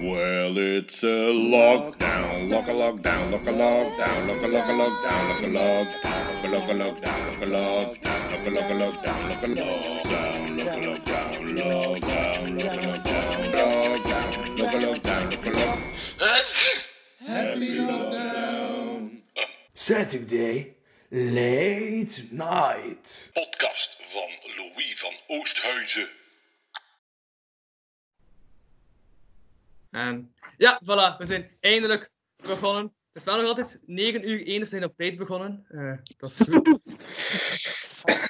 Well, it's a lockdown, lock a lockdown, lock a lockdown, lock a lock a lockdown, lock a lockdown, lock a lockdown, lock a lockdown, lock a lock a lockdown, lock a lockdown, lock a lockdown, lockdown, lock a lockdown, lockdown, lock a lockdown, lock a lock. Happy lockdown. Saturday, late night. Podcast van Louis van Oosthuizen. En ja, voilà, we zijn eindelijk begonnen. Het is wel nog altijd 9 uur 1, dus zijn op tijd begonnen. Eh, dat is goed.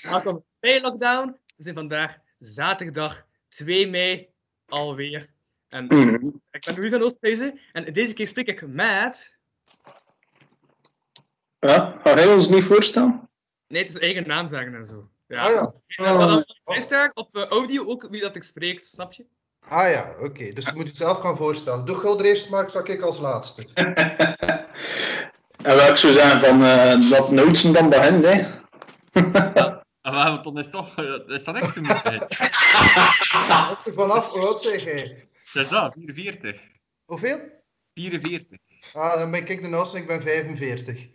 Welkom bij Lockdown. We zijn vandaag zaterdag 2 mei alweer. En ik ben Louis van Oosthuizen en deze keer spreek ik met... Ja, ga hij ons niet voorstellen? Nee, het is eigen naam zeggen en zo. Ja. Ah ja. En dan uh, sta op eh, audio ook wie dat ik spreek, snap je? Ah ja, oké. Dus je moet het zelf gaan voorstellen. Doe Gulder eerst, Mark, zal ik als laatste. en ik zou zeggen van uh, dat Nootsen dan begint, hè? En we hebben dan is toch, uh, is dat echt genoeg? hè? Vanaf, hoe oud zeg jij? Dat is dat, 44. Hoeveel? 44. Ah, dan ben ik de oudste en ik ben 45.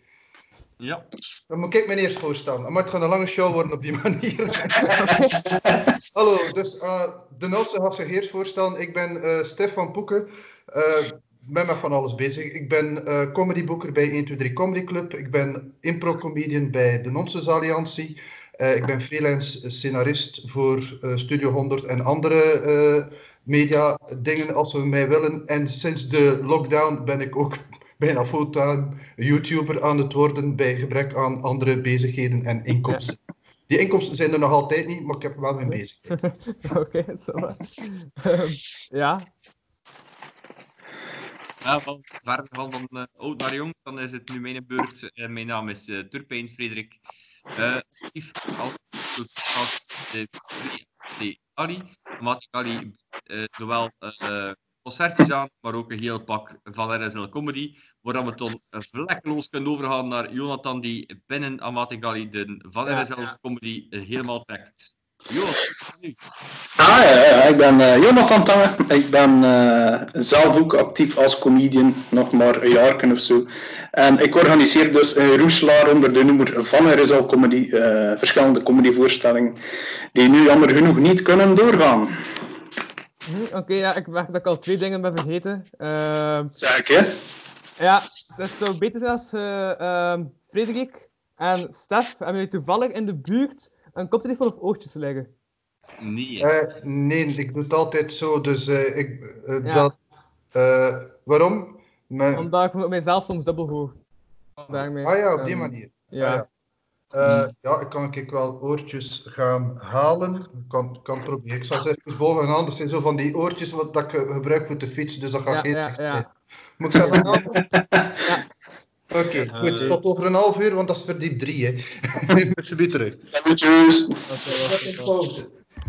Ja. Dan moet ik me eerst voorstellen. Maar het gaat een lange show worden op die manier. Hallo, dus uh, de oudste gaat zich eerst voorstellen. Ik ben uh, Stefan Poeken. Uh, ben met van alles bezig. Ik ben uh, comedyboeker bij 123 Comedy Club. Ik ben impro-comedian bij de Nonsense Alliantie. Uh, ik ben freelance scenarist voor uh, Studio 100 en andere uh, media dingen als we mij willen. En sinds de lockdown ben ik ook bijna fulltime YouTuber aan het worden bij gebrek aan andere bezigheden en inkomsten. Ja. Die inkomsten zijn er nog altijd niet, maar ik heb wel mijn bezigheid. Oké, zo. um, ja. Ja, van, van uh, oud naar jong, dan is het nu mijn beurt. Uh, mijn naam is uh, Turpijn Frederik. Uh, Steve, als, als de, Ali, Ali, zowel uh, concertjes aan, maar ook een heel pak van RSL Comedy, waar we dan vlekkeloos kunnen overgaan naar Jonathan, die binnen Amatik Ali de van ja, RSL ja. Comedy helemaal trekt. Jonathan, Ah ja, ja, ik ben uh, Jonathan Tange. Ik ben uh, zelf ook actief als comedian, nog maar een jaar of zo. En ik organiseer dus een roeslaar onder de noemer van RSL Comedy, uh, verschillende comedyvoorstellingen, die nu jammer genoeg niet kunnen doorgaan. Hm, Oké, okay, ja, ik merk dat ik al twee dingen ben vergeten. Uh, Zeg hè? Ja, dat zou beter zijn als uh, Frederik en Stef hebben jullie toevallig in de buurt een koptelefoon of oortjes leggen? Nee. Uh, nee, ik doe het altijd zo. Dus uh, ik, uh, ja. dat. waarom? Omdat ik mijzelf soms dubbel hoor. Daarmee. Ah ja, op die um, manier. Ja. Ah, ja. Ja, ik kan ik wel oortjes gaan halen. Ik kan, kan proberen. Ik zal ze even bovenaan. Dat zijn zo van die oortjes wat dat ik gebruik voor de fiets. Dus dat ga ik ja, eerst ja, ja. Moet ik ze halen? ja. Oké, okay, goed. Uh, tot over een half uur, want dat is verdiep drie, hè. Met z'n terug. Groetjes.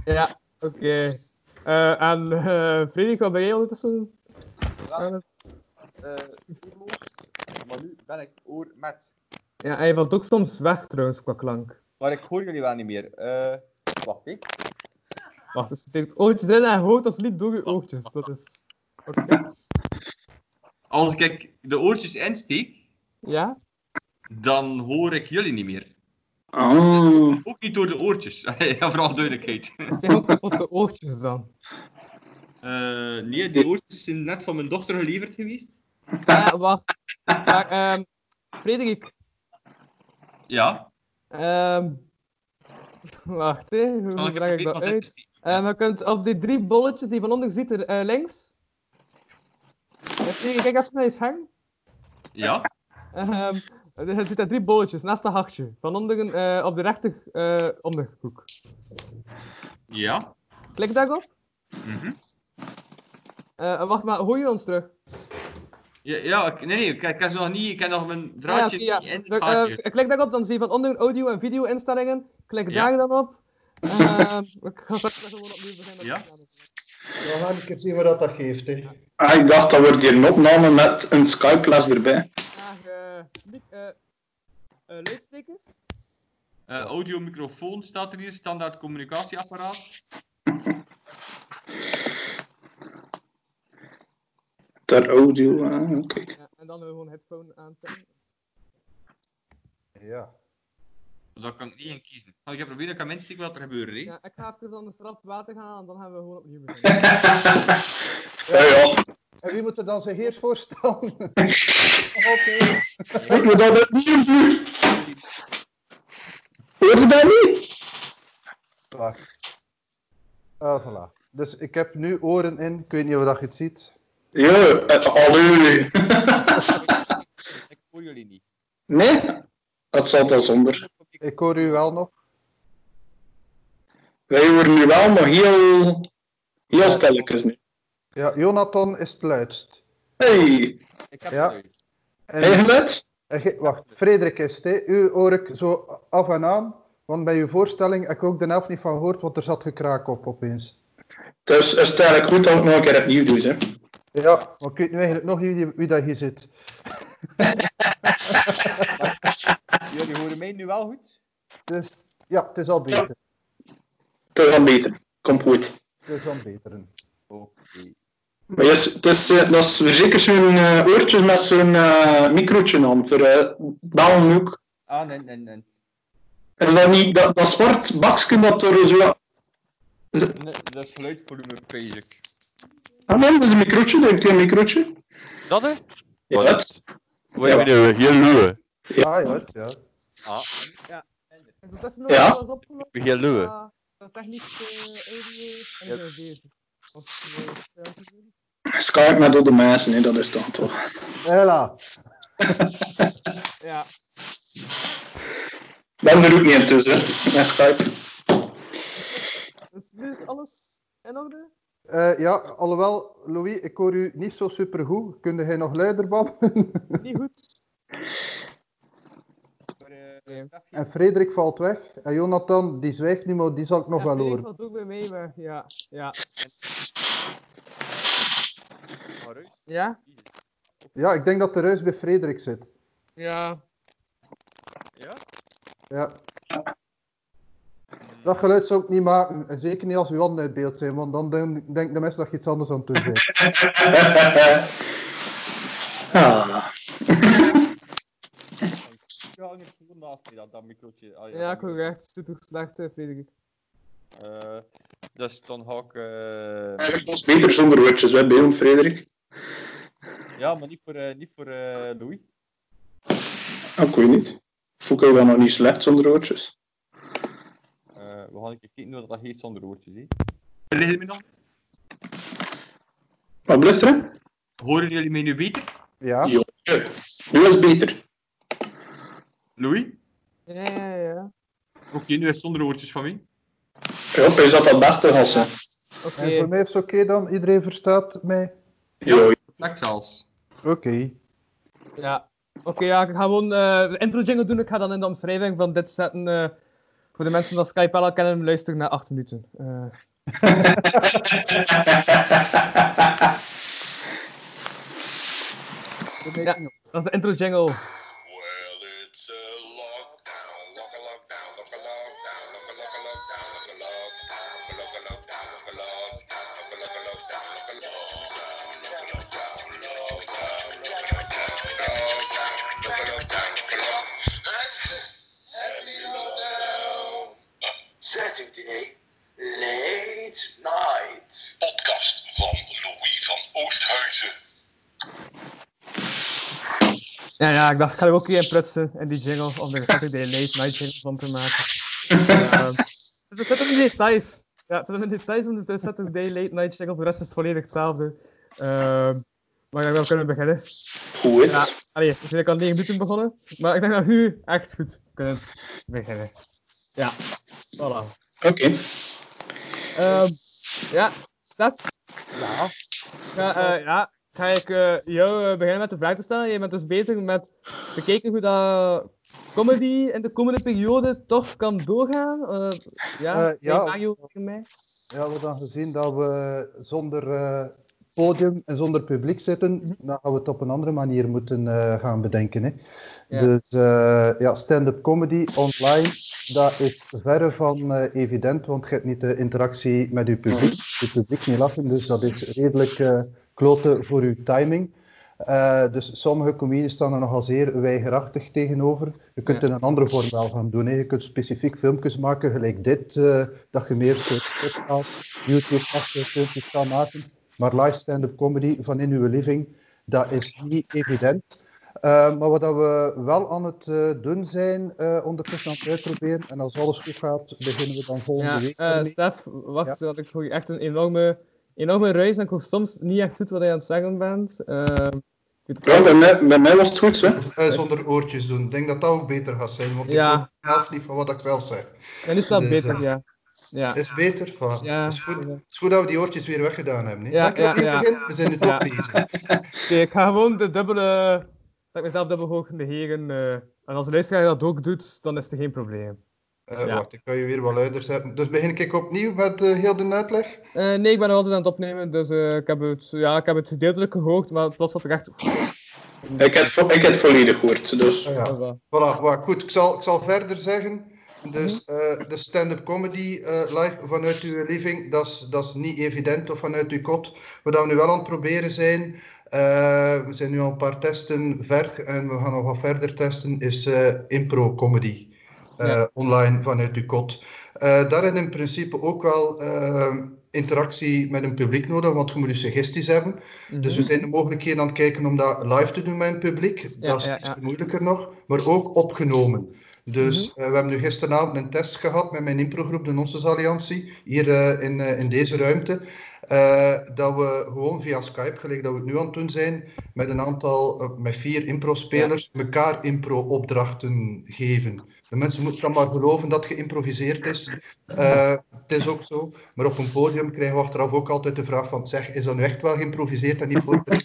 Ja, oké. Okay. Uh, en uh, Frederik, wat ben jij ondertussen? Ja, uh, maar nu ben ik oor met. Ja, hij valt ook soms weg trouwens qua klank. Maar ik hoor jullie wel niet meer. Uh, wacht, ik. Wacht, dus je steekt oortjes in en hoort alsjeblieft door je oortjes. Dat is... Oké. Okay. Als ik de oortjes insteek, ja? dan hoor ik jullie niet meer. Oh. Ook niet door de oortjes. ja, vooral duidelijkheid. Zijn ook kapotte oortjes dan? Uh, nee, die oortjes zijn net van mijn dochter geleverd geweest. Ja, wacht. Maar, um, Frederik. Ja? Um, wacht, hè. hoe leg ik dat uit? Um, je kunt op die drie bolletjes die van onder ziet, er, uh, links. Kijk even naar je scherm. Ja? Um, er zitten drie bolletjes naast een hartje. Van onderen uh, op de rechter uh, onderhoek. Ja. Klik daarop. Mm -hmm. uh, wacht maar, hoor je ons terug? Ja, ja nee, nee, ik, ik, nog niet, ik heb nog mijn draadje ah, ja, in het ja. gaatje. klik daarop, dan zie je van onder audio en video instellingen. Klik ja. daar dan op. Uh, ik ga straks gewoon opnieuw beginnen. Ja? We gaan een keer zien wat dat, geeft. Hè. Ah, ik dacht dat wordt hier een opname met een Skype-les erbij. Uh, uh, luidsprekers? Uh, audio, microfoon staat er hier, standaard communicatieapparaat. Ter audio, ah, kijk. Ja, en dan gewoon headphone aanzetten. Ja. Daar kan ik niet in kiezen. Zal ik even proberen, ik kan mensen zien wat er gebeurt. Hè? Ja, ik ga even aan de straf water gaan en dan gaan we gewoon opnieuw beginnen. Ja, ja. En wie moet er dan zich eerst voorstellen? Ik moet dat opnieuw doen. Hoor je dat niet? Wacht. Ah, voilà. Dus ik heb nu oren in. Ik weet niet of dat je het ziet. Ja, eh, allee. Ik hoor jullie niet. Nee? Dat zal dan zonder. Ik hoor u wel nog. Wij horen nu wel, maar heel, heel stilletjes nu. Ja, Jonathan is het luidst. Hey, Ik heb Ja. het uit. En, hey geluid? en ge- wacht, Frederik is het. U hoor ik zo af en aan. Want bij uw voorstelling heb ik ook de helft niet van gehoord, want er zat gekraak op opeens. Dus is het eigenlijk goed dat ik nog een keer opnieuw doe, hè? Ja, maar ik weet nu eigenlijk nog niet wie, wie dat hier zit. Jullie horen mij nu wel goed? Dus ja, het is al beter. Te gaan beter. Komt goed. Het is al beter. Oké. Maar yes, het is, eh, dat is weer zeker zo'n eh, oortje met zo'n eh microotje aan, voor uh, bellen ook. Ah, nee, nee, nee. Is dat niet dat, dat zwart bakje dat er zo... Nee, Dat is geluidvolume, pees ik. Ah nee, dat is een microotje, denk ik, een microotje. Dat hè? Ja. Wat heb je nou? Heel luwe. Ja, ja, ja. Ah, Is ondertussen nog Ja. alles opgelost? Heel luwe. Uh, technisch uh, audio en deze. Ja, Skype met de mensen, hè, dat is dan toch. Hela. ja. Ben er ook niet in tussen, hè, met Skype. Dus nu is alles in orde? Eh, ja, alhoewel, Louis, ik hoor u niet zo supergoed. Kunde jij nog luider babbelen? Niet goed. Eh, en Frederik valt weg. En Jonathan, die zwijgt nu, maar die zal ik nog ja, wel horen. valt ook bij mij, maar ja. Ja. Ja? Ja, ik denk dat de ruis bij Frederik zit. Ja. Ja? Ja. Dat geluid zou ik niet maken. En zeker niet als uw handen uit beeld zijn, want dan denk- denken de mensen dat je iets anders aan het doen bent. ah. Ja, niet gewoon naast me, dat, dat microotje. Ah, Ja, ik hoor echt super slecht, Frederik. Eh, dus dan ga ik... eh, Het is beter zonder woordjes, hè, bij ons, Frederik. Ja, maar niet voor, eh, niet voor eh, Louis. Ah, ik weet niet. Voel ik dat nog niet slecht zonder woordjes? Eh, we gaan een keer kijken hoe dat heet zonder woordjes. Hè. Jullie nog? Wat? Horen jullie mij nu beter? Ja? Ja. Nu is het beter. Louis? Ja, ja, ja. Oké, nu is het zonder woordjes van mij. Ja, is dat het beste als hè? Oké. En voor mij is het oké dan? Iedereen verstaat mij? Ja, Perfect zelfs. Oké. Ja. Oké, ja, ik ga gewoon eh, de intro jingle doen. Ik ga dan in de omschrijving van dit zetten. eh, voor de mensen die Skype wel kennen, luisteren naar 8 minuten. Eh, Ja. dat is de intro jingle. Ja, ja, ik dacht, ik ga er ook keer in prutsen in die jingle, om er Saturday late night jingle van te maken. Ehm, het zit hem in details. Ja, het zit in details om de Saturday late night jingle, de rest is volledig hetzelfde. Ehm, maar ik denk dat we kunnen beginnen. goed. Ja, allee, we zijn al 9 minuten begonnen, maar ik denk dat we nu echt goed kunnen beginnen. Ja, voilà. Oké. Ehm, ja, Stef? Ja. Ja, eh, ja. Ga ik eh, jou eh, beginnen met de vraag te stellen? Je bent dus bezig met te kijken hoe dat comedy in de komende periode toch kan doorgaan. Eh, ja, Eh, ja. Mario tegen mij. Ja, we hebben dan gezien dat we zonder podium en zonder publiek zitten. Dan gaan we het op een andere manier moeten gaan bedenken. Hè. Ja. Dus ja, stand-up comedy online, dat is verre van evident, want je hebt niet de interactie met je publiek. Je publiek niet lachen, dus dat is redelijk kloten voor uw timing. Eh, dus sommige comedies staan er nogal zeer weigerachtig tegenover. Je kunt in een andere vorm wel gaan doen. Hè. Je kunt specifiek filmpjes maken, gelijk dit, eh, dat je meer podcasts, YouTube-achtige filmpjes kan maken. Maar live stand-up comedy van in uw living, dat is niet evident. Eh, maar wat dat we wel aan het doen zijn, eh, ondertussen aan het uitproberen, en als alles goed gaat, beginnen we dan volgende Ja, week. Stef, wacht, dat ik voor je echt een enorme, enorme ruis en ik hoor soms niet echt goed wat je aan het zeggen bent. Ehm, ik weet het Ja, bij mij, bij mij was het goed, hè. Eh, zonder oortjes doen. Ik denk dat dat ook beter gaat zijn, want Ja. ik hoor zelf niet van wat ik zelf zeg. En staat het Dus, beter, eh, ja. Ja, Is beter? Voilà. ja. Het, is goed, het is goed dat we die oortjes weer weggedaan hebben. Hè? Ja, ja, ja. Begin. We zijn nu toch Ja. bezig. Ik ga gewoon de dubbele, dat ik mezelf dubbel hoog negeren. eh en als de luisteraar dat ook doet, dan is er geen probleem. Eh, Ja. Wacht, ik kan je weer wat luider zetten. Dus begin ik opnieuw met eh, heel de uitleg? Eh, nee, ik ben nog altijd aan het opnemen, dus eh, ik, heb het, ja, ik heb het gedeeltelijk gehoord, maar plots zat er echt... Ik heb, het vo- ik heb het volledig gehoord, dus... Ah, ja. Voilà. Goed. Ik zal, ik zal verder zeggen. Dus eh, de stand-up comedy eh, live vanuit uw living, dat is- dat is niet evident of vanuit uw kot. Wat we nu wel aan het proberen zijn, eh, we zijn nu al een paar testen ver en we gaan nog wat verder testen, is eh, impro-comedy. Eh, Ja. Online vanuit kot. Eh daarin in principe ook wel eh, interactie met een publiek nodig, want je moet dus suggesties hebben. Dus Mhm. we zijn de mogelijkheden aan het kijken om dat live te doen met een publiek. Ja, dat is ja, iets ja. moeilijker nog, maar ook opgenomen. Dus Mhm. we hebben nu gisteravond een test gehad met mijn improgroep, de Nonsense Alliantie, hier in, in deze ruimte. dat we gewoon via Skype, gelijk dat we het nu aan het doen zijn, met een aantal, met vier impro-spelers, elkaar impro-opdrachten geven. De mensen moeten dan maar geloven dat geïmproviseerd is. Eh, het is ook zo. Maar op een podium krijgen we achteraf ook altijd de vraag van, zeg, is dat nu echt wel geïmproviseerd en niet voorbereid?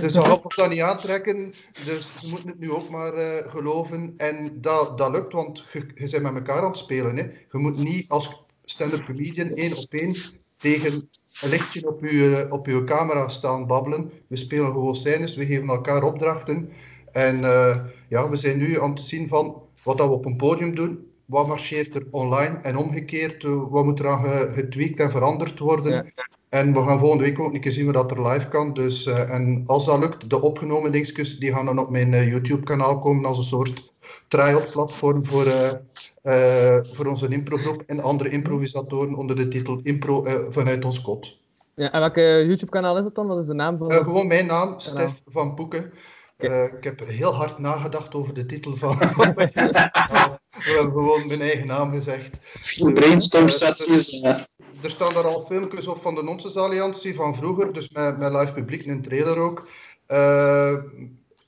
dus gaat ons dat niet aantrekken. Dus ze moeten het nu ook maar eh, geloven. En dat, dat lukt, want je, je bent met elkaar aan het spelen. Hè. Je moet niet als stand-up comedian één op één tegen een lichtje op je, op uw camera staan babbelen. We spelen gewoon scènes, we geven elkaar opdrachten. En eh, ja, we zijn nu aan het zien van wat dat we op een podium doen. Wat marcheert er online en omgekeerd? eh, Wat moet er aan ge- getweakt en veranderd worden? Ja. En we gaan volgende week ook een keer zien wat dat er live kan. Dus, eh, en als dat lukt, de opgenomen dingetjes, die gaan dan op mijn eh, YouTube-kanaal komen als een soort trial-platform voor, eh, eh, voor onze improgroep en andere improvisatoren onder de titel Impro vanuit ons kot. Ja, en welke YouTube-kanaal is het dan? Wat is de naam van gewoon mijn naam, Stef van Poeken. Eh, ik heb heel hard nagedacht over de titel van. We hebben gewoon mijn eigen naam gezegd. Vier brainstorm-sessies. eh, Er staan daar al filmpjes op van de Nonsense Alliantie van vroeger, dus met, met live publiek en een trailer ook. Eh,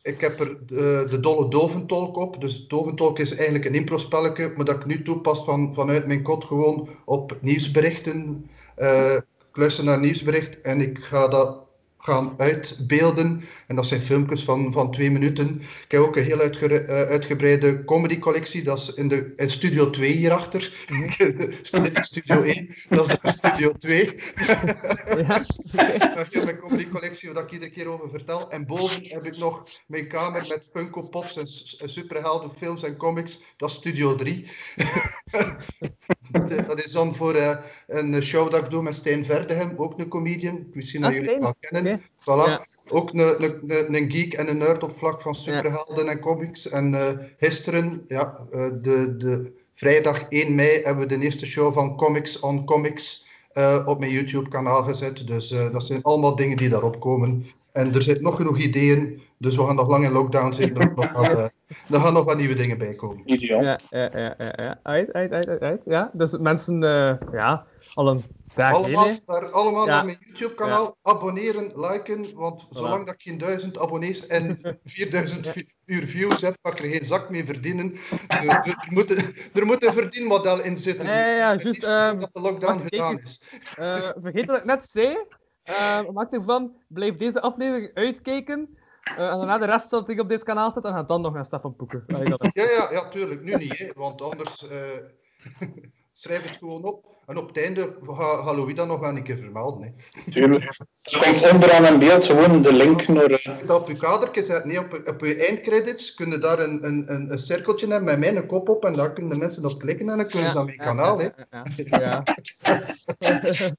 ik heb er de, de dolle doventolk op. Dus doventolk is eigenlijk een impro-spelletje, maar dat ik nu toepas van, vanuit mijn kot gewoon op nieuwsberichten. Eh, ik luister naar nieuwsbericht en ik ga dat gaan uitbeelden. En dat zijn filmpjes van, van twee minuten. Ik heb ook een heel eh, uitgebreide comedy-collectie. Dat is in, de, in Studio 2 hierachter. Is Studio 1, dat is Studio 2. Ja, Dat is mijn comedy-collectie waar ik iedere keer over vertel. En boven heb ik nog mijn kamer met Funko Pops en superheldenfilms en comics. Dat is Studio 3. dat is dan voor eh, een show dat ik doe met Stijn Verdegem, ook een comedian. Misschien dat Ah, jullie hem wel kennen. Voilà. Ja. Ook een, een, een, een geek en een nerd op vlak van superhelden en comics. En eh, gisteren, ja, eh, de, de, vrijdag 1 mei, hebben we de eerste show van Comics on Comics eh, op mijn YouTube-kanaal gezet. Dus eh, dat zijn allemaal dingen die daarop komen. En er zitten nog genoeg ideeën, dus we gaan nog lang in lockdown zitten. Er, nog wat, eh, er gaan nog wat nieuwe dingen bij komen. Ideaal. ja, ja, ja, ja, ja. Uit, uit, uit. Ja, dus mensen, eh, ja, al een dag heen, Allemaal, naar, allemaal Ja. naar mijn YouTube-kanaal. Abonneren, liken. Want zolang dat ik geen duizend abonnees en 4000 vi- uur views heb, ga ik er geen zak mee verdienen. Dus er, moet, een- er moet een verdienmodel in zitten. Ja, ja, juist, ehm, dat de lockdown gedaan is. Eh, vergeet wat ik net zei. Uh, maak ervan, blijf deze aflevering uitkijken. Eh, en daarna de rest dat ik op dit kanaal staat, en gaat dan nog naar Stefan Poeken. Ja, ja, ja, tuurlijk. Nu niet, hè, want anders eh, schrijf het gewoon op. En op het einde ga, ga Louis dat nog wel een keer vermelden. Hè. Tuurlijk. Er komt onderaan een beeld gewoon de link naar... eh, Dat op je kadertje zet, nee, op, op je eindcredits kun je daar een, een, een, een cirkeltje hebben met mijn kop op en daar kunnen de mensen op klikken en dan kunnen ze naar mijn kanaal. Hè. Ja, ja, ja.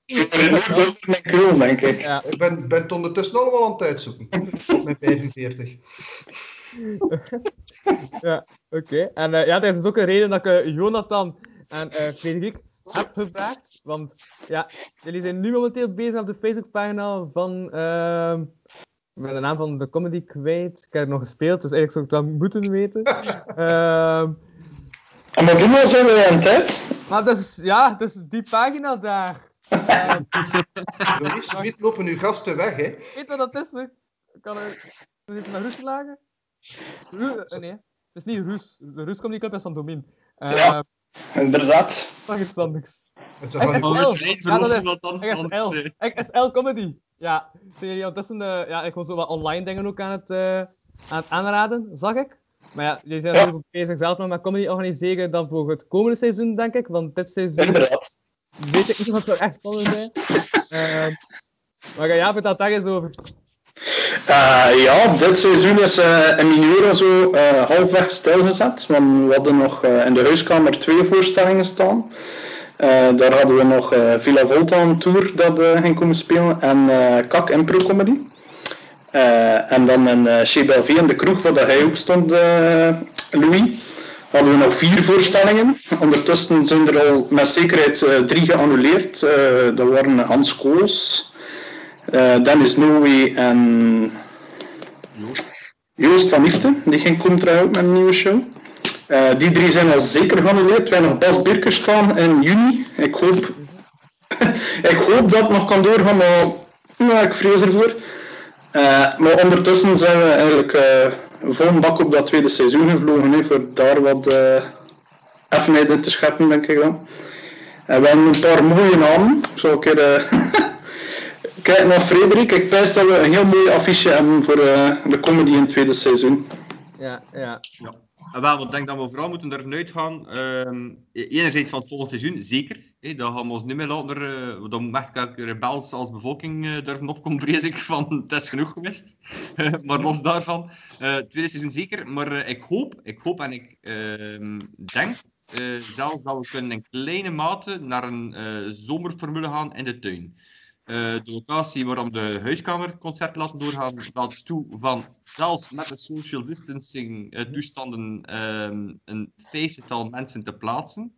Mijn krul, denk ik. Ja. Ik ben, ben het ondertussen allemaal aan het uitzoeken. Mijn 45. ja, oké. En eh, ja, er is dus ook een reden dat ik eh, Jonathan en eh Frederik heb gevraagd. Want ja, jullie zijn nu momenteel bezig op de Facebookpagina van... ehm ik ben de naam van de comedy kwijt. Ik heb het nog gespeeld, dus eigenlijk zou ik het wel moeten weten. Ehm En maar hoeveel zijn we aan het tijd? maar dat is, ja, dat is die pagina daar. Ehm, Louise, niet lopen uw gasten weg, hè? weet wat dat is? Ik kan er... Is met Roes lagen? Ru- eh, nee, het is niet Roes. De Roes komt die club is van Domin. Uh, Ja. Inderdaad. Nog iets anders. Verlossen is- dan. XL. eh, XL Comedy. Ja, zijn jullie ondertussen eh, ja, ik was zo wat online dingen ook aan het, eh, aan het aanraden, zag ik. Maar ja, jullie zijn Ja. natuurlijk ook bezig zelf nog met comedy organiseren dan voor het komende seizoen, denk ik. Want dit seizoen Inderdaad. weet ik niet wat er echt spannend zijn. Ehm maar ja, vertel daar eens over. Eh, ja, dit seizoen is eh in mineur zo eh, halfweg stilgezet. Want we hadden nog in de huiskamer twee voorstellingen staan. Daar hadden we nog Villa Volta een tour dat ging komen spelen en Kak Impro Comedy. En dan in uh, Chez in de kroeg, waar hij ook stond, Louis, hadden we nog vier voorstellingen. Ondertussen zijn er al met zekerheid drie geannuleerd. Dat waren Hans Koos, Dennis Noe en Joost van Iften. Die ging komen trouwen met een nieuwe show. Eh, die drie zijn al zeker geannuleerd. Hebben nog Bas Birker staan in juni. Ik hoop, ik hoop dat het nog kan doorgaan, maar ja, ik vrees ervoor. Eh, maar ondertussen zijn we eigenlijk eh vol een bak op dat tweede seizoen gevlogen. Voor daar wat eh effenheid in te scheppen, denk ik dan. En we hebben een paar mooie namen. Ik zal een keer kijken naar Frederik. Ik pijs dat we een heel mooi affiche hebben voor eh, de comedy in het tweede seizoen. Ja, ja. Ja. En wel, ik denk dat we vooral moeten ervan uitgaan. ehm enerzijds van het volgende seizoen, zeker. Hè, dat gaan we ons niet meer laten. Uh, dan echt elke rebels als bevolking eh, durven opkomen, vrees ik. Van het is genoeg geweest. Eh, maar los daarvan, eh, het tweede seizoen zeker. Maar eh, ik hoop, ik hoop en ik ehm, denk eh, zelfs dat we kunnen in kleine mate naar een eh, zomerformule gaan in de tuin. Eh, de locatie waarom de huiskamerconcert laten doorgaan, laat toe van zelfs met de social distancing eh, toestanden ehm, een vijftigtal mensen te plaatsen.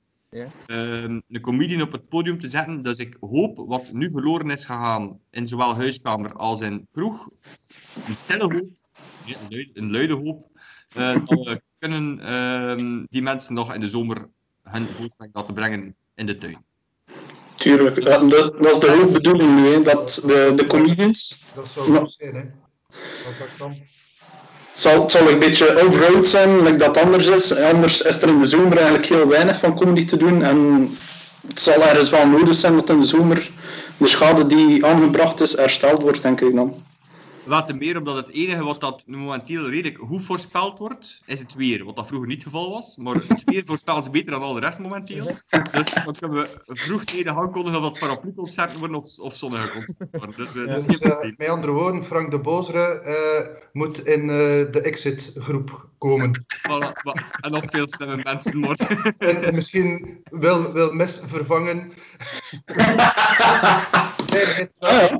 Ehm, een comedian op het podium te zetten. Dus ik hoop wat nu verloren is gegaan in zowel huiskamer als in kroeg. Een stille hoop, een, luide, een luide hoop, eh, dat we kunnen ehm, die mensen nog in de zomer hun voorstelling laten brengen in de tuin. Tuurlijk, dat, dat, dat is de hoofdbedoeling nu, hè, dat de, de comedians. Dat zou goed zijn, hè? Wat dan? Het zal, het zal een beetje overhoud zijn, like dat anders is. Anders is er in de zomer eigenlijk heel weinig van comedy te doen. En het zal ergens wel nodig zijn dat in de zomer de schade die aangebracht is hersteld wordt, denk ik dan. Laten meer omdat het enige wat dat momenteel redelijk goed voorspeld wordt, is het weer. Wat dat vroeger niet het geval was. Maar het weer voorspelt ze beter dan al de rest momenteel. Dus dan kunnen we vroegtijdig aankondigen dat dat paraplu-concerten worden of, of zonnige concerten worden. Dus eh, Dus, eh, met andere woorden, Frank de Bozere eh, moet in eh, de exit-groep komen. Voilà, en nog veel slimme mensen, maar... En, en misschien wil, wil Mes vervangen. Veiligheid,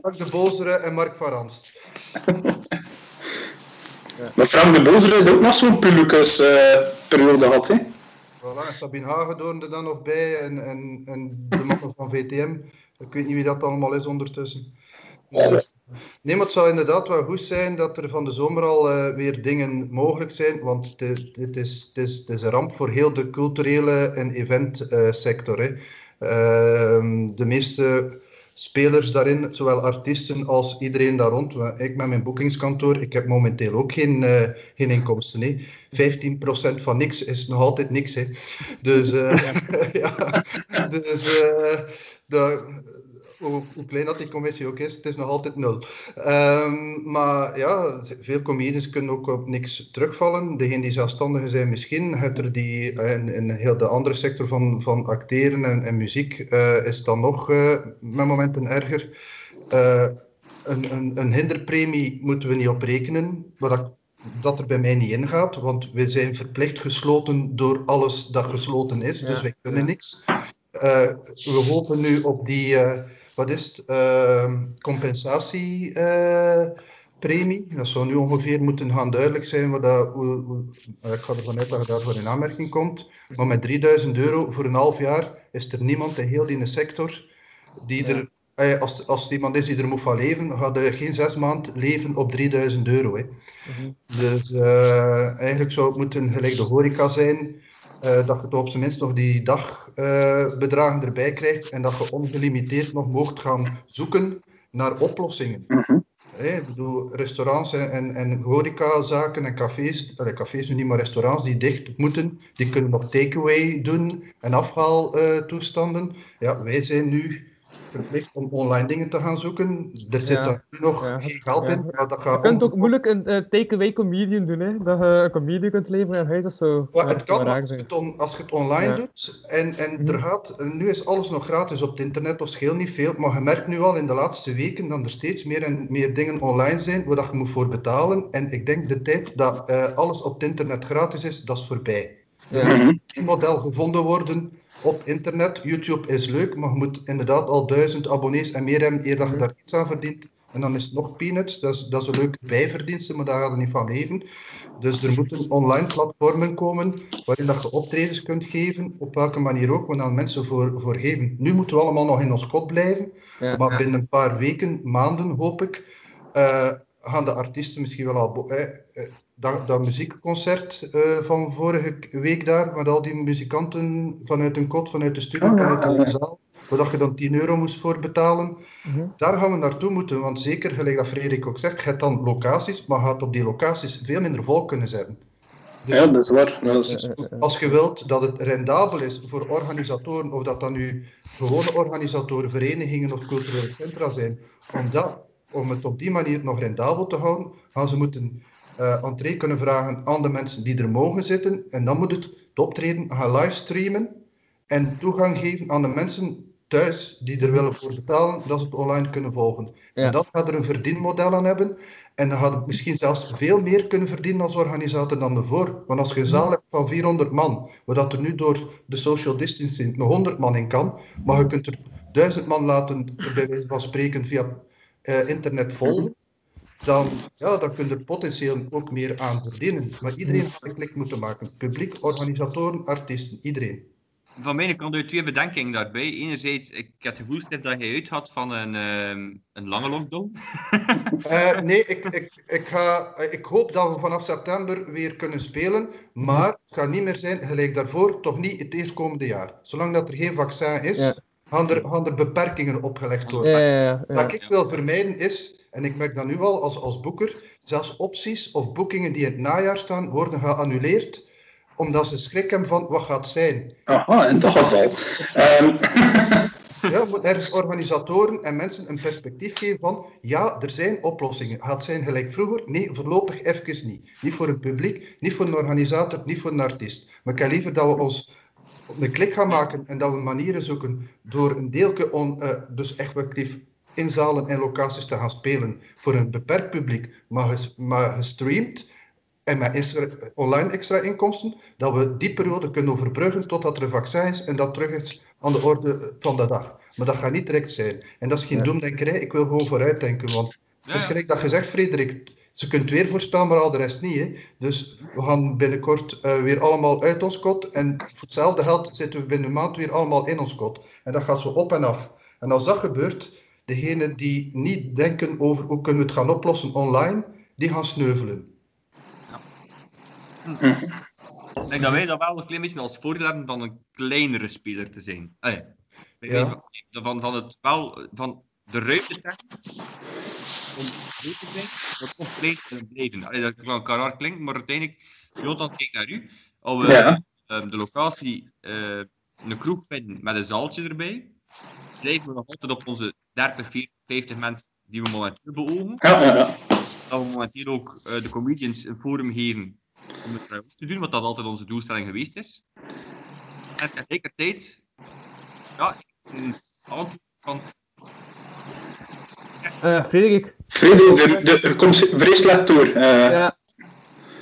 Frank de Bozere en Mark van Ranst. Maar Frank de Bozer heeft ook nog zo'n Pulucus-periode gehad, hè? Voilà, en Sabine Hagedoorn er dan nog bij en, en, en de mannen van VTM. Ik weet niet wie dat allemaal is ondertussen. Dus, nee, maar het zou inderdaad wel goed zijn dat er van de zomer al eh, weer dingen mogelijk zijn, want dit, dit, is, is, een ramp voor heel de culturele en eventsector. Ehm, de meeste spelers daarin, zowel artiesten als iedereen daar rond. Ik met mijn boekingskantoor, ik heb momenteel ook geen, eh, geen inkomsten. Hè. 15% van niks is nog altijd niks. Hè. Dus, eh, ja. dus eh, dat, hoe, hoe klein dat die commissie ook is, het is nog altijd nul. Ehm, maar ja, veel comedians kunnen ook op niks terugvallen. Degenen die zelfstandigen zijn misschien, het er die eh, in, in heel de andere sector van, van acteren en, en muziek eh, is dan nog eh, met momenten erger. Een, een, een hinderpremie moeten we niet op rekenen, wat dat, dat er bij mij niet ingaat, want we zijn verplicht gesloten door alles dat gesloten is, dus wij kunnen ja. niks. We hopen nu op die, wat is het, ehm, compensatiepremie. dat zou nu ongeveer moeten gaan duidelijk zijn. Wat dat, hoe, hoe- eh, ik ga ervan uit dat je daarvoor in aanmerking komt. Maar met 3000 euro voor een half jaar is er niemand in heel die sector die Ja. er... eh, Als, als er iemand is die er moet van leven, gaat hij geen zes maanden leven op 3000 euro. Hè. Mhm. Dus eh, eigenlijk zou het moeten gelijk de horeca zijn, eh, dat je toch op zijn minst nog die dagbedragen erbij krijgt en dat je ongelimiteerd nog mocht gaan zoeken naar oplossingen. Mhm. Ik bedoel, restaurants en, en, en horecazaken en cafés, allee, cafés nu niet, maar restaurants die dicht moeten, die kunnen nog takeaway doen en afhaaltoestanden. ja, wij zijn nu verplicht om online dingen te gaan zoeken. Er zit Ja. daar nu nog Ja, geen geld in, maar dat gaat Je kunt ook moeilijk een takeaway comedian doen, hè? Dat je een comedian kunt leveren aan huis of zo. Maar het kan als je het, on- als je het online doet en, en Mhm. er gaat, en nu is alles nog gratis op het internet, of scheelt niet veel, maar je merkt nu al in de laatste weken dat er steeds meer en meer dingen online zijn waar dat je moet voor betalen. En ik denk de tijd dat eh, alles op het internet gratis is, dat is voorbij. Ja. Mhm. Een model gevonden worden op internet. YouTube is leuk, maar je moet inderdaad al duizend abonnees en meer hebben eer dat je Mhm. daar iets aan verdient. En dan is het nog peanuts, dat is, dat is een leuke bijverdienste, maar daar gaat het niet van leven. Dus er moeten online platformen komen waarin dat je optredens kunt geven, op welke manier ook, waar dan mensen voor, voor geven. Nu moeten we allemaal nog in ons kot blijven, Ja. maar binnen een paar weken, maanden hoop ik, eh, gaan de artiesten misschien wel al... eh, eh, dat, dat muziekconcert eh, van vorige week daar, met al die muzikanten vanuit een kot, vanuit de studio, Oh, ja, vanuit ja. de zaal, waar je dan 10 euro moest voor betalen. Mhm. Daar gaan we naartoe moeten, want zeker, gelijk dat Frederik ook zegt, je hebt dan locaties, maar gaat op die locaties veel minder volk kunnen zetten. Dus Ja, dat is waar. Dat is- als je wilt dat het rendabel is voor organisatoren, of dat dan nu gewone organisatoren, verenigingen of culturele centra zijn, om, dat, om het op die manier nog rendabel te houden, gaan ze moeten eh entree kunnen vragen aan de mensen die er mogen zitten. En dan moet het, het optreden gaan livestreamen en toegang geven aan de mensen thuis die er willen voor betalen, dat ze het online kunnen volgen. Ja. En dat gaat er een verdienmodel aan hebben. En dan gaat het misschien zelfs veel meer kunnen verdienen als organisator dan ervoor. Want als je een zaal hebt van 400 man, waar dat er nu door de social distancing nog 100 man in kan, maar je kunt er 1000 man laten, bij wijze van spreken, via eh, internet volgen, dan, ja, dan kun je er potentieel ook meer aan verdienen. Maar iedereen gaat een klik moeten maken. Publiek, organisatoren, artiesten, iedereen. Van mijn kant uit twee bedenkingen daarbij. Enerzijds, ik heb het gevoel dat je uit had van een, ehm, een lange lockdown. Eh, nee, ik, ik, ik, ga, ik hoop dat we vanaf september weer kunnen spelen, maar het gaat niet meer zijn gelijk daarvoor, toch niet het eerstkomende jaar. Zolang dat er geen vaccin is, Ja. gaan, er, gaan er beperkingen opgelegd worden. Ja, ja, ja, ja. Wat ik wil vermijden is, en ik merk dat nu al als, als boeker, zelfs opties of boekingen die in het najaar staan, worden geannuleerd, omdat ze schrik hebben van wat gaat zijn. Aha, in dat geval. Ehm, Ja, moet ergens organisatoren en mensen een perspectief geven van ja, er zijn oplossingen. Gaat het zijn gelijk vroeger? Nee, voorlopig even niet. Niet voor het publiek, niet voor een organisator, niet voor een artiest. Maar ik heb liever dat we ons op een klik gaan maken en dat we manieren zoeken door een deeltje on, eh, dus effectief in zalen en locaties te gaan spelen voor een beperkt publiek, maar, ges- maar gestreamd en met extra, online extra inkomsten, dat we die periode kunnen overbruggen totdat er een vaccin is en dat terug is aan de orde van de dag. Maar dat gaat niet direct zijn. En dat is geen Ja. doemdenkerij, ik wil gewoon vooruitdenken. Want het is gelijk dat je zegt, Frederik, ze kunt weer voorspellen, maar al de rest niet. Hè. Dus we gaan binnenkort eh, weer allemaal uit ons kot. En voor hetzelfde geld zitten we binnen een maand weer allemaal in ons kot. En dat gaat zo op en af. En als dat gebeurt, degenen die niet denken over hoe kunnen we het gaan oplossen online, die gaan sneuvelen. Ik denk dat wij dat wel een klein beetje als voordeel hebben van een kleinere speler te zijn. Ja. wijze van, van, van het spel, van de ruimte te om groot te zijn, dat toch klein te blijven. Allee, dat kan elkaar raar klinken, maar uiteindelijk, Jonathan, kijk naar u. Als we Ja. ehm, de locatie eh, een kroeg vinden met een zaaltje erbij, blijven we nog altijd op onze 30, 40, 50 mensen die we momenteel beogen ja, ja, ja. dat we momenteel ook eh, de comedians een forum geven om het vrijwillig te doen, wat dat altijd onze doelstelling geweest is. En tegelijkertijd, ja, een antwoord van Eh, Frederik. Frederik, de, de, er komt slecht door. Eh, Ja,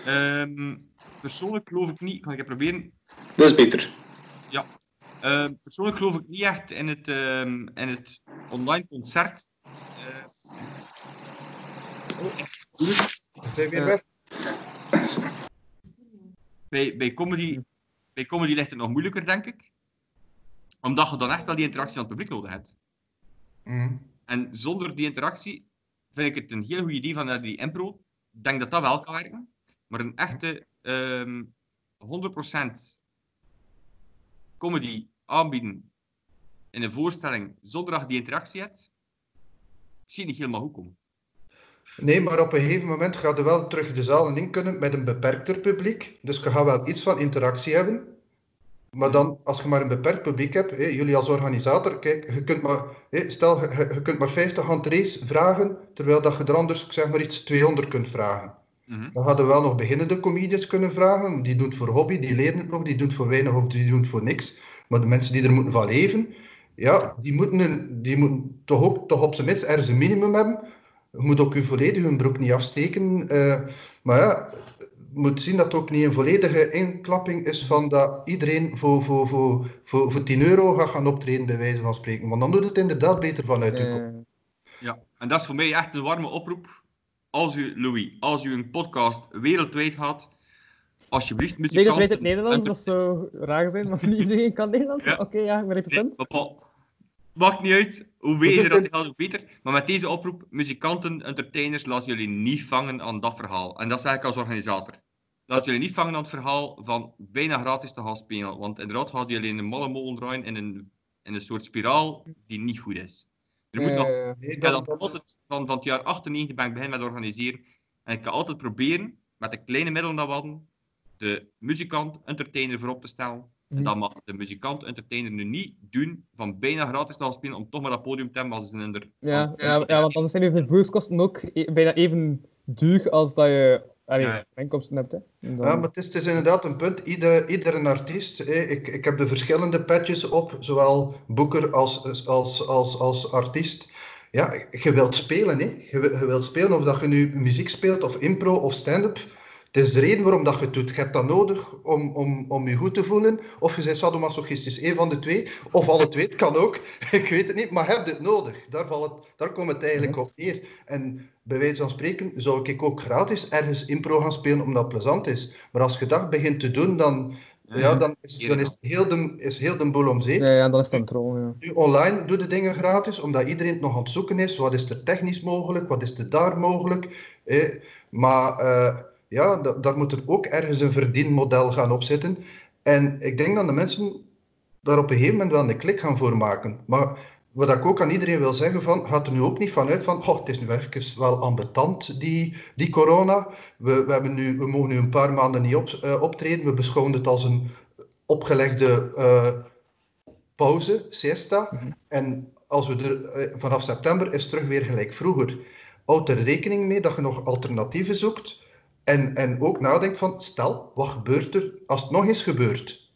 ehm, persoonlijk geloof ik niet, kan ik het proberen. Dat is beter. Eh, persoonlijk geloof ik niet echt in het, ehm, in het online concert. Eh, oh. Zijn weer weg? bij, bij, comedy, bij comedy ligt het nog moeilijker, denk ik. Omdat je dan echt al die interactie van het publiek nodig hebt. Mhm. En zonder die interactie vind ik het een heel goed idee van eh, die impro. Ik denk dat dat wel kan werken. Maar een echte ehm 100% comedy aanbieden in een voorstelling zonder dat je die interactie hebt, zie je niet helemaal goed komen. Nee, maar op een gegeven moment gaat je wel terug de zalen in kunnen met een beperkter publiek. Dus je gaat wel iets van interactie hebben. Maar dan, als je maar een beperkt publiek hebt, jullie als organisator, kijk, je kunt maar, hè, stel, je, kunt maar 50 entrees vragen, terwijl dat je er anders, ik zeg maar iets, 200 kunt vragen. Mhm. Dan hadden we wel nog beginnende comedians kunnen vragen. Die doen het voor hobby, die leren het nog, die doen het voor weinig of die doen het voor niks. Maar de mensen die er moeten van leven, ja, die moeten, een, die moeten toch ook toch op zijn minst ergens een minimum hebben. Je moet ook je volledig hun broek niet afsteken. eh, maar ja, je moet zien dat het ook niet een volledige inklapping is van dat iedereen voor, voor, voor, voor, voor 10 euro gaat gaan optreden, bij wijze van spreken. Want dan doet het inderdaad beter vanuit je kop. Eh, Ja, en dat is voor mij echt een warme oproep. Als u, Louis, als u een podcast wereldwijd had, alsjeblieft dat weet het muzikanten... Nederlands, dat zou raar zijn, want niet iedereen kan Nederlands. Ja. maar Oké, ja, ik ben even Nee, Maakt niet uit. Hoe beter dat gaat, hoe beter. Maar met deze oproep, muzikanten, entertainers, laat jullie niet vangen aan dat verhaal. En dat zeg ik als organisator. Laat jullie niet vangen aan het verhaal van bijna gratis te gaan spelen. Want inderdaad gaan jullie in een malle molen draaien in een, in een soort spiraal die niet goed is. Er moet nog Eh, ik heb dat- dat altijd van, van het jaar 98 ben ik beginnen met organiseren. En ik kan altijd proberen, met de kleine middelen dat we hadden, de muzikant, entertainer voorop te stellen. En Mhm. dat mag de muzikant, entertainer nu niet doen van bijna gratis te gaan spelen om toch maar dat podium te hebben als de... ja, ja, ja, want anders zijn je vervoerskosten ook e- bijna even duur als dat je allee, Ja. inkomsten hebt. Hè. Dan- Ja, maar het is, het is inderdaad een punt. Ieder, iedere artiest, hè, ik, ik heb de verschillende petjes op, zowel boeker als, als, als, als artiest. Ja, je wilt spelen, hè. Je, je wilt spelen of dat je nu muziek speelt, of impro, of stand-up. Het is de reden waarom dat je het doet. Je hebt dat nodig om, om, om je goed te voelen. Of je bent sadomasochistisch, één van de twee. Of alle twee, het kan ook. Ik weet het niet, maar heb het nodig. Daar, valt het, daar komt het eigenlijk op neer. En bij wijze van spreken zou ik ook gratis ergens impro gaan spelen omdat het plezant is. Maar als je dat begint te doen, dan, ja, dan, is, dan is, heel de, is heel de boel om zeep. ja, ja, dan is dat een troll. Ja. Nu, online doe de dingen gratis, omdat iedereen het nog aan het zoeken is. Wat is er technisch mogelijk? Wat is er daar mogelijk? Eh, maar eh, ja, da- daar moet er ook ergens een verdienmodel gaan op zitten. En ik denk dat de mensen daar op een gegeven moment wel een klik gaan voor maken. Maar wat ik ook aan iedereen wil zeggen, van, gaat er nu ook niet vanuit van, oh, het is nu even wel ambetant, die, die corona. We, we, hebben nu, we mogen nu een paar maanden niet op, eh, optreden. We beschouwen het als een opgelegde eh, pauze, siesta. En als we er, eh, vanaf september is het terug weer gelijk vroeger. Houd er rekening mee dat je nog alternatieven zoekt. En, en ook nadenkt van, stel, wat gebeurt er als het nog eens gebeurt?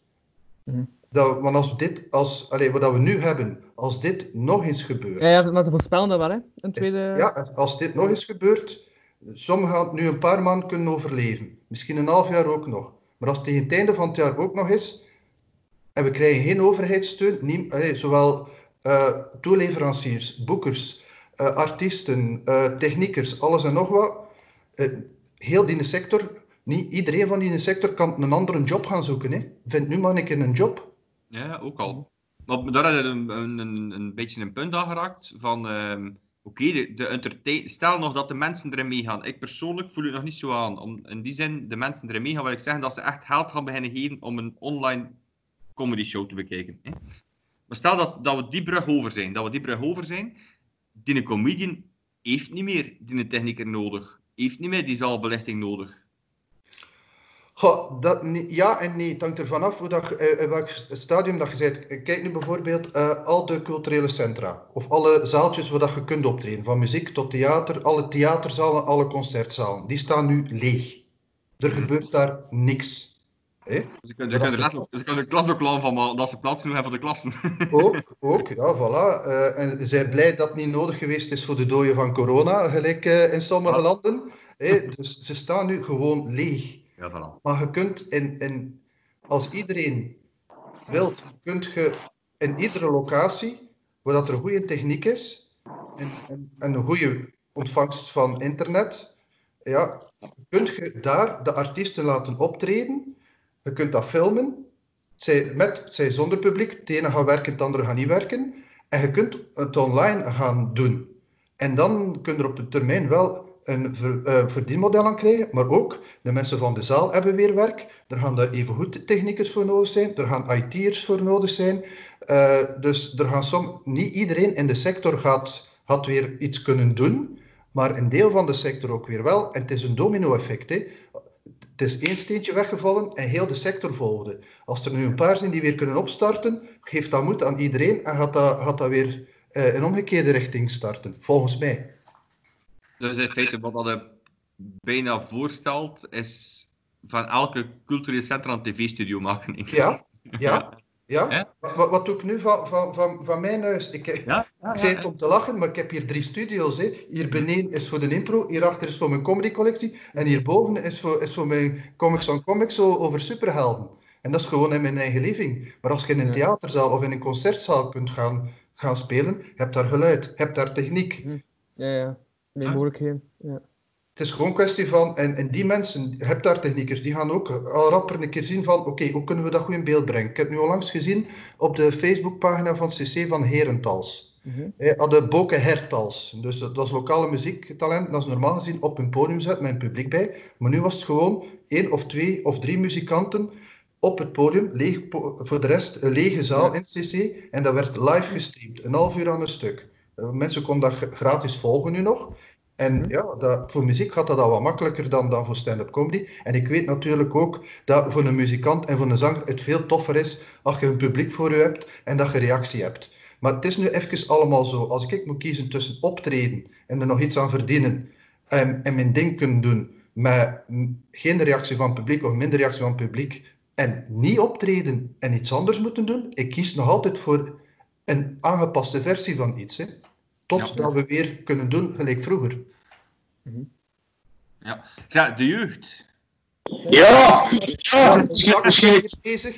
Mhm. Dat, want als dit, als, allee, wat dat we nu hebben, als dit nog eens gebeurt, Ja, ja, maar ze voorspellen dat wel, hè? Een is- tweede... ja, als dit nog eens gebeurt, sommigen gaan het nu een paar maanden kunnen overleven. Misschien een half jaar ook nog. Maar als het tegen het einde van het jaar ook nog is, en we krijgen geen overheidssteun, niet, allee, zowel eh, toeleveranciers, boekers, eh, artiesten, eh, techniekers, alles en nog wat, heel die sector, niet iedereen van die sector kan een andere job gaan zoeken. Hè. Vind nu maar een een job. Ja, ook al. Maar daar had je een, een, een, beetje een punt aan geraakt van... ehm, Oké, de, de stel nog dat de mensen erin meegaan. Ik persoonlijk voel het nog niet zo aan. Om, in die zin, de mensen erin meegaan, wil ik zeggen dat ze echt geld gaan beginnen geven om een online comedy show te bekijken. Hè? Maar stel dat, dat we die brug over zijn, dat we die brug over zijn, die comedian heeft niet meer die technieker nodig. Heeft niet meer die zaalbelichting nodig. Goh, dat, ja en nee. Het hangt ervan af hoe dat, eh, welk stadium dat je bent. Kijk nu bijvoorbeeld uh, al de culturele centra. Of alle zaaltjes waar dat je kunt optreden. Van muziek tot theater. Alle theaterzalen, alle concertzalen. Die staan nu leeg. Er gebeurt daar niks. Hè? Dus ik kan, je kan letterlijk- dus ik kan een klas ook lang van maken, dat ze plaats genoeg hebben voor de klassen. Ook, ook, ja, voilà. Eh, en zijn blij dat het niet nodig geweest is voor de dooien van corona, gelijk eh, in sommige landen. Hè? Dus ze staan nu gewoon leeg. Ja, voilà. Maar je kunt, in, in, als iedereen wilt, kunt je in iedere locatie, waar dat er goede techniek is en, en, en een goede ontvangst van internet, ja, kunt je daar de artiesten laten optreden. Je kunt dat filmen, zij met, zij zonder publiek. Het ene gaat werken, het andere gaat niet werken. En je kunt het online gaan doen. En dan kun je er op de termijn wel een eh, verdienmodel aan krijgen, maar ook de mensen van de zaal hebben weer werk. Er gaan daar evengoed technicus voor nodig zijn, er gaan IT'ers voor nodig zijn. Eh, dus er gaan som, niet iedereen in de sector gaat, gaat weer iets kunnen doen, maar een deel van de sector ook weer wel. En het is een domino-effect. Het is één steentje weggevallen en heel de sector volgde. Als er nu een paar zijn die weer kunnen opstarten, geeft dat moed aan iedereen en gaat dat, gaat dat weer eh, in omgekeerde richting starten, volgens mij. Dus in feite wat dat je bijna voorstelt, is van elke cultureel centrum een tv-studio maken. Ja, ja, ja. Wat, wat- wat doe ik nu van, van, van, van mijn huis? Ik, ik Ja, ja, zei het om te lachen, maar ik heb hier drie studio's. Hè. Hier beneden is voor de impro, hierachter is voor mijn comedycollectie en hierboven is voor, is voor mijn comics on comics over superhelden. En dat is gewoon in mijn eigen living. Maar als je in een theaterzaal of in een concertzaal kunt gaan, gaan spelen, heb daar geluid, heb daar techniek. Ja, ja. Meer mogelijkheden. Ja. Het is gewoon een kwestie van, en, en die mensen, heb daar techniekers, die gaan ook al rapper een keer zien van, oké, hoe kunnen we dat goed in beeld brengen? Ik heb het nu onlangs gezien op de Facebookpagina van CC van Herentals. Mhm. Hij hadden Boke Hertals, dus dat is lokale muziektalent, dat is normaal gezien op een podium zet met een publiek bij. Maar nu was het gewoon één of twee of drie muzikanten op het podium, leeg voor de rest een lege zaal in CC, en dat werd live gestreamd, een half uur aan een stuk. Eh, Mensen konden dat gratis volgen nu nog. En ja, dat, voor muziek gaat dat al wat makkelijker dan, dan voor stand-up comedy. En ik weet natuurlijk ook dat voor een muzikant en voor een zanger het veel toffer is als je een publiek voor je hebt en dat je reactie hebt. Maar het is nu even allemaal zo. Als ik moet kiezen tussen optreden en er nog iets aan verdienen en, en mijn ding kunnen doen met geen reactie van het publiek of minder reactie van het publiek en niet optreden en iets anders moeten doen, ik kies nog altijd voor een aangepaste versie van iets. Hè. Totdat Ja. we weer kunnen doen gelijk vroeger. ja. Ja, de jeugd. Ja, ja is bezig.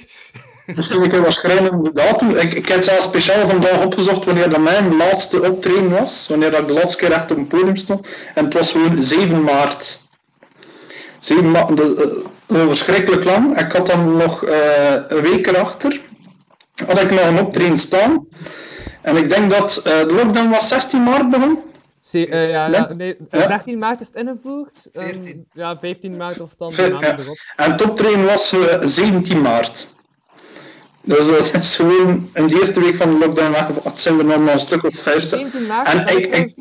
misschien ik was schrijnende datum. Ik, ik heb zelfs speciaal vandaag opgezocht wanneer dat mijn laatste optreden was. Wanneer dat ik de laatste keer echt op een podium stond. En het was gewoon 7 maart. 7 maart, al verschrikkelijk lang. Ik had dan nog eh, een week erachter. Had ik nog een optreden staan. En ik denk dat eh, de lockdown was 16 maart begon. Eh, ja, Nee? ja, nee, Ja. 13 maart is het ingevoerd. Ehm, 14. ja, 15 maart of dan Veer- ja. erop. En het optreden was eh, 17 maart. Dus dat is gewoon in de eerste week van de lockdown weggevallen. Het zijn er nog maar een stuk of vijf. 17 maart, En ben ik- ik, trouwens-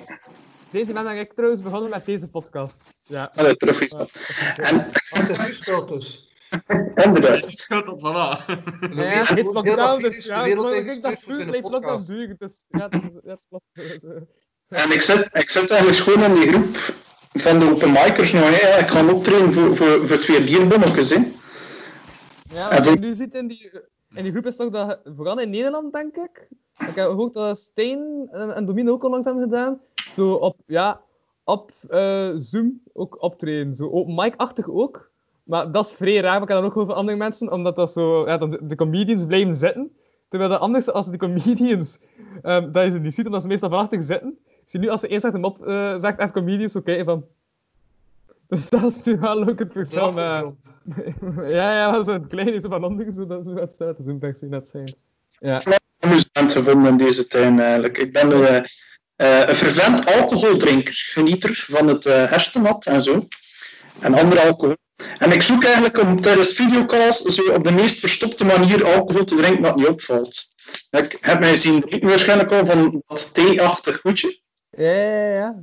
17 maart ben ik trouwens begonnen met deze podcast. Ja. Allee, terug is dat. En Maar het is dus. Inderdaad. Het schuld op voilà. Ja, Louis ja, het is dat lockdown, dus de ja, wereld ik dacht, het zijn blijft lockdown duren. Dus ja, dat is- dat En ik zit, ik zit eigenlijk gewoon in die groep van de open micers nog. Hè. Ik ga optreden voor, voor, voor twee bierbonnetjes. Hè. Ja, wat voor- je nu ziet in die, in die groep is toch dat, vooral in Nederland denk ik, ik heb gehoord dat Stijn en Domino ook onlangs hebben gedaan, zo op, ja, op eh, Zoom ook optreden, zo open mic-achtig ook. Maar dat is vrij raar, maar ik heb dan ook over andere mensen, omdat dat zo, ja, dan de comedians blijven zitten. Terwijl dat anders, als de comedians, ehm, dat je ze niet ziet, omdat ze meestal van achter zitten, zie je nu als ze eerst achter hem op eh zegt, echt comedians, kijken van... Dus dat is nu wel ook het verschil met... Ja, ja, maar zo'n klein is van anderen, zo dat zo uit staat te zien, dat je net zei. Ja. amusement gevonden in deze tuin eigenlijk. Ik ben eh, eh, een fervent alcoholdrinker, genieter van het eh hersenmat en zo. En andere alcohol. En ik zoek eigenlijk om tijdens videocalls zo op de meest verstopte manier alcohol te drinken dat niet opvalt. Ik heb mij zien drinken waarschijnlijk al van dat thee-achtig goedje. Ja, ja, ja.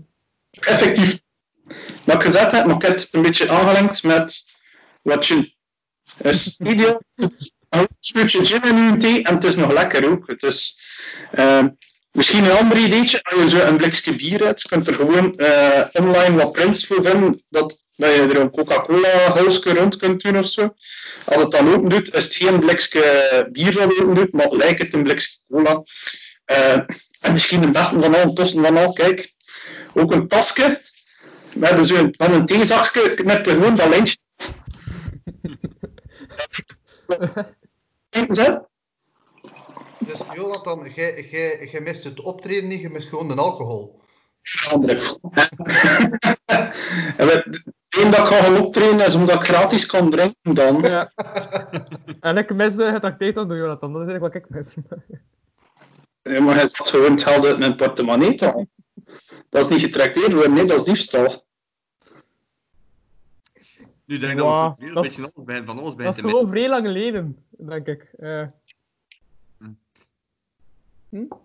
Effectief. Wat ik gezet heb, maar ik heb het een beetje aangelengd met wat. Het is ideaal. Een stukje gin in uw thee en het is nog lekker ook. Het is eh, misschien een ander ideetje. Als je zo een blikje bier hebt, kunt er gewoon eh, online wat prints voor vinden. Dat, dat je er een Coca-Cola hulsje rond kunt doen of zo. Als het dan open doet, is het geen blikje bier dat open doet, maar lijkt het een blikje cola. Eh, en misschien de beste van al, tussen van al, kijk, ook een tasje. Met dus een, van een theezakje met er gewoon dat lijntje. Kijk eens, hè. Dus Jonathan, jij, jij, jij mist het optreden niet, je mist gewoon de alcohol. andere. En we- Eén dat ik ga gaan optreden is omdat ik gratis kan drinken dan. Ja. en ik mis uh, getrakteerd door Jonathan, dat is eigenlijk wat ik mis. Ja, maar hij zat gewoon het geld uit mijn portemonnee te halen. Dat is niet getrakteerd worden, nee, dat is diefstal. Nu denk ik Wow, dat we een dat beetje is- alles bij, van alles bij Dat is gewoon vrij lang geleden, denk ik. Eh,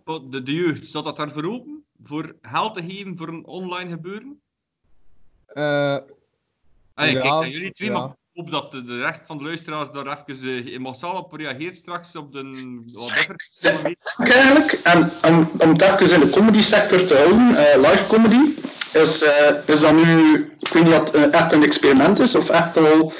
Oh, De, de jeugd, staat dat daar voor open? Voor geld te geven voor een online gebeuren? Eh, Ah, ja, kijk naar jullie twee, ja. maar ik hoop dat de, de rest van de luisteraars daar even eh, massaal op reageert straks op de whatever. eigenlijk. En om, om het even in de comedy sector te houden, eh, live comedy, is, eh, is dat nu, ik weet niet of het echt een experiment is of echt al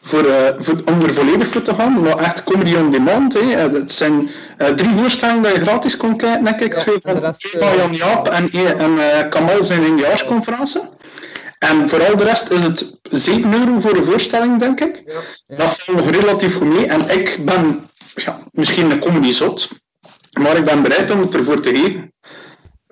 voor, eh, voor, om er volledig voor te gaan, maar echt comedy on demand. Hè. Het zijn eh, drie voorstellingen dat je gratis kon kijken, denk ik. Ja, twee van, de rest, twee van Jan Jaap en, één- en eh, Kamal zijn eindejaarsconferentie. En voor al de rest is het 7 euro voor een voorstelling, denk ik. Ja. Dat valt nog relatief goed mee. En ik ben ja, misschien een comedy zot, maar ik ben bereid om het ervoor te geven.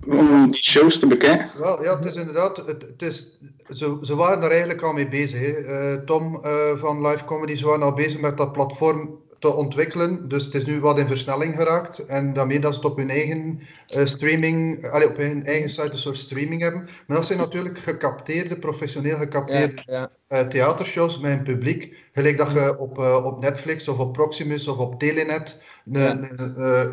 Om die shows te bekijken. Wel, ja, het is inderdaad, het, het is, ze, ze waren daar eigenlijk al mee bezig. Hè. Eh, Tom eh, van Live Comedy, ze waren al bezig met dat platform te ontwikkelen. Dus het is nu wat in versnelling geraakt. En daarmee dat ze het op hun eigen eh, streaming, allee, op hun eigen site een soort streaming hebben. Maar dat zijn natuurlijk gecapteerde, professioneel gecapteerde ja. eh, theatershows met een publiek. Gelijk dat je op, eh, op Netflix of op Proximus of op Telenet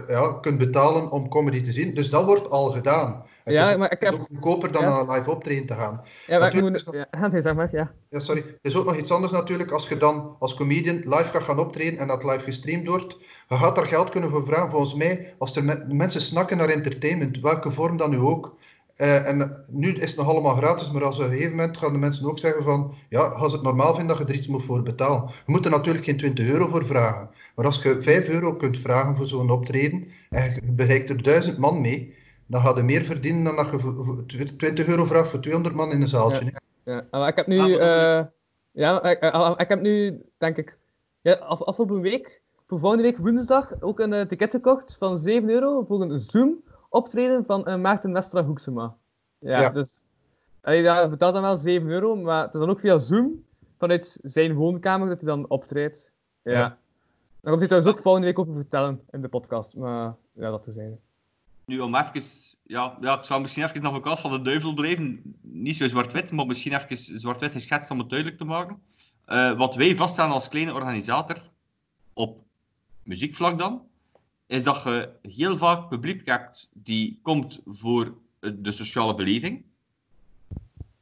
ja, kunt betalen om comedy te zien. Dus dat wordt al gedaan. Het Ja, is, maar ik heb- ook goedkoper dan ja. naar een live optreden te gaan. Ja, maar ik moet... Ja, zeg maar, ja. Ja, sorry. Het is ook nog iets anders natuurlijk als je dan als comedian live gaat gaan optreden en dat live gestreamd wordt. Je gaat daar geld kunnen voor vragen. Volgens mij, als er me- mensen snakken naar entertainment, welke vorm dan nu ook. Eh, en nu is het nog allemaal gratis, maar als op een gegeven moment gaan de mensen ook zeggen van, ja, als het normaal vinden dat je er iets moet voor betalen. Je moet er natuurlijk geen 20 euro voor vragen. Maar als je 5 euro kunt vragen voor zo'n optreden en je bereikt er 1000 man mee, dan ga je meer verdienen dan dat je voor- voor 20 euro vraagt voor 200 man in een zaaltje. Ja. Ja, maar ik heb nu, Ah, maar eh, ja, ik, ik heb nu, denk ik, ja, af, afgelopen week, voor volgende week woensdag, ook een eh, ticket gekocht van 7 euro voor een Zoom-optreden van eh, Maarten Westra Hoeksema. Ja, Ja. dus, allee, ja, hij betaalt dan wel 7 euro, maar het is dan ook via Zoom, vanuit zijn woonkamer, dat hij dan optreedt. Ja. Ja. Daar komt hij trouwens ook volgende week over vertellen in de podcast, maar ja, dat te zijn. Nu om even, ja, ja, ik zou misschien even een advocaat van de duivel blijven. Niet zo zwart-wit, maar misschien even zwart-wit geschetst om het duidelijk te maken. Eh, wat wij vaststellen als kleine organisator, op muziekvlak dan, is dat je heel vaak publiek hebt die komt voor de sociale beleving.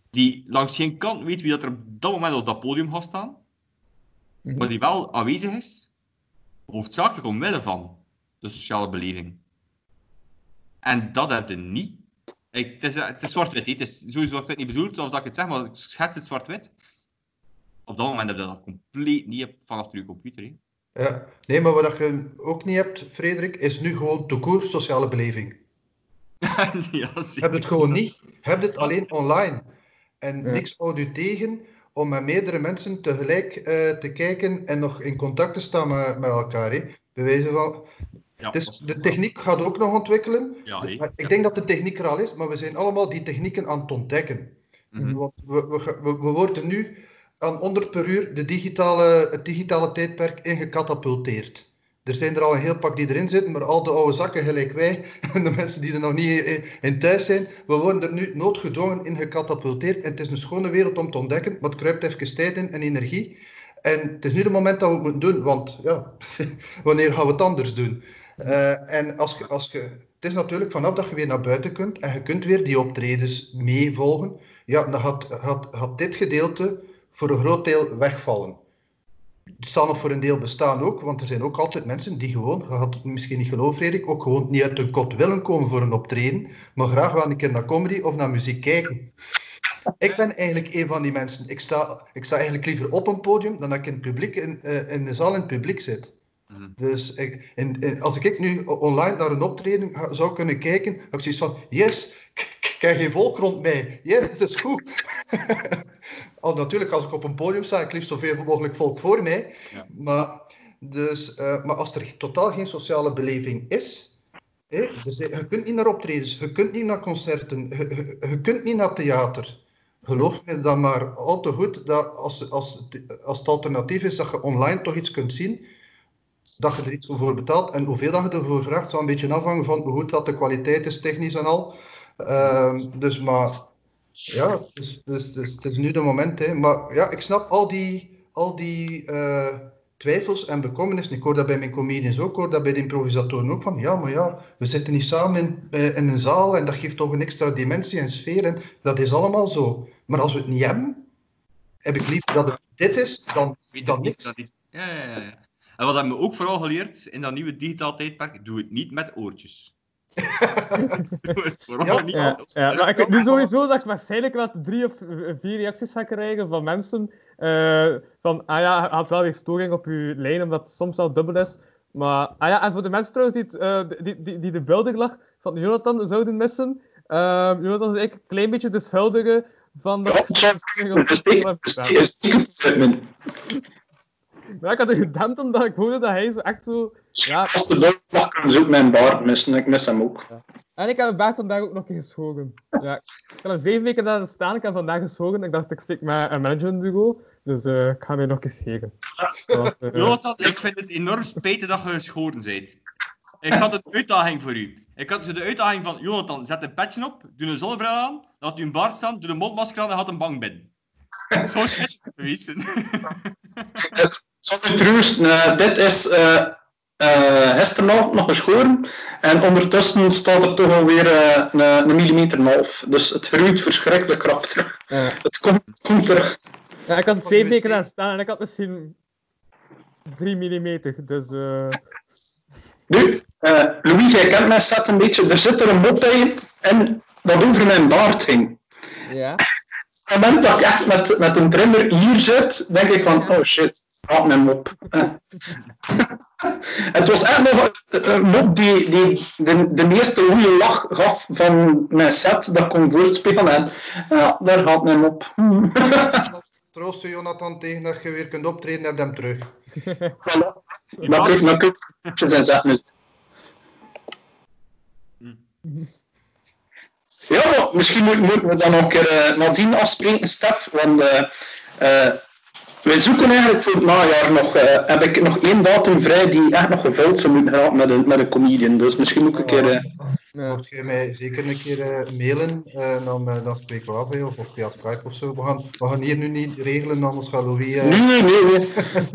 Die langs geen kant weet wie dat er op dat moment op dat podium gaat staan. Mhm. Maar die wel aanwezig is, hoofdzakelijk omwille van de sociale beleving. En dat heb je niet. Ik, het is, het is zwart-wit, het is sowieso zwart-wit niet bedoeld, zoals dat ik het zeg, maar ik schets het zwart-wit. Op dat moment heb je dat compleet niet op- vanaf je computer. Hè. Ja. Nee, maar wat je ook niet hebt, Frederik, is nu gewoon de koers sociale beleving. ja, hebt het gewoon niet. Je hebt het alleen online. En Ja. niks houdt u tegen om met meerdere mensen tegelijk eh, te kijken en nog in contact te staan met, met elkaar. Hè. Bij wijze van... Ja, is- de techniek gaat ook nog ontwikkelen. Ja, ik denk dat de techniek er al is, maar we zijn allemaal die technieken aan het ontdekken. Mhm. We, we, we, we worden nu aan 100 per uur de digitale, het digitale tijdperk ingecatapulteerd. Er zijn er al een heel pak die erin zitten, maar al de oude zakken gelijk wij en de mensen die er nog niet in, in thuis zijn, we worden er nu noodgedwongen in gecatapulteerd. En het is een schone wereld om te ontdekken, maar het kruipt even tijd in en energie. En het is nu het moment dat we het moeten doen, want ja, wanneer gaan we het anders doen? Eh, en als als je, het is natuurlijk vanaf dat je weer naar buiten kunt en je kunt weer die optredens meevolgen, ja, dan gaat, gaat, gaat dit gedeelte voor een groot deel wegvallen. Het zal nog voor een deel bestaan ook, want er zijn ook altijd mensen die gewoon, je had het misschien niet geloofd, ook gewoon niet uit hun kot willen komen voor een optreden, maar graag wel een keer naar comedy of naar muziek kijken. Ik ben eigenlijk een van die mensen. Ik sta, ik sta eigenlijk liever op een podium dan dat ik in, het publiek, in, eh, in de zaal in het publiek zit. Mhm. Dus ik, als ik nu online naar een optreden zou kunnen kijken, heb ik zoiets van, yes, ik krijg geen volk rond mij. Ja, dat is goed. Al natuurlijk, als ik op een podium sta, ik liefst zoveel mogelijk volk voor mij. Ja. Maar Dus, eh, maar als er totaal geen sociale beleving is, hè, dus je kunt niet naar optredens, je kunt niet naar concerten, je, je- je kunt niet naar theater. Geloof me dan maar al te goed dat als, als, als het alternatief is dat je online toch iets kunt zien, dat je er iets voor betaalt. En hoeveel dat je ervoor vraagt, zal een beetje afhangen van hoe goed dat de kwaliteit is, technisch en al. Ehm, dus maar ja, het is, het is, het is, nu de moment. Hè. Maar ja, ik snap al die, al die eh, twijfels en bekommernissen. Ik hoor dat bij mijn comedians ook, ik hoor dat bij de improvisatoren ook. Van ja, maar ja, we zitten niet samen in, eh, in een zaal en dat geeft toch een extra dimensie en sfeer. En dat is allemaal zo. Maar als we het niet hebben, heb ik liever dat het dit is dan, dan niks. ja, ja, ja. En wat hebben we ook vooral geleerd in dat nieuwe digitaal tijdperk? Doe het niet met oortjes. Doe het vooral Ja, niet Ja, met ja, maar ik weet nu sowieso dat ik waarschijnlijk wel drie of vier reacties ga krijgen van mensen. eh, van, ah ja, je had wel weer storing op je lijn, omdat het soms wel dubbel is. Maar, ah ja, en voor de mensen trouwens die, het, eh, die, die, die de beeldenlag van Jonathan zouden missen. eh, Jonathan is eigenlijk een klein beetje de schuldige van dat... Maar ik had het gedempt omdat ik hoorde dat hij zo echt zo... Ja, Als de kan ook mijn baard missen. Ik mis hem ook. En ik heb mijn baard vandaag ook nog een keer geschoren. Ja, ik heb hem zeven weken laten staan, ik heb vandaag geschoren. Ik dacht, ik spreek met een managementbureau, dus eh, ik ga mij nog eens scheren. Dat was, eh, Jonathan, ik vind het enorm spijtig dat je geschoren bent. Ik had een uitdaging voor u. Ik had de uitdaging van, Jonathan, zet een petje op, doe een zonnebril aan, laat u een baard staan, doe een mondmasker aan en had een bank binnen. Zo bewezen. Zonder troosten, eh, dit is eh eh, gisteravond nog geschoren. En ondertussen staat er toch alweer eh, een, een millimeter en een half. Dus het groeit verschrikkelijk krap terug. ja. Het komt, het komt terug. Ja, ik had het zeven weken laten staan en ik had misschien 3 mm, dus... eh, Nu, eh, Louis, jij kent mij set een beetje. Er zit er een mop bij en dat over mijn baard ging. ja. Op het moment dat ik echt met, met een trimmer hier zit, denk ik van, oh shit, haat mijn mop. Het was echt nog een- mop die, die de, de meeste goede lach gaf van mijn set dat kon voortspelen. En ja, daar gaat mijn mop. Troost je Jonathan tegen dat je weer kunt optreden, heb je hem terug. Maar kun maar je zijn. Ja, maar misschien moet- moeten we dan nog een keer eh, nadien afspreken, Stef. Want eh, wij zoeken eigenlijk voor het najaar nog, eh, heb ik nog één datum vrij die echt nog gevuld zou moeten gaan met een, met een comedian. Dus misschien ook een keer... eh, ja. Mocht jij mij zeker een keer eh, mailen, eh, dan, eh, dan spreken we af, of, of via Skype of zo. We gaan, we gaan hier nu niet regelen, anders gaat Louis... eh, Nee, nee, nee. nee.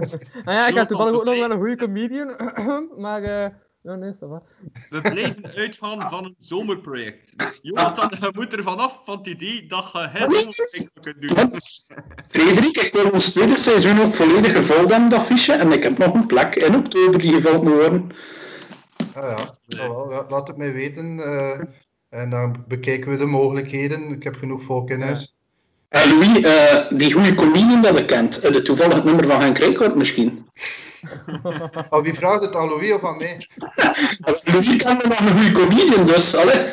Ah ja, ik heb toevallig ook nog wel een goede comedian, maar... ja, nee, ça va. We blijven uitgaan van een zomerproject. Jonathan, je moet er vanaf van het idee dat je het zomerproject kunt doen. Frederik, ik wil ons tweede seizoen ook volledig gevuld hebben, dat fiche. En ik heb nog een plek in oktober die gevuld moet worden. Ah ja, ja, laat het mij weten. eh, en dan bekijken we de mogelijkheden. Ik heb genoeg volk in huis. Eh, Louis, eh, die goede comedian dat je kent, je toevallig het nummer van Henk Rijkaard misschien? Oh, wie vraagt het aan Louis of aan mij? Louis kent nog een goede comedian, dus. Allee.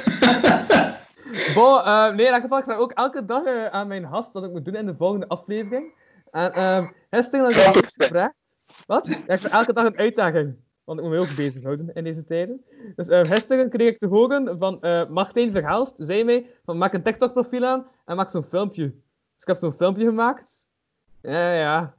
Bon, eh, nee, in elk geval, ik vraag ook elke dag eh, aan mijn gast wat ik moet doen in de volgende aflevering. En uh, gisteren had ik gevraagd. Wat? Ja, ik vraag elke dag een uitdaging. Want ik moet me ook bezighouden in deze tijden. Dus uh, gisteren kreeg ik te horen van uh, Martijn Verhaalst, zei mij, van maak een TikTok-profiel aan en maak zo'n filmpje. Dus ik heb zo'n filmpje gemaakt. Ja, ja.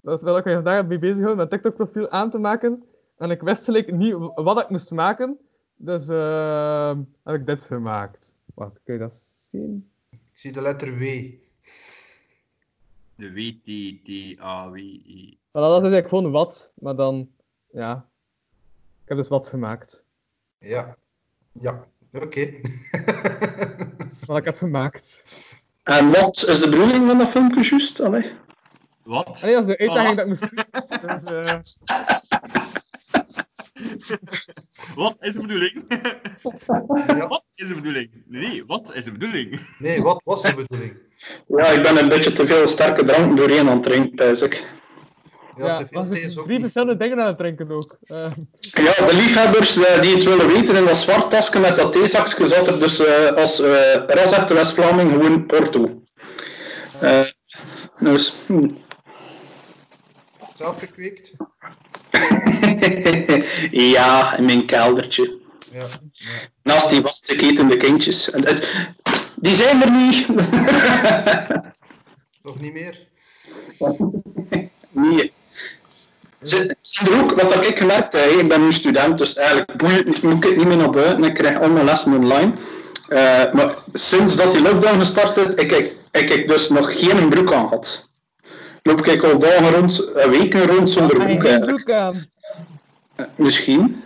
Dat is wel ook vandaag mee bezig gehouden, mijn TikTok-profiel aan te maken. En ik wist gelijk niet wat ik moest maken. Dus uh, heb ik dit gemaakt. Wat, kun je dat zien? Ik zie de letter W. De W, T, T, A, W, I. Voilà, dat is eigenlijk gewoon wat, maar dan, ja. Ik heb dus wat gemaakt. Ja. Ja, oké. Okay. wat ik heb gemaakt. En wat is de bedoeling van dat filmpje juist? Allee. Wat? Nee, dat is de uitdaging oh. dat ik moest doen. Dus, uh... Wat is de bedoeling? ja. Wat is de bedoeling? Nee, wat is de bedoeling? Nee, wat was de bedoeling? Ja, ik ben een beetje te veel sterke drank doorheen aan het drinken, pijs ik. Ja, ja te veel thee is ook drie niet. verschillende dingen aan het drinken ook. Uh... Ja, de liefhebbers uh, die het willen weten, in dat zwart tasje met dat theezakje zat er dus uh, als uh, ras West-Vlaming gewoon Porto. dus, hmm. Zelf gekweekt? ja, in mijn keldertje. Ja. ja. Naast die vastgeketende kindjes. Die zijn er niet. Nog niet meer? nee. Ze zijn er ook, wat heb ik gemerkt, hè, ik ben nu student, dus eigenlijk boeit, moet ik niet meer naar buiten. Ik krijg al mijn lessen online. Eh, maar sinds dat die lockdown gestart is, ik, ik, ik, ik dus nog geen broek aan gehad. Loop ik al dagen rond, eh, weken rond zonder broek eigenlijk. aan? Eh, Misschien.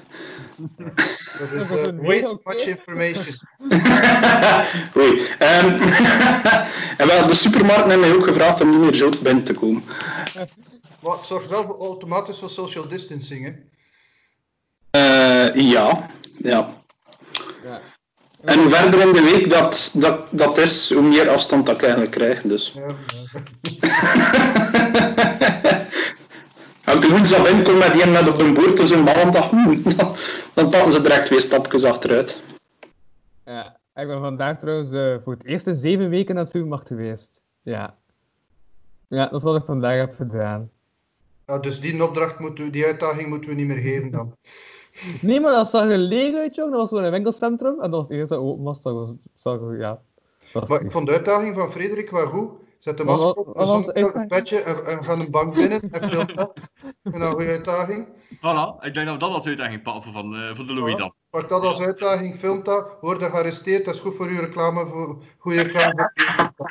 Dat is een way much information. Oei. Ehm, en wel, de supermarkt heeft mij ook gevraagd om niet meer zo binnen te komen. Maar het zorgt wel voor automatisch voor social distancing, hè? Eh, ja, ja. Ja. En hoe verder in de week dat, dat, dat is, hoe meer afstand dat ik eigenlijk krijg. Dus. Ja, Als ik woensdag inkom met die net op een boord, dus een maandag, hmm, dan, dan pakken ze direct twee stapjes achteruit. Ja, ik ben vandaag trouwens eh, voor het eerst in zeven weken naar de supermarkt geweest. Ja. Ja, dat is wat ik vandaag heb gedaan. Ja, dus die opdracht moeten we, die uitdaging moeten we niet meer geven dan. Nee, maar dat zag er leeg uit, jong. Dat was gewoon een winkelcentrum. En dat was het eerste dat open was. Dat was, ja. Dat was Maar ik vond de uitdaging van Frederik wel goed. Zet de masker op, een petje en, en ga een bank binnen en film dat. En dan een goede uitdaging. Voilà, ik denk dat we dat als uitdaging pakken van, eh, van de Louis dan. Pak dat als uitdaging, film dat, word je gearresteerd, dat is goed voor uw reclame, voor goede reclame voor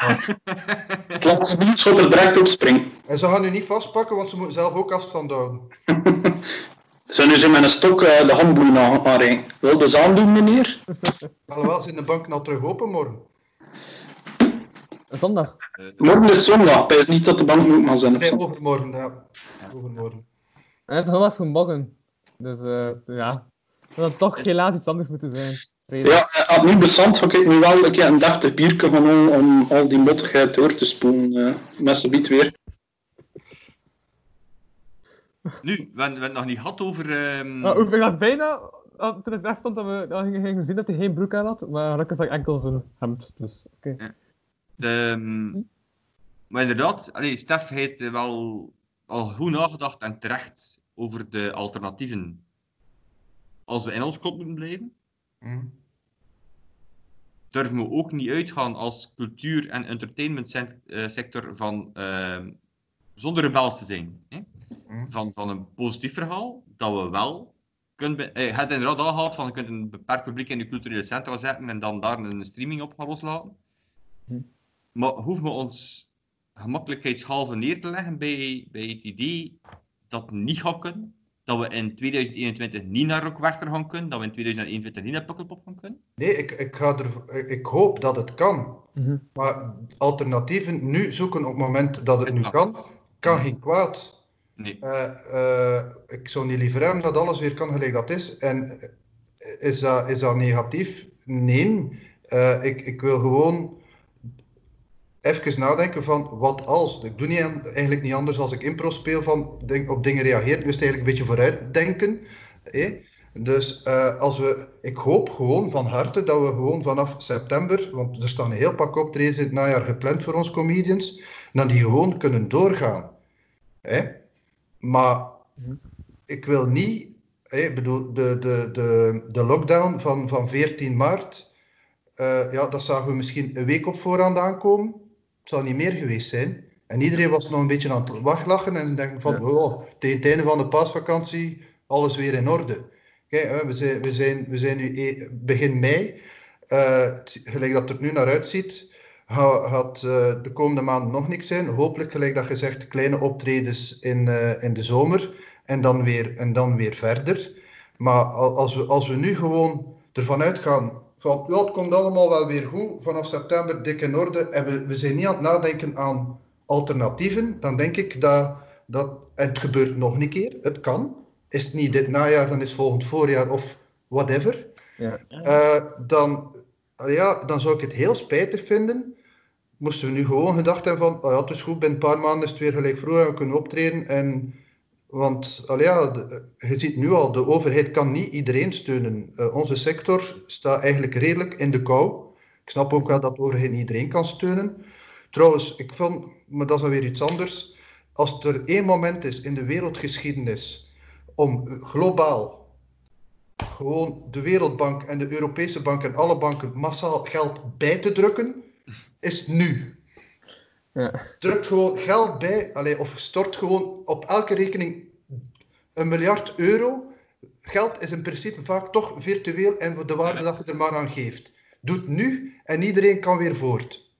Het laatste nieuws wat er direct op springt. En ze gaan u niet vastpakken, want ze moeten zelf ook afstand houden. Zijn nu zo met een stok eh, de handboeien aan- aanrijden. Wil de zaan doen, meneer? Alhoewel, zijn de banken al terug open morgen. Zondag. Eh, Morgen is zondag, het is niet dat de bank moet maar zijn. op Nee, overmorgen, ja. Overmorgen. En het is zondag morgen. Dus eh, ja. Dat had toch helaas iets anders moeten zijn. Ja, eh, het niet bestand, ga ik nu wel een keer een biertje gaan halen om al die mottigheid door te spoelen. eh met z'n biet weer. Nu, we hebben we hebben het nog niet gehad over... ehm, Maar hoeveel dat bijna, toen ik daar stond, dat we dat we gingen zien dat hij geen broek aan had. Maar gelukkig zag ik enkel zijn hemd. Dus oké. De, ehm, maar inderdaad, allee, Stef heeft wel al goed nagedacht en terecht over de alternatieven. Als we in ons kot moeten blijven, Hm. durven we ook niet uitgaan als cultuur- en entertainmentsector van ehm, zonder rebels te zijn. Hè? Hm. Van, van een positief verhaal, dat we wel kunnen... eh, Je hebt inderdaad al gehad van je kunt een beperkt publiek in je culturele centra zetten en dan daar een streaming op gaan loslaten. Hm. Maar hoeven we ons gemakkelijkheidshalve neer te leggen bij, bij het idee dat het niet gaat kunnen? Dat we in 2021 niet naar Rockwerchter gaan kunnen? Dat we in 2021 niet naar Pukkelpop gaan kunnen? Nee, ik, ik, ga er, ik hoop dat het kan. Mhm. Maar alternatieven nu zoeken op het moment dat het nu kan, kan geen kwaad. Nee. Eh, eh, ik zou niet liever hebben dat alles weer kan gelijk dat is. En is dat, is dat negatief? Nee. Eh, ik, ik wil gewoon even nadenken van wat als. Ik doe niet eigenlijk niet anders als ik impro speel van denk, op dingen. Ik moest eigenlijk een beetje vooruitdenken. Dus eh, als we, ik hoop gewoon van harte dat we gewoon vanaf september, want er staan een heel pak optredens in het najaar gepland voor ons comedians, dat die gewoon kunnen doorgaan. Maar ik wil niet, ik bedoel, de, de, de, de lockdown van, van 14 maart, eh, ja, dat zagen we misschien een week op voorhand aankomen. Het zal niet meer geweest zijn. En iedereen was nog een beetje aan het wachtlachen en denken van, oh, tegen het einde van de paasvakantie, alles weer in orde. Kijk, we, zijn, we, zijn, we zijn nu e- begin mei. Eh, gelijk dat het er nu naar uitziet, ga- gaat eh, de komende maand nog niks zijn. Hopelijk, gelijk dat gezegd, kleine optredens in, eh, in de zomer en dan weer, en dan weer verder. Maar al- als we, als we nu gewoon ervan uitgaan van ja, het komt allemaal wel weer goed, vanaf september dik in orde en we, we zijn niet aan het nadenken aan alternatieven, dan denk ik dat, dat en het gebeurt nog een keer, het kan. Is het niet dit najaar, dan is het volgend voorjaar of whatever. Ja. Eh, dan, ja, dan zou ik het heel spijtig vinden. Moesten we nu gewoon gedacht hebben van, oh ja, het is goed, binnen een paar maanden is het weer gelijk vroeger en we kunnen optreden. En, want ja, de- je ziet nu al, de overheid kan niet iedereen steunen. Eh, onze sector staat eigenlijk redelijk in de kou. Ik snap ook wel dat de overheid niet iedereen kan steunen. Trouwens, ik vond, maar dat is dan weer iets anders. als er één moment is in de wereldgeschiedenis om eh, globaal gewoon de Wereldbank en de Europese Bank en alle banken massaal geld bij te drukken, is nu. Ja. Drukt gewoon geld bij, allee, of stort gewoon op elke rekening een miljard euro. Geld is in principe vaak toch virtueel en de waarde dat je er maar aan geeft. Doe het nu en iedereen kan weer voort.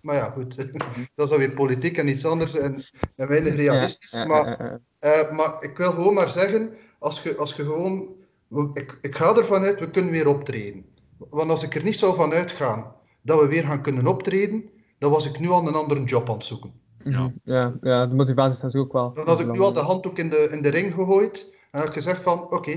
Maar ja, goed, dat is dan weer politiek en iets anders en, en weinig realistisch. Ja, ja, maar, eh, maar ik wil gewoon maar zeggen, als je, als je gewoon... Ik, ik ga ervan uit, we kunnen weer optreden. Want als ik er niet zou van uitgaan dat we weer gaan kunnen optreden, dan was ik nu al een andere job aan het zoeken. Mhm. Ja, ja, de motivatie is natuurlijk ook wel. Dan had ik nu al de handdoek in de, in de ring gegooid en had ik gezegd van, oké,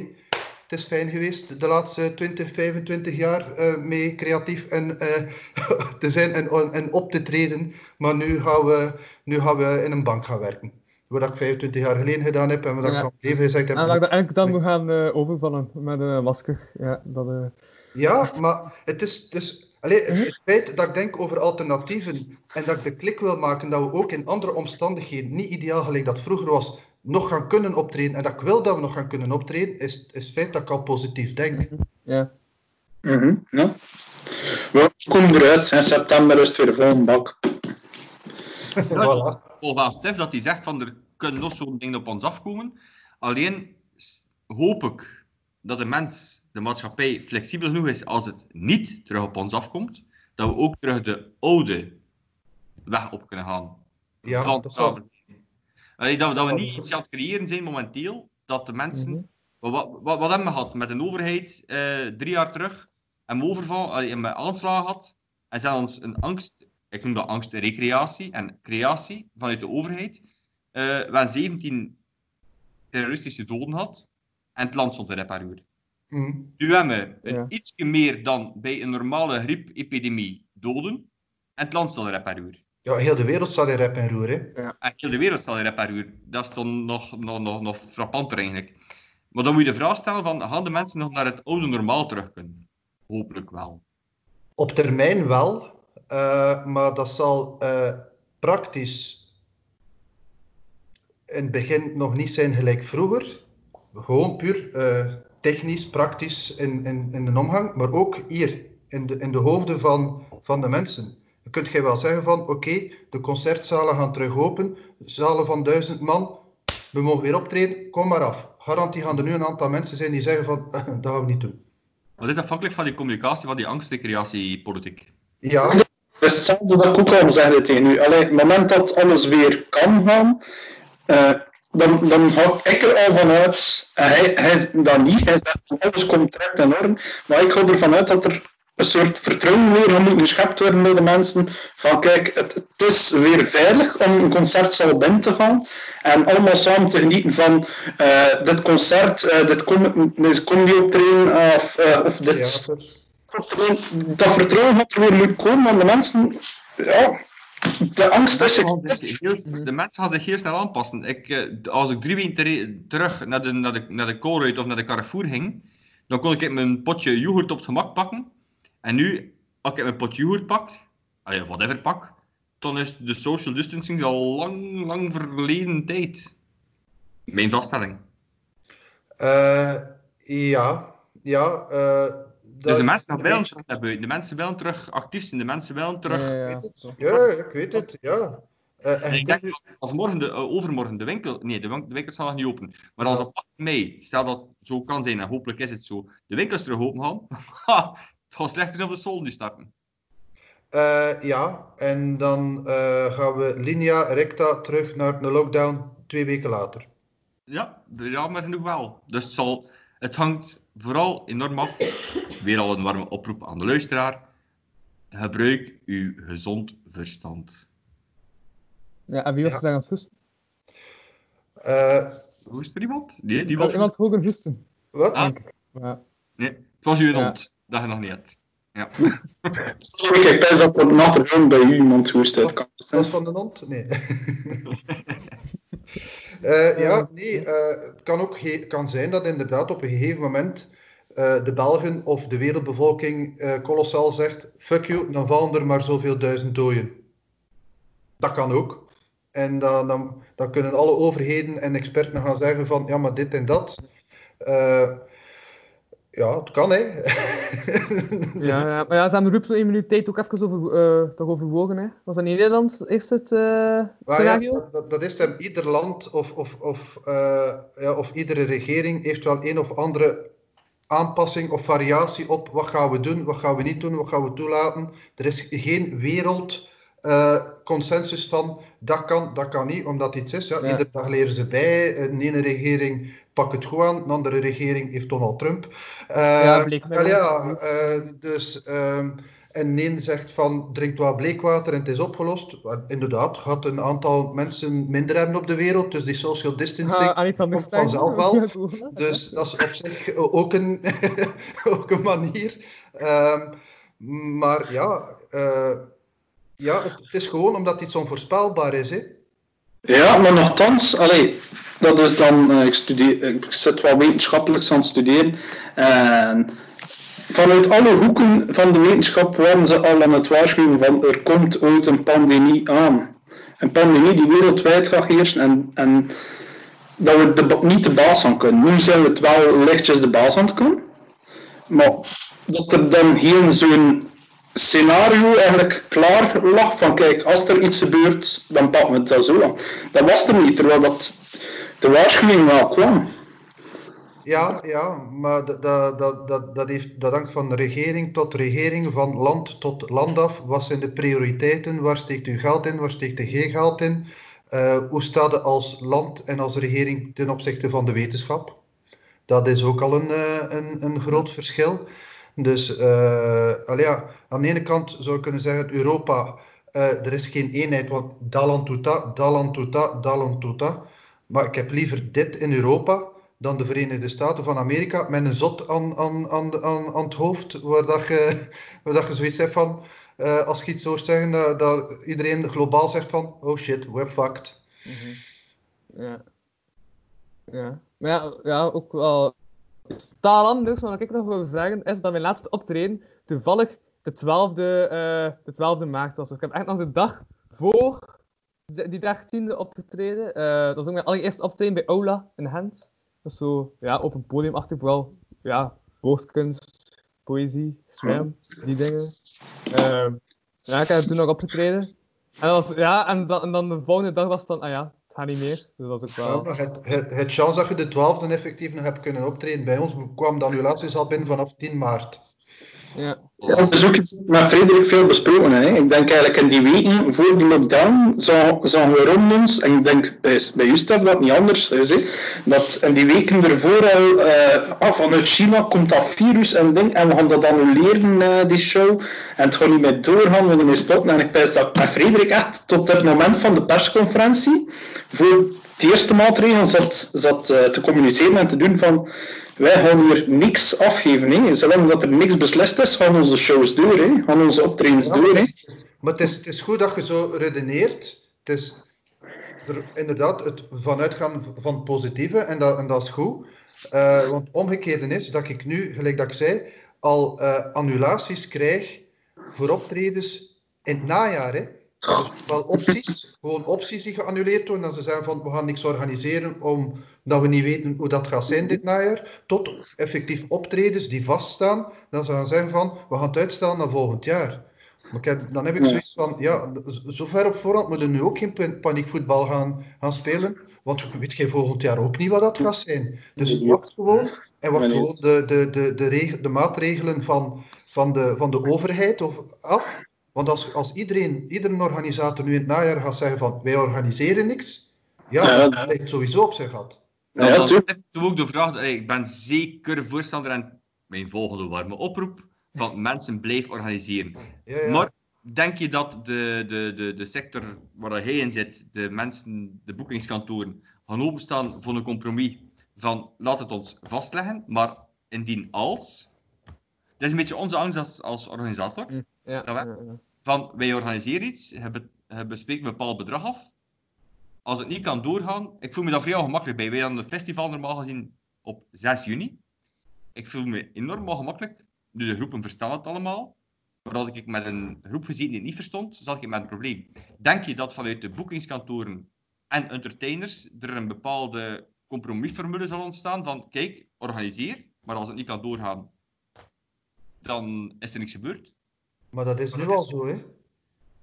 het is fijn geweest de laatste 20, 25 jaar eh, mee creatief en, eh, te zijn en, en op te treden, maar nu gaan, we, nu gaan we in een bank gaan werken. Wat ik 25 jaar geleden gedaan heb en wat ik Ja. van leven gezegd heb. En dat ik dan eigenlijk dan moet gaan eh, overvallen met een masker. Ja, dat, eh, Ja, maar het is, het is allee, het, het feit dat ik denk over alternatieven en dat ik de klik wil maken dat we ook in andere omstandigheden, niet ideaal gelijk dat vroeger was, nog gaan kunnen optreden en dat ik wil dat we nog gaan kunnen optreden, is, is het feit dat ik al positief denk. ja. Mhm, ja. We komen eruit. In september is het weer vol een bak. Voilà. Volgens Stef dat hij zegt van er kunnen nog zo'n dingen op ons afkomen. Alleen hoop ik dat de mens, de maatschappij, flexibel genoeg is als het niet terug op ons afkomt, dat we ook terug de oude weg op kunnen gaan. Ja, Van dat zal. slavernij. Allee, dat, we- dat we niet iets aan het creëren zijn momenteel, dat de mensen... Mhm. Wat, wat, wat, wat hebben we gehad met een overheid eh, drie jaar terug? En we overval, allee, en met aanslagen had. En hadden ons een angst, ik noem dat angst, recreatie en creatie vanuit de overheid. Eh, we hebben 17 terroristische doden gehad. En het land stond in reparuur. Nu hebben we een Ja. ietsje meer dan bij een normale griepepidemie doden. En het land stond in reparuur. Ja, heel de wereld staat in rep en roer. Hè. En heel de wereld staat in reparuur. Dat is dan nog, nog, nog, nog frappanter eigenlijk. Maar dan moet je de vraag stellen van, gaan de mensen nog naar het oude normaal terug kunnen? Hopelijk wel. Op termijn wel, eh, maar dat zal eh, praktisch in het begin nog niet zijn gelijk vroeger. Gewoon puur eh, technisch, praktisch in, in, in de omgang, maar ook hier in de, in de hoofden van, van de mensen. Dan kunt jij wel zeggen van oké, de concertzalen gaan terug open, zalen van duizend man, we mogen weer optreden, kom maar af. Garantie gaan er nu een aantal mensen zijn die zeggen van dat gaan we niet doen. Dat is afhankelijk van die communicatie, van die angstrecreatiepolitiek. Ja, Dat is hetzelfde dat ik ook al zei tegen u. Allee, het moment dat alles weer kan gaan, eh, dan, dan ga ik er al vanuit, en hij, hij dat niet, hij zegt alles komt in orde, maar ik ga ervan uit dat er een soort vertrouwen weer moeten geschept worden bij de mensen, van kijk, het, het is weer veilig om een concertzaal binnen te gaan, en allemaal samen te genieten van eh, dit concert, eh, dit kom, deze comedy optreden, of, eh, of dit. Theater. dat vertrouwen gaat er weer moeten komen, want de mensen, ja, de angst is De mensen gaan zich heel snel aanpassen. Ik, eh, als ik drie weken terug naar de, naar, de, naar de Colruyt of naar de Carrefour ging, dan kon ik mijn potje yoghurt op het gemak pakken. En nu, als ik mijn potje yoghurt pak, allee, whatever pak, dan is de social distancing al lang, lang verleden tijd. Mijn vaststelling. Eh, ja, ja. eh, Dus de mensen gaan wel terug naar buiten. De mensen willen terug actief zijn. De mensen willen terug... Ja, ja, Ik ja. weet het. Ja, ik weet het, ja. Eh, ik denk dat als morgen de, eh, overmorgen de winkel... Nee, de, win- de winkel zal nog niet open. Maar als op 8 mei, stel dat het zo kan zijn, en hopelijk is het zo, de winkels terug open gaan, het gaat slechter dan de sol nu starten. Eh, ja, en dan eh, gaan we linea recta terug naar de lockdown twee weken later. Ja, jammer genoeg wel. Dus het, zal, het hangt vooral enorm af. Weer al een warme oproep aan de luisteraar. Gebruik uw gezond verstand. Ja, en wie was Ja. er daar aan het hoesten? Eh, Hoe is er iemand? Nee, die Had was... iemand hoger hoesten? wat? Ah, Ja. nee, het was uw Ja. hond. Dat je nog niet hebt. Ja. Sorry, ik pijs dat er natte film bij u iemand hoest uit kan. Dat was van de hond? Nee. Eh, ja, nee, eh, het kan ook kan zijn dat inderdaad op een gegeven moment eh, de Belgen of de wereldbevolking eh kolossaal zegt: fuck you, dan vallen er maar zoveel duizend doden. Dat kan ook. En dan, dan, dan kunnen alle overheden en experten gaan zeggen van ja, maar dit en dat. Ja, het kan hè. Ja, ja, maar ja, ze hebben Ruud zo in minuut tijd ook even over, eh, toch overwogen. Hè? Was dat in Nederland eerst het ja, scenario? dat, dat- is hem. Ieder land of, of, of, eh, ja, of iedere regering heeft wel een of andere aanpassing of variatie op wat gaan we doen, wat gaan we niet doen, wat gaan we toelaten. Er is geen wereld eh, consensus van dat kan, dat kan niet, omdat iets is. Ja, Ja. Iedere dag leren ze bij. Een ene regering pakt het goed aan, een andere regering heeft Donald Trump. Eh, Ja, bleek mij wel wel. ja, eh, dus... ehm, en een zegt van drink wat bleekwater en het is opgelost. Want Inderdaad, gaat een aantal mensen minder hebben op de wereld, dus die social distancing Ah, komt Stijn. vanzelf wel. Dus dat is op zich ook een, ook een manier. Ehm, maar ja, eh, ja het, het is gewoon omdat iets onvoorspelbaar is. Hè? Ja, maar nogthans, allee, dat is dan, eh, ik, studeer, ik zit wel wetenschappelijk aan het studeren. En vanuit alle hoeken van de wetenschap waren ze al aan het waarschuwen van er komt ooit een pandemie aan. Een pandemie die wereldwijd gaat heersen en, en dat we de, niet de baas aan kunnen. Nu zijn we het wel lichtjes de baas aan het kunnen. Maar dat er dan hier zo'n scenario eigenlijk klaar lag van kijk, als er iets gebeurt, dan pakken we het zo aan. Dat was er niet, terwijl dat de waarschuwing wel kwam. Ja, ja, maar dat, dat, dat, dat, heeft, dat hangt van regering tot regering, van land tot land af. Wat zijn de prioriteiten? Waar steekt u geld in? Waar steekt u geen geld in? Eh, hoe staat het als land en als regering ten opzichte van de wetenschap? Dat is ook al een, eh, een, een groot verschil. Dus allee, ja, aan de ene kant zou ik kunnen zeggen, Europa, er is geen eenheid, want dat land doet dat, dat land Maar ik heb liever dit in Europa dan de Verenigde Staten van Amerika met een zot aan, aan, aan, aan, aan het hoofd, waar, dat je, waar dat je zoiets hebt van, eh, als je iets hoort zeggen, dat, dat iedereen globaal zegt van, oh shit, we're fucked. Ja. Ja. Maar ja, ja, ook wel totaal anders. Maar wat ik nog wil zeggen is dat mijn laatste optreden toevallig de 12e, eh, de 12e maart was. Dus ik heb echt nog de dag voor die 13e opgetreden. Eh, dat was ook mijn allereerste optreden bij Aula in Gent. Dat zo, ja, op een podium achter vooral, ja, woordkunst, poëzie, slam, die dingen. Eh, ja, ik heb toen nog opgetreden. En, was, ja, en, dan, en dan de volgende dag was het van, ah ja, het gaat niet meer. Dus dat ook wel... het, het, chance dat je de twaalfde effectief nog hebt kunnen optreden bij ons, kwam de annulaties al binnen vanaf 10 maart. Ja. Ja, dat is ook met Frederik veel besproken. Hè. Ik denk eigenlijk in die weken voor die lockdown zagen we rond ons, en ik denk bij, bij u Stef dat niet anders is, dat in die weken ervoor al eh, ah, vanuit China komt dat virus en, ding, en we gaan dat annuleren, eh, die show. En het gaat niet meer doorgaan, we gaan ermee stoppen. En ik pijs dat met Frederik echt tot het moment van de persconferentie, voor de eerste maatregel zat, zat eh, te communiceren en te doen van wij gaan hier niks afgeven. Hè. Zolang dat er niks beslist is, gaan onze shows door. Hè. Gaan onze optredens Ja, door. Hè. Maar het is, het is goed dat je zo redeneert. Het is er, inderdaad het vanuitgaan van het positieve en dat, en dat is goed. Eh, want omgekeerde is dat ik nu, gelijk dat ik zei, al eh, annulaties krijg voor optredens in het najaar. Hè. Dus wel opties, gewoon opties die geannuleerd worden. Dat ze zeggen van we gaan niks organiseren omdat we niet weten hoe dat gaat zijn dit najaar. Tot effectief optredens die vaststaan. Dan ze gaan zeggen van we gaan het uitstellen naar volgend jaar. Maar dan heb ik zoiets van, ja, zo ver op voorhand moeten we nu ook geen pa- paniekvoetbal gaan, gaan spelen. Want je weet geen volgend jaar ook niet wat dat gaat zijn. Dus wacht gewoon en wacht gewoon de, de, de, de, de maatregelen van, van, de, van de overheid of, af. Want als, als iedereen, iedere organisator nu in het najaar gaat zeggen van wij organiseren niks, ja, lijkt het sowieso op zijn gat. Ja, ik ook de vraag, ik ben zeker voorstander en mijn volgende warme oproep van mensen blijf organiseren. Ja, ja. Maar denk je dat de, de, de, de sector waar hij in zit, de mensen, de boekingskantoren, gaan openstaan voor een compromis van laat het ons vastleggen, maar indien als, dat is een beetje onze angst als, als organisator, Ja, wel. ja, ja. van wij organiseren iets, je, be- je bespreekt een bepaald bedrag af. Als het niet kan doorgaan, ik voel me daar vrij ongemakkelijk bij. Wij hadden het festival normaal gezien op 6 juni. Ik voel me enorm ongemakkelijk. Dus de groepen verstaan het allemaal. maar had ik met een groep gezeten die het niet verstond, zat ik met een probleem. Denk je dat vanuit de boekingskantoren en entertainers er een bepaalde compromisformule zal ontstaan van, kijk, organiseer, maar als het niet kan doorgaan, dan is er niks gebeurd? Maar dat is nu al zo, hè?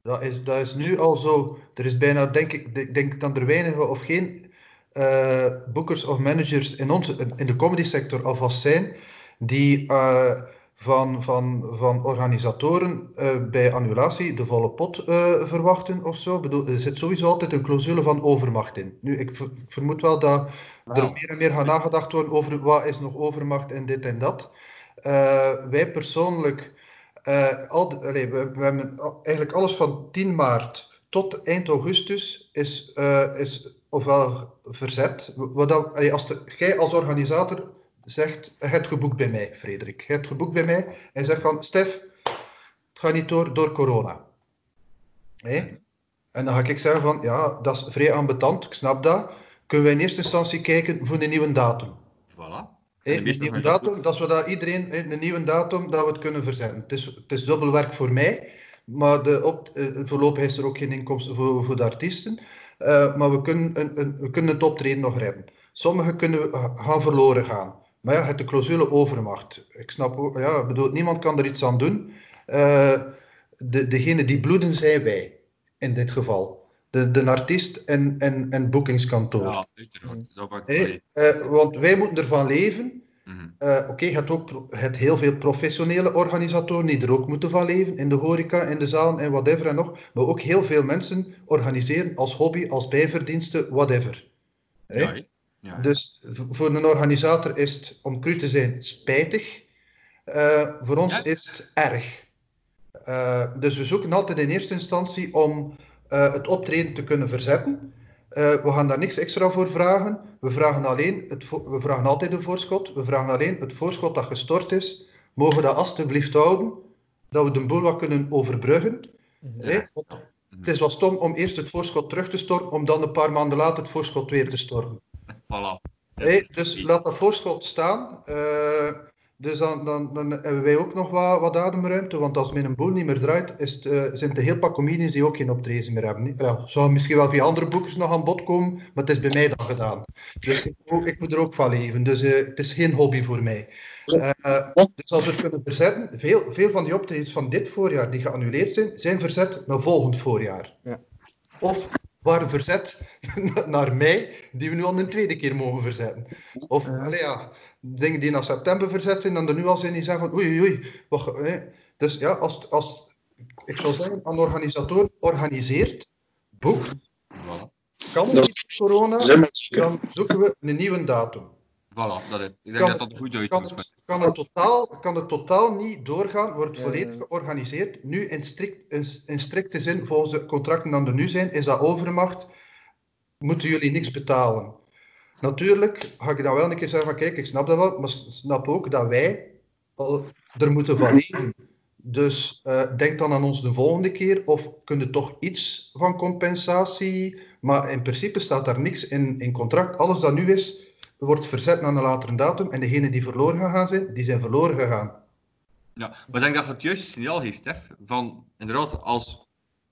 Dat is, dat is nu al zo. Er is bijna, denk ik, ik denk dat er weinige of geen eh, boekers of managers in, onze, in de comedy sector alvast zijn die eh, van, van, van organisatoren eh, bij annulatie de volle pot verwachten of zo. Bedoel, er zit sowieso altijd een clausule van overmacht in. Nu, ik ver- ik vermoed wel dat er meer en meer gaat nagedacht worden over wat is nog overmacht en dit en dat. Wij persoonlijk, eh, al de- allee, we, we hebben eigenlijk alles van 10 maart tot eind augustus is, eh, is ofwel verzet. Wat dat, allee, als de, jij als organisator zegt, je hebt geboekt bij mij, Frederik. Je hebt geboekt bij mij en zegt van, Stef, het gaat niet door, door corona. En dan ga ik zeggen van, ja, dat is vrij ambetant, ik snap dat. Kunnen we in eerste instantie kijken voor een nieuwe datum. Voilà. Organisatoren- datum, dat is zodat iedereen een nieuwe datum dat we het kunnen verzetten. Het is, het is dubbel werk voor mij, maar de op, eh, voorlopig is er ook geen inkomsten voor, voor de artiesten. Eh, maar we kunnen, een, een, we kunnen het optreden nog redden. Sommigen kunnen gaan verloren gaan. Maar ja, het de clausule overmacht. Ik snap ook, ja, bedoel, niemand kan er iets aan doen. Eh, de, degene die bloeden zijn wij, in dit geval. De, de artiest en, en, en boekingskantoor. Ja, uiteraard. Dat maakt eh, want wij moeten ervan leven. Mhm. Eh, Oké, je hebt ook hebt heel veel professionele organisatoren die er ook moeten van leven, in de horeca, in de zaal en whatever en nog. Maar ook heel veel mensen organiseren als hobby, als bijverdiensten, whatever. Ja. Dus voor een organisator is het, om cru te zijn, spijtig. Eh, voor ons is het erg. Dus we zoeken altijd in eerste instantie om eh, het optreden te kunnen verzetten. Eh, we gaan daar niks extra voor vragen. We vragen, alleen het vo- we vragen altijd een voorschot. We vragen alleen het voorschot dat gestort is. Mogen we dat alstublieft houden, dat we de boel wat kunnen overbruggen. Hè? Het is wel stom om eerst het voorschot terug te storten, om dan een paar maanden later het voorschot weer te storten. Voilà. Hey, dus laat dat voorschot staan. Eh, dus dan, dan, dan hebben wij ook nog wat, wat ademruimte. Want als mijn boel niet meer draait, is het, eh, zijn er een heel pak comedians die ook geen optreden meer hebben. Ja, zou misschien wel via andere boekers nog aan bod komen, maar het is bij mij dan gedaan. Dus ik, moet- ik moet er ook van leven. Dus eh, het is geen hobby voor mij. Eh, dus als we het kunnen verzetten, veel, veel van die optredens van dit voorjaar die geannuleerd zijn, zijn verzet naar volgend voorjaar. Ja. Of waren verzet naar mei, die we nu al een tweede keer mogen verzetten. Of allee, ja, dingen die naar september verzet zijn, dan er nu al zijn die zeggen van oei oei. Wat, hè. Dus ja, als, als, ik zou zeggen, een organisator organiseert, boekt, kan het Dat niet corona, dan zoeken we een nieuwe datum. Voilà, dat is. Ik denk Kan dat dat goed Kan uitgangspunt het, kan, het totaal, kan het totaal niet doorgaan, wordt Ja, volledig georganiseerd. Nu in, strikt, in, in strikte zin, volgens de contracten die er nu zijn, is dat overmacht. Moeten jullie niks betalen? Natuurlijk ga ik dan wel een keer zeggen van kijk, ik snap dat wel, maar snap ook dat wij er moeten van leven. Dus eh, denk dan aan ons de volgende keer of kun je toch iets van compensatie, maar in principe staat daar niks in, in contract. Alles dat nu is, wordt verzet naar een latere datum en degenen die verloren gegaan zijn, die zijn verloren gegaan. Ja, maar ik denk dat het juiste signaal geeft, Stef. Van inderdaad, als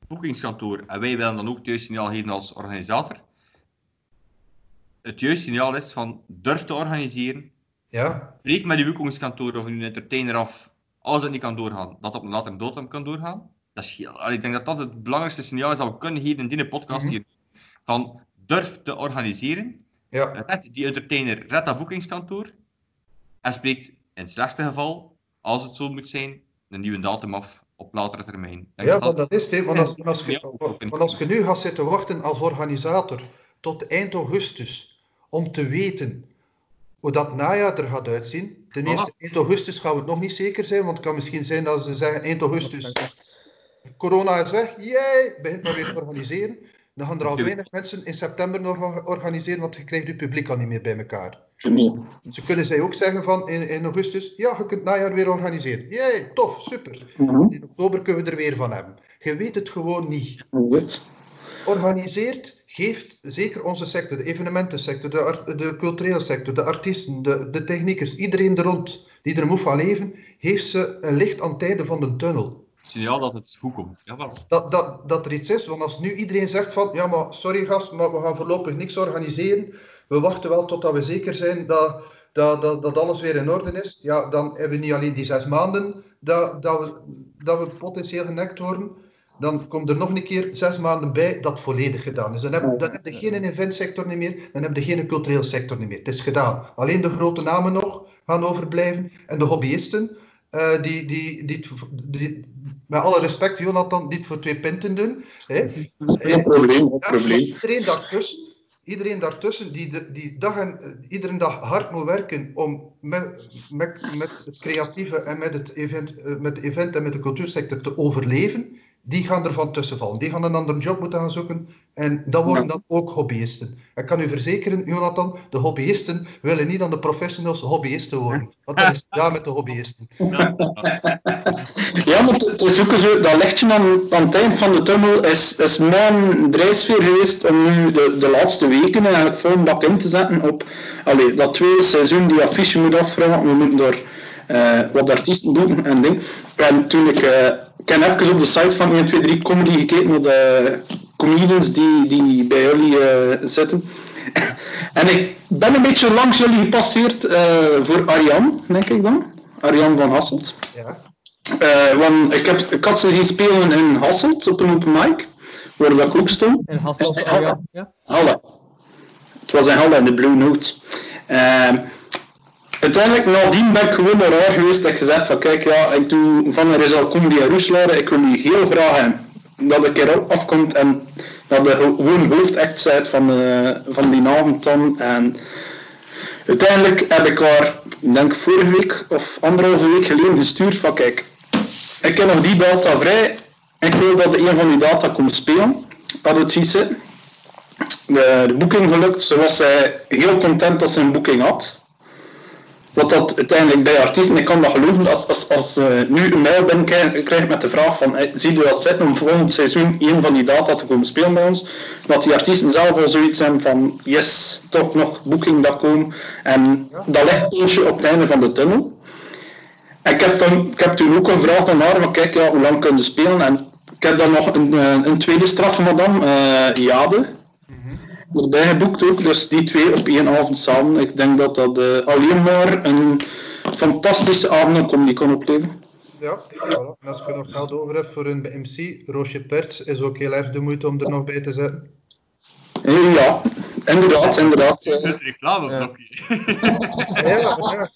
boekingskantoor, en wij willen dan ook het juiste signaal geven als organisator. Het juiste signaal is van durf te organiseren. Ja, Spreek met je boekingskantoor of een entertainer af, als het niet kan doorgaan, dat op een latere datum kan doorgaan. Dat is heel, ik denk dat dat het belangrijkste signaal is dat we kunnen geven in die podcast Mhm. hier. Van durf te organiseren. ja. Red die entertainer, red dat boekingskantoor. En spreekt in het slechtste geval, als het zo moet zijn, een nieuwe datum af op latere termijn. Denk Ja, dat dat is het. Want als, je, want als je nu gaat zitten wachten als organisator tot eind augustus om te weten hoe dat najaar er gaat uitzien. Ten eerste, eind augustus gaan we het nog niet zeker zijn, want het kan misschien zijn dat ze zeggen eind augustus, corona is weg, jij begint maar weer te organiseren. Dan gaan er al weinig mensen in september nog organiseren, want je krijgt je publiek al niet meer bij elkaar. Nee. Ze kunnen zij ook zeggen van in, in augustus, ja, je kunt het najaar weer organiseren. Jee, tof, super. Mhm. In oktober kunnen we er weer van hebben. Je weet het gewoon niet. Goed. Organiseert, geeft zeker onze sector, de evenementensector, de, de culturele sector, de artiesten, de, de techniekers, iedereen er rond die er moet van leven, heeft ze een licht aan het einde van de tunnel. signaal dat het goed komt. Jawel. dat, dat, dat er iets is. Want als nu iedereen zegt van, ja maar sorry gast, maar we gaan voorlopig niks organiseren. We wachten wel totdat we zeker zijn dat, dat, dat, dat alles weer in orde is. Ja, dan hebben we niet alleen die zes maanden dat, dat, we, dat we potentieel genekt worden. Dan komt er nog een keer zes maanden bij dat volledig gedaan is. Dan heb, dan heb je geen eventsector niet meer, dan heb je geen cultureel sector niet meer. Het is gedaan. Alleen de grote namen nog gaan overblijven. En de hobbyisten, eh, die, die, die, het- die, met alle respect, Jonathan, die het voor twee pinten doen. Hè. Geen probleem, geen probleem. Iedereen daartussen, iedereen daartussen die, die dag en, eh, iedere dag hard moet werken om met, met, met het creatieve en met het event, eh, met de event en met de cultuursector te overleven, die gaan ervan tussenvallen. Die gaan een andere job moeten gaan zoeken en dat worden Ja. dan ook hobbyisten. Ik kan u verzekeren, Jonathan, de hobbyisten willen niet aan de professionals hobbyisten worden. Want dat is ja met de hobbyisten. Ja, maar is ook zo, dat lichtje aan, aan het eind van de tunnel is, is mijn drijfveer geweest om nu de, de laatste weken eigenlijk vol een bak in te zetten op allee, dat tweede seizoen die affiche moet afvragen. We moeten daar eh, wat artiesten doen en ding. En toen ik, eh, ik heb even op de site van 1, 2, 3 Comedy gekeken naar de comedians die, die bij jullie eh, zitten. En ik ben een beetje langs jullie gepasseerd eh, voor Arjan, denk ik dan. Arjan van Hasselt. Ja. Eh, want ik, heb, ik had ze zien spelen in Hasselt op een open mic, waar dat ook stond. In Hasselt, ja. ja. Halle. Het was in Halle, in de Blue Note. Uiteindelijk, nadien ben ik gewoon naar haar geweest dat ik gezegd van kijk, ja, ik doe van er is al comedy en roeslaren, ik wil u heel graag dat ik er afkomt en dat de gewoon hoofdact zijt van, eh, van die avond. En uiteindelijk heb ik haar, denk vorige week of anderhalve week geleden gestuurd van kijk, ik heb nog die data vrij, ik wil dat een van die data komt spelen. Had het zien zitten de, de boeking gelukt. Ze was eh, heel content dat ze een boeking had. Wat dat uiteindelijk bij artiesten, ik kan dat geloven, als, als, als eh, nu een mail ben krijg, met de vraag van, eh, zie je dat zitten om volgend seizoen een van die data te komen spelen bij ons, dat die artiesten zelf al zoiets hebben van, yes, toch nog boeking dat komen. En dat ligt eentje op het einde van de tunnel. Ik heb, dan, ik heb toen ook gevraagd aan haar van, kijk, ja, hoe lang kunnen spelen? En ik heb dan nog een, eh, een tweede straf madame, eh Jade, erbij geboekt ook, dus die twee op één avond samen. Ik denk dat dat eh, alleen maar een fantastische avond om die kon opleveren. Ja, voilà. En als je nog geld over hebt voor een MC, Roosje Perts is ook heel erg de moeite om er nog bij te zetten. Eh, Ja, inderdaad, inderdaad. Het eh. reclameblokje. Ja, ja.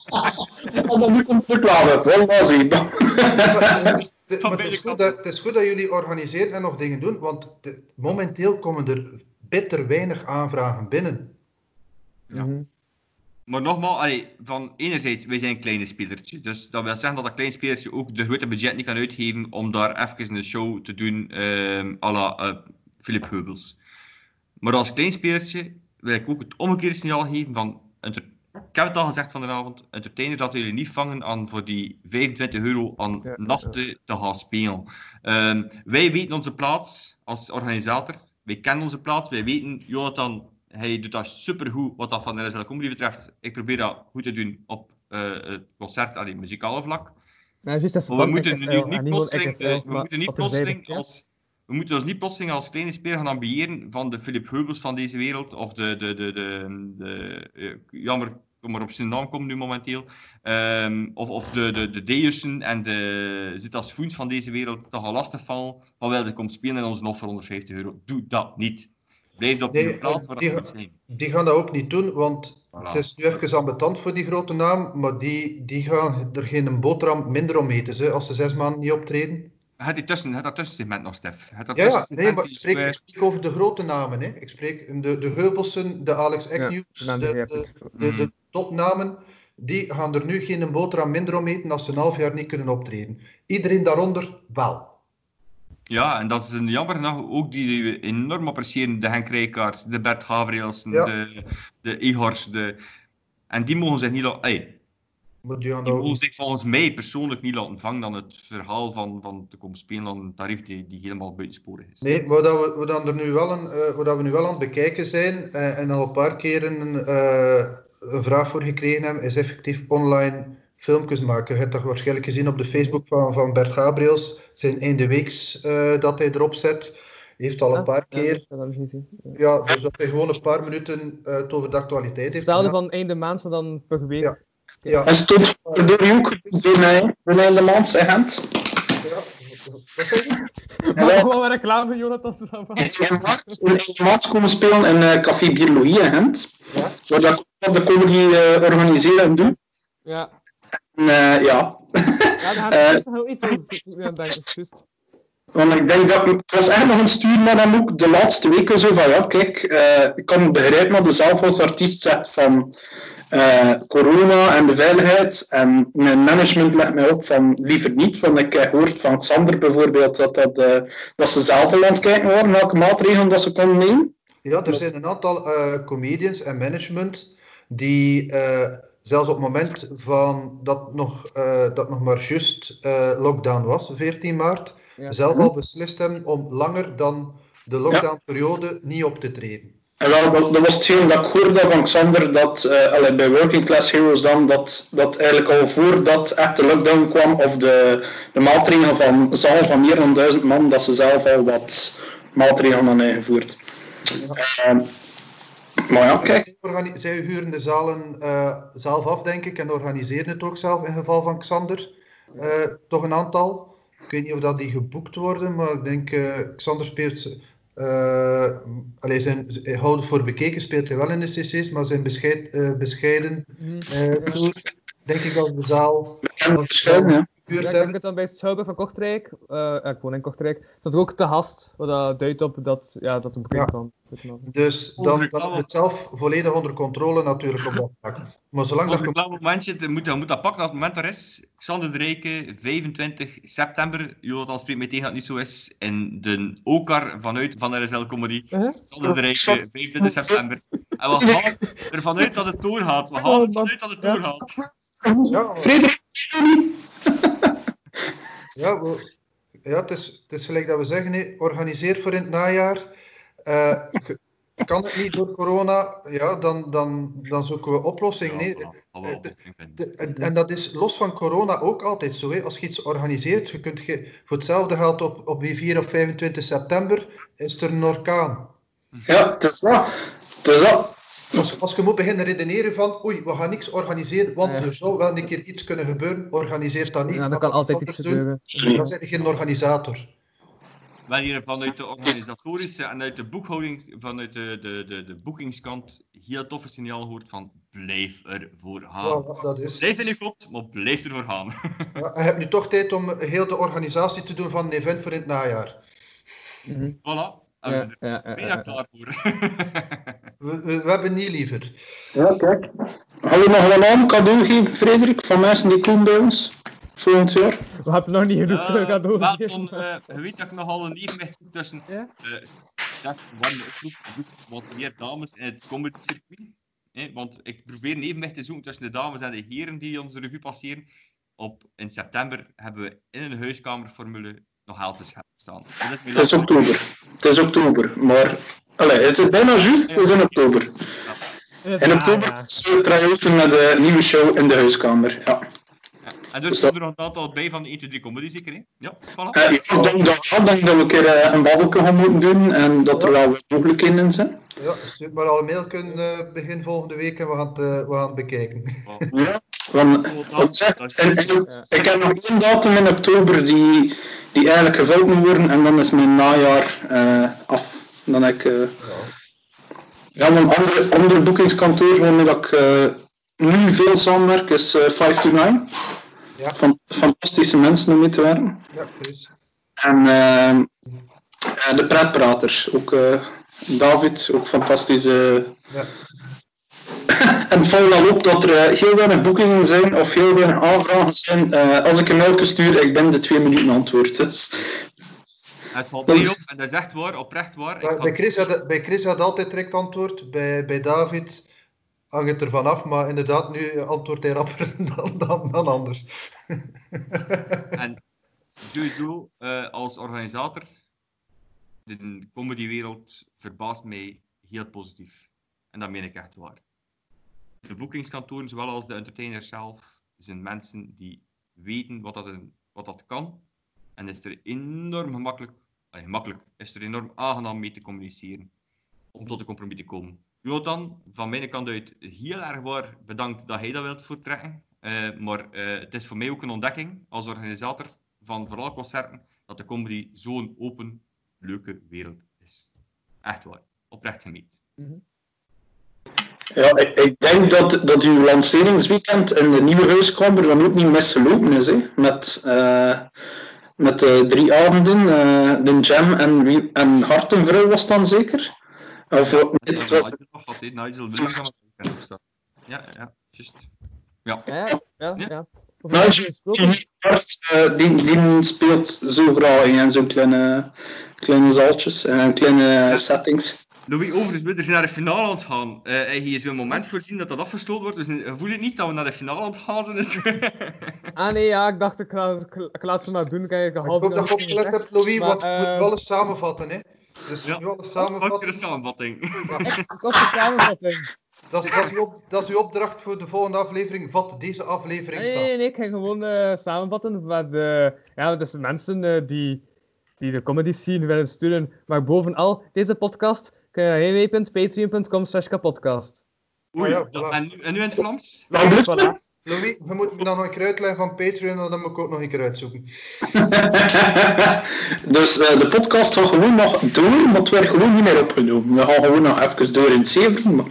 En dan moet een reclame, wel maar zien. Maar, het is- is goed dat, het is goed dat jullie organiseren en nog dingen doen, want de- momenteel komen er bitter weinig aanvragen binnen. Ja. Mhm. Maar nogmaals, allee, van enerzijds, wij zijn een kleine spelertje. Dus dat wil zeggen dat dat klein spelertje ook de grote budget niet kan uitgeven om daar even een show te doen ehm à la eh, Philip Heubels. Maar als klein spelertje wil ik ook het omgekeerde signaal geven van... Ik heb het al gezegd vanavond, entertainers dat jullie niet vangen aan voor die 25 euro aan Ja, nachten te gaan spelen. Ehm, wij weten onze plaats als organisator. Wij kennen onze plaats. Wij weten, Jonathan, hij doet dat supergoed wat dat van de RSL Comedy betreft. Ik probeer dat goed te doen op eh, het concert, alleen muzikale vlak. Dat we van moeten nu niet plotseling, eh, we moeten niet plotseling als we moeten ons niet plotseling als kleine speler gaan ambiëren van de Philip Heubels van deze wereld, of de, de, de, de, de, eh, jammer, maar op zijn naam komt nu momenteel, Ehm, of, of de, de, de Deussen en de Zitas Foens van deze wereld te gaan lastigvallen van wel, je komt spelen in onze offer 150 euro. Doe dat niet. Blijf op Nee, je plaats waar die moet zijn. Die gaan dat ook niet doen, want Voilà. het is nu even ambetant voor die grote naam, maar die, die gaan er geen boterham minder om eten ze, als ze zes maanden niet optreden. Het die tussen, het dat tussensegment nog, Stef. Dat Ja, nee, maar ik spreek, ik spreek over de grote namen. Hè. Ik spreek de, de Heubelsen, de Alex Ja, Agnews, de de, de, hebt de, de, Mhm. topnamen. Die gaan er nu geen boterham minder om eten als ze een half jaar niet kunnen optreden. Iedereen daaronder wel. Ja, en dat is een jammer genoeg ook die, die we enorm appreciëren. De Henk Rijkaards, de Bert Gabrielsen, Ja. de, de Ihors. De... En die mogen zich niet. Ey, Maar die ook- zich volgens mij persoonlijk niet laten vangen dan het verhaal van, van te komen spelen aan een tarief die, die helemaal buitensporig is. Nee, dat we, dat er nu wel een, eh, dat we nu wel aan het bekijken zijn eh, en al een paar keer een, eh, een vraag voor gekregen hebben, is effectief online filmpjes maken. Je hebt dat waarschijnlijk gezien op de Facebook van, van Bert Gabriels. Zijn einde weeks eh, dat hij erop zet. Heeft al een Ah, paar ja, keer. dat. Ja. Ja, dus dat hij gewoon een paar minuten eh, het over de actualiteit heeft. Hetzelfde van einde maand, maar dan per week. Ja. Ja, En stond je ook bij mij, bij mij in de maand, zeg Gent. ja. Wat zeg je? Maar gewoon een reclame van Jonathan in maart- in de maand komen spelen in eh, Café Biologie in Gent. Ja. Waar dat de comedy eh, organiseren en doen. Ja. En, eh, ja, Ja, daar gaat het heel iets over. Want ik denk dat ik was echt nog een stuur naar hem ook de laatste weken zo van ja, kijk, eh, ik kan begrijpen dat je zelf als artiest zegt van eh, corona en de veiligheid. En mijn management legt mij op van liever niet, want ik heb gehoord van Xander bijvoorbeeld dat, dat, eh, dat ze zelf al aan het kijken waren welke maatregelen dat ze konden nemen. Ja, er zijn een aantal eh, comedians en management die eh, zelfs op het moment van dat nog, eh, dat nog maar juist eh, lockdown was, 14 maart, Ja. zelf al beslist hebben om langer dan de lockdownperiode niet op te treden. En wel, dat, dat was hetgeen dat ik hoorde van Xander, dat eh, allee, bij Working Class Heroes dan, dat, dat eigenlijk al voordat echt de lockdown kwam, of de, de maatregelen van zaal van meer dan duizend man, dat ze zelf al wat maatregelen hadden ingevoerd. Ehm, maar ja, kijk, Zij, huren de zalen eh, zelf af, denk ik, en organiseren het ook zelf in geval van Xander. Eh, toch een aantal. Ik weet niet of dat die geboekt worden, maar ik denk eh Xander speelt. Eh allee, zijn, hij houdt voor bekeken, speelt hij wel in de CC's, maar zijn bescheid, eh, bescheiden Mhm. eh, denk ik dat de zaal bekend ja. ik denk dat dan bij Schouwburg van Kortrijk, eh ja, ik woon in Kortrijk, er ook te gast, wat dat duidt op dat, ja, dat een Ja. kwam. Dus dan, dan is het zelf volledig onder controle natuurlijk op dat vlak. Maar zolang dat een klein momentje, dan moet, dan moet dat pakken als het moment er is. Xander de Rijke, 25 september. Jonathan spreekt mij tegen dat het niet zo is. In de Okar vanuit van RSL Comedy. Uh-huh. Xander de Rijke, 25 september. En we gaan ervan uit dat het doorgaat. We gaan ervan uit dat het doorgaat. Ja, Frederik, Ja, we- ja het, is, het is gelijk dat we zeggen, hè, organiseer voor in het najaar. Eh, kan het niet door corona? Ja, dan, dan, dan zoeken we oplossing. Nee. Ja, voilà. Gaan we wel oplossing vinden. De- en, en dat is los van corona ook altijd zo. Hè. Als je iets organiseert, je kunt je, voor hetzelfde geld op, op die 4 of 25 september is er een orkaan. ja, het is dat. Het is dat. Als, als je moet beginnen redeneren van oei, we gaan niks organiseren, want Ja. er zou wel een keer iets kunnen gebeuren, organiseer dat niet. Ja, dat kan altijd iets doen. gebeuren. Dan ben je geen organisator. Wel hier vanuit de organisatorische en uit de boekhouding, vanuit de, de, de, de boekingskant, heel toffe signaal gehoord van blijf ervoor gaan. Voilà, dat is. Blijf in je klopt, maar blijf ervoor gaan. Ja, je hebt nu toch tijd om heel de organisatie te doen van een event voor in het najaar. Mhm. voilà. Ja, ja, er ja, klaar voor. We, we, we hebben niet liever. Ja, kijk. Gaan we nog wel een cadeau geven, Frederik, van mensen die komen bij ons? Volgend jaar? We hebben nog niet genoeg uh, cadeau gegeven. Eh, je weet dat ik nogal een evenwicht zoek tussen Ja? eh zeg, warme oproep, wat meer dames in het comedy circuit. Eh, want ik probeer een evenwicht te zoeken tussen de dames en de heren die onze revue passeren. Op, in september hebben we in een huiskamerformule nog geld te scherp staan. Is Het is oktober. Het is oktober, maar... Allee, is het bijna juist? Het is in oktober. In oktober het try-outen met de nieuwe show in de huiskamer. Ja. Ja. En dus zijn er nog een aantal bij van 1, 2, 3 comedy zeker, hè? Ja, voilà. Eh, ja, ik denk dat, ja, ik denk dat we een keer eh, een babbelke gaan moeten doen en dat er wel wat mogelijkheden in zijn. Ja, stuur maar al een mail kunnen eh, begin volgende week en we gaan het, eh, we gaan het bekijken. Ja. Want, wat zegt, en, en, ik heb nog één datum in oktober die, die eigenlijk gevuld moet worden en dan is mijn najaar eh, af. Dan heb ik... eh, ja, een andere, andere boekingskantoor waarmee dat ik eh, nu veel samenwerk is eh 5 to 9. Ja. Van, fantastische mensen om mee te werken. Ja, Chris. En eh, eh, de pretpraters, ook eh, David, ook fantastische. Ja. en valt wel op dat er eh, heel weinig boekingen zijn of heel weinig aanvragen zijn. Eh, als ik een mailje stuur, ik ben de twee minuten antwoord. Dus, Het valt mij op, en dat is echt waar, oprecht waar. Bij, Chris had, bij Chris had altijd direct antwoord, bij, bij David hangt het ervan af, maar inderdaad, nu antwoordt hij rapper dan, dan, anders. En sowieso, eh, als organisator, de comedywereld verbaast mij heel positief. En dat meen ik echt waar. De boekingskantoren, zowel als de entertainers zelf, zijn mensen die weten wat dat, een- wat dat kan. En is er enorm gemakkelijk, gemakkelijk, is er enorm aangenaam mee te communiceren. Om tot een compromis te komen. Jonathan, van mijn kant uit heel erg waar bedankt dat hij dat wilt voortrekken. Eh, maar eh, het is voor mij ook een ontdekking als organisator van vooral concerten dat de comedy zo'n open, leuke wereld is. Echt waar. Oprecht gemeend. Ja, ik, ik denk dat, dat uw lanceringsweekend in de nieuwe huiskamer dan ook niet misgelopen is. Hè? Met, eh, met de drie avonden, eh, de jam en, en Hartenvrouw was dan zeker? Of, eh, nee, het was, Nigel had. Nigel staan. Ja, ja, juist. Ja. Ja, ja, ja. Nou, Nigel die, eh, die, die speelt zo graag in zo'n kleine, kleine zaaltjes en kleine settings. Louis, overigens, we zijn naar de finale aan het gaan. Eh hij heeft zo'n moment voorzien dat dat afgestoten wordt, dus we voelen niet dat we naar de finale aan het gaan zijn. Dus... Ah nee, ja, ik dacht ik, la- ik laat ze maar doen. Kijk, ik Ik hoop dat je opgelet hebt, Louis, want we moeten wel eens samenvatten. Hè. Dus Ja. Pak samenvatten. de samenvatting. Ik was de samenvatting. Dat is, dat, is uw op, dat is uw opdracht voor de volgende aflevering. Vat deze aflevering Nee, nee, samen. nee, ik ga gewoon eh, samenvatten met eh, ja, dus mensen eh, die, die de comedy scene willen steunen. Maar bovenal, deze podcast kun je naar www.patreon.com slash kapodcast. Oei, ja, dat- en, nu, en nu in het Vlaams? Voilà. Louis, we moeten me dan nog een keer uitleggen van Patreon, dan moet ik ook nog een keer uitzoeken. dus eh, de podcast gaat gewoon nog door, maar het werd gewoon niet meer opgenomen. We gaan gewoon nog even door in het zeven. Maar...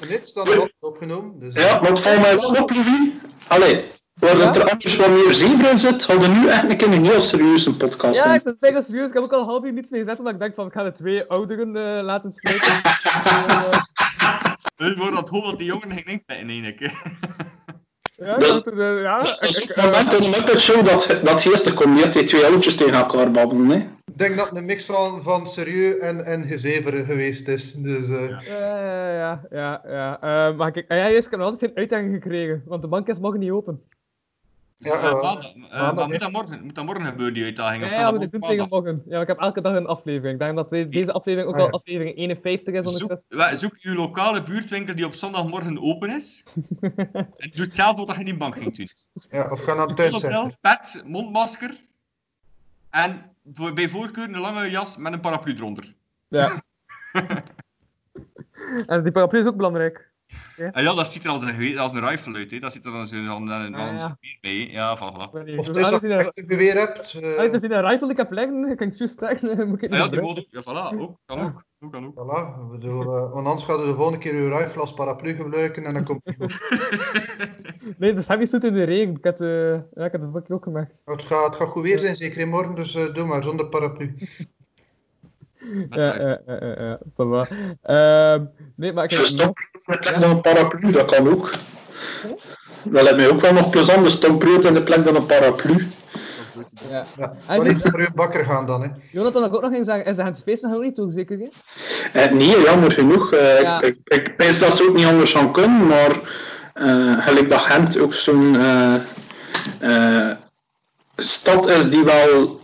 En dit staat er altijd opgenomen. Dus, ja, maar het valt mij wel op, Louis. Allee, waar dat er anders wat meer zeven in zit, hadden we nu eigenlijk een heel serieuze podcast. Ja, ik ben tegen serieus. Ik heb ook al een half uur niets meer gezet, omdat ik denk van ik ga de twee ouderen eh, laten spreken. Eh, Dus wordt dat dat die jongen ging inpitten, eigenlijk. ja, Dat- dat, eh, ja, Dat is ik- het moment in Muppet Show dat, dat geestig komt, niet dat die twee oudjes tegen elkaar babbelen. Hè. Ik denk dat het een mix van, van serieus en, en gezeveren geweest is. Dus, eh, Ja, ja, ja, ja. Eh, maar kijk, ja, juist, ik heb nog altijd geen uitdaging gekregen, want de bank is morgen niet open. Ja, Eh, maandag, eh, Maandag, maar hè. moet dat morgen, moet dat morgen gebeuren, die uitdaging? Ja, of ja, kan maar dat ik doe ook het tegen morgen. Ja, ik heb elke dag een aflevering. Ik denk dat de- deze aflevering ook Ah, al ja. aflevering 51 is Zoek, wa- zoek uw lokale buurtwinkel die op zondagmorgen open is. en doe hetzelfde wat je in die bank ging doen. ja, of ga naar het Zonnebril, tuincentrum. pet, mondmasker. En voor, bij voorkeur een lange jas met een paraplu eronder. Ja. en die paraplu is ook belangrijk. En ja, dat ziet er als een, als een rifle uit. Hè. Dat ziet er als een, als een, als een Ah, ja. geweer bij. hè. Ja, voilà. Of het is als dat je een- je weer hebt. eh, als je een rifle die ik heb liggen, ik kan het juist zeggen, moet ik het Ah, ja, die ook. Ja, voilà. Ook, kan ook. ook, kan ook. Voilà, ik bedoel, eh, want anders gaat je de volgende keer uw rifle als paraplu gebruiken en dan komt het goed. Nee, dus heb je zoet in de regen. Ik heb, eh, ja, ik heb het ook gemaakt. Het gaat, het gaat goed weer zijn, zeker in morgen, dus eh, doe maar, zonder paraplu. Ja, ja, ja. Ehm, nee, maar ik heb Dus nog... stomproot in de plek dan een paraplu, dat kan ook. Dat lijkt mij ook wel nog plezant, de stomproot in de plek dan een paraplu. Ja. Ja, Ah, maar niet voor bakker gaan dan, hè. Jonathan, dat ik ook nog ging zeggen, is de Hans Space nog niet toe, zeker? Hè? Eh, nee, jammer genoeg. Eh, Ja. Ik, ik, ik denk dat ze ook niet anders gaan kunnen, maar eh gelijk dat Gent ook zo'n eh, eh, stad is die wel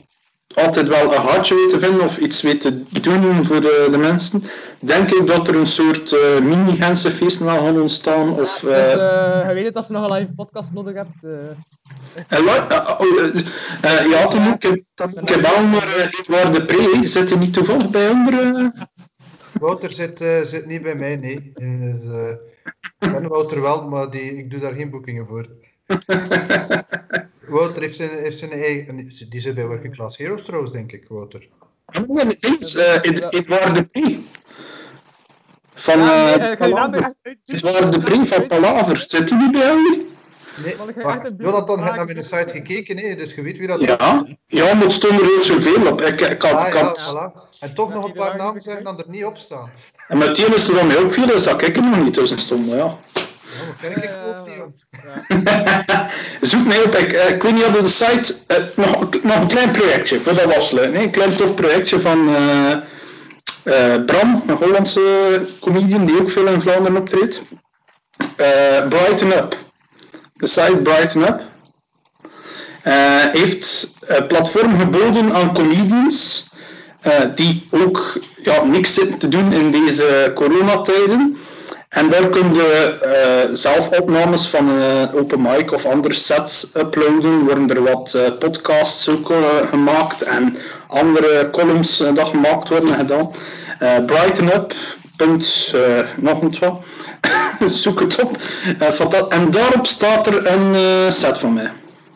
altijd wel een hartje weet te vinden of iets weet te doen voor de, de mensen, denk ik dat er een soort eh, mini-Gentse feest wel gaan ontstaan. Of, Dus, eh, eh, je weet het, als je nog een live podcast nodig hebt. En wat? Oh, ja, toen ook, ik heb ik wel maar uh, waar de pre, zit hij niet toevallig bij onder? eh? Wouter zit, eh, zit niet bij mij, nee. Dus, eh, ik ben Wouter wel, maar die, ik doe daar geen boekingen voor. Wouter heeft zijn, heeft zijn eigen... Die zit bij Working Class Heroes trouwens, denk ik, Wouter. Nee, nee, eens, eh, het- het waren de pre. Van Ja, eh, eh, Palaver. uit- Het waren de pre van Palaver. Zit hij niet bij jullie? Nee, Maar Jonathan heeft naar mijn site gekeken, hè, dus je weet wie dat Ja, ja, maar het stond er heel zoveel op. Ik, ik had, Ah, ik ja, had, voilà. En toch Ja, nog een paar namen zeggen dan er niet op staan. en meteen is er dan mij opviel, is dat ik er nog niet tussen stond. maar Ja. Ik niet, joh. Zoek mij op, ik, eh, ik weet niet of de site, eh, nog, nog een klein projectje, voor dat afsluiten. hè. Een klein tof projectje van eh, eh, Bram, een Hollandse comedian die ook veel in Vlaanderen optreedt. Eh, Brighten Up. De site Brighten Up. Eh, heeft een platform geboden aan comedians eh, die ook ja, niks zitten te doen in deze coronatijden. En daar kun je eh, zelf opnames van eh, open mic of andere sets uploaden. Worden er wat eh, podcasts ook gemaakt en andere columns dat gemaakt worden gedaan. Brighten Up. Punt, nog een wat. Zoek het op. En daarop staat er een set van mij.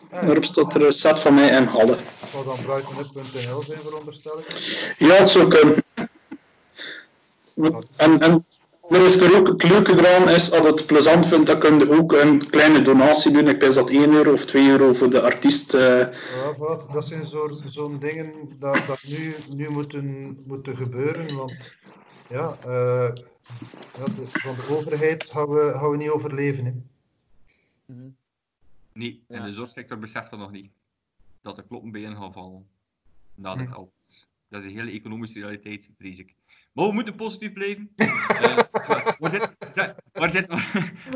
Daarop staat er een set van mij in Halle. Zou dan brightonup.nl zijn, veronderstel ik. Ja, het zou kunnen. En, en er is er ook het leuke eraan is, als het plezant vindt, dan kun je ook een kleine donatie doen. Ik denk dat 1 euro of 2 euro voor de artiest. eh, Ja, voilà. dat zijn zo- zo'n dingen dat, dat nu, nu moeten, moeten gebeuren. Want ja, eh, ja, de- van de overheid gaan we, gaan we niet overleven. Hè. Nee, en de zorgsector beseft dat nog niet. Dat de kloppen bij hen gaan vallen. Na dit Hm. al. Dat is een hele economische realiteit, vrees ik. Maar we moeten positief blijven. Eh, waar zit... zit- Waar zit...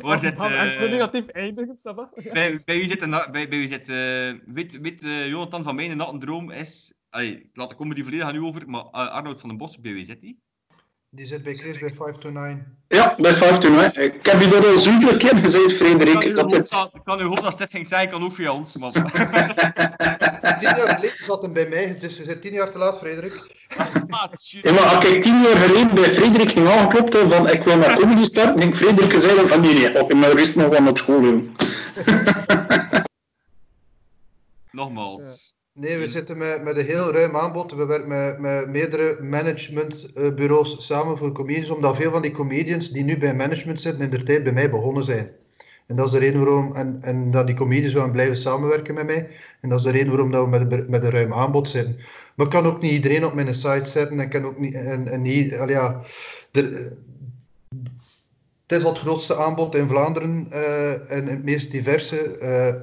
Waar zit... Gaan eh, negatief eindigen, Saba? bij, bij wie zit, een, bij, bij wie zit eh, weet, weet eh, Jonathan van mijn natte droom is... Allee, ik laat de comedy volledig aan u over, maar eh, Arnoud van den Bos, bij wie zit die? Die zit bij Chris bij 5 to 9. ja, bij 15. Hè. Ik heb je er al zoveel keer gezegd, Frederik. Dat Ik het, kan, ik kan u hopen dat Stef ging zeggen, kan ook via ons. Maar... Tien jaar geleden zat hem bij mij, dus ze zit tien jaar te laat, Frederik. ja, maar als ik tien jaar geleden bij Frederik ging van ik wil naar comedy starten, ging Frederik zeggen van nee, nee, ik ben rust nog wel naar school. Nogmaals. Nee, we zitten met, met een heel ruim aanbod. We werken met, met meerdere managementbureaus samen voor comedians, omdat veel van die comedians die nu bij management zitten, in de tijd bij mij begonnen zijn. En dat is de reden waarom, en, en dat die comedians willen blijven samenwerken met mij. En dat is de reden waarom dat we met, een- met een ruim aanbod zitten. Maar ik kan ook niet iedereen op mijn site zetten. En kan ook niet, en, en niet, ja, het is al het grootste aanbod in Vlaanderen eh, en het meest diverse. eh,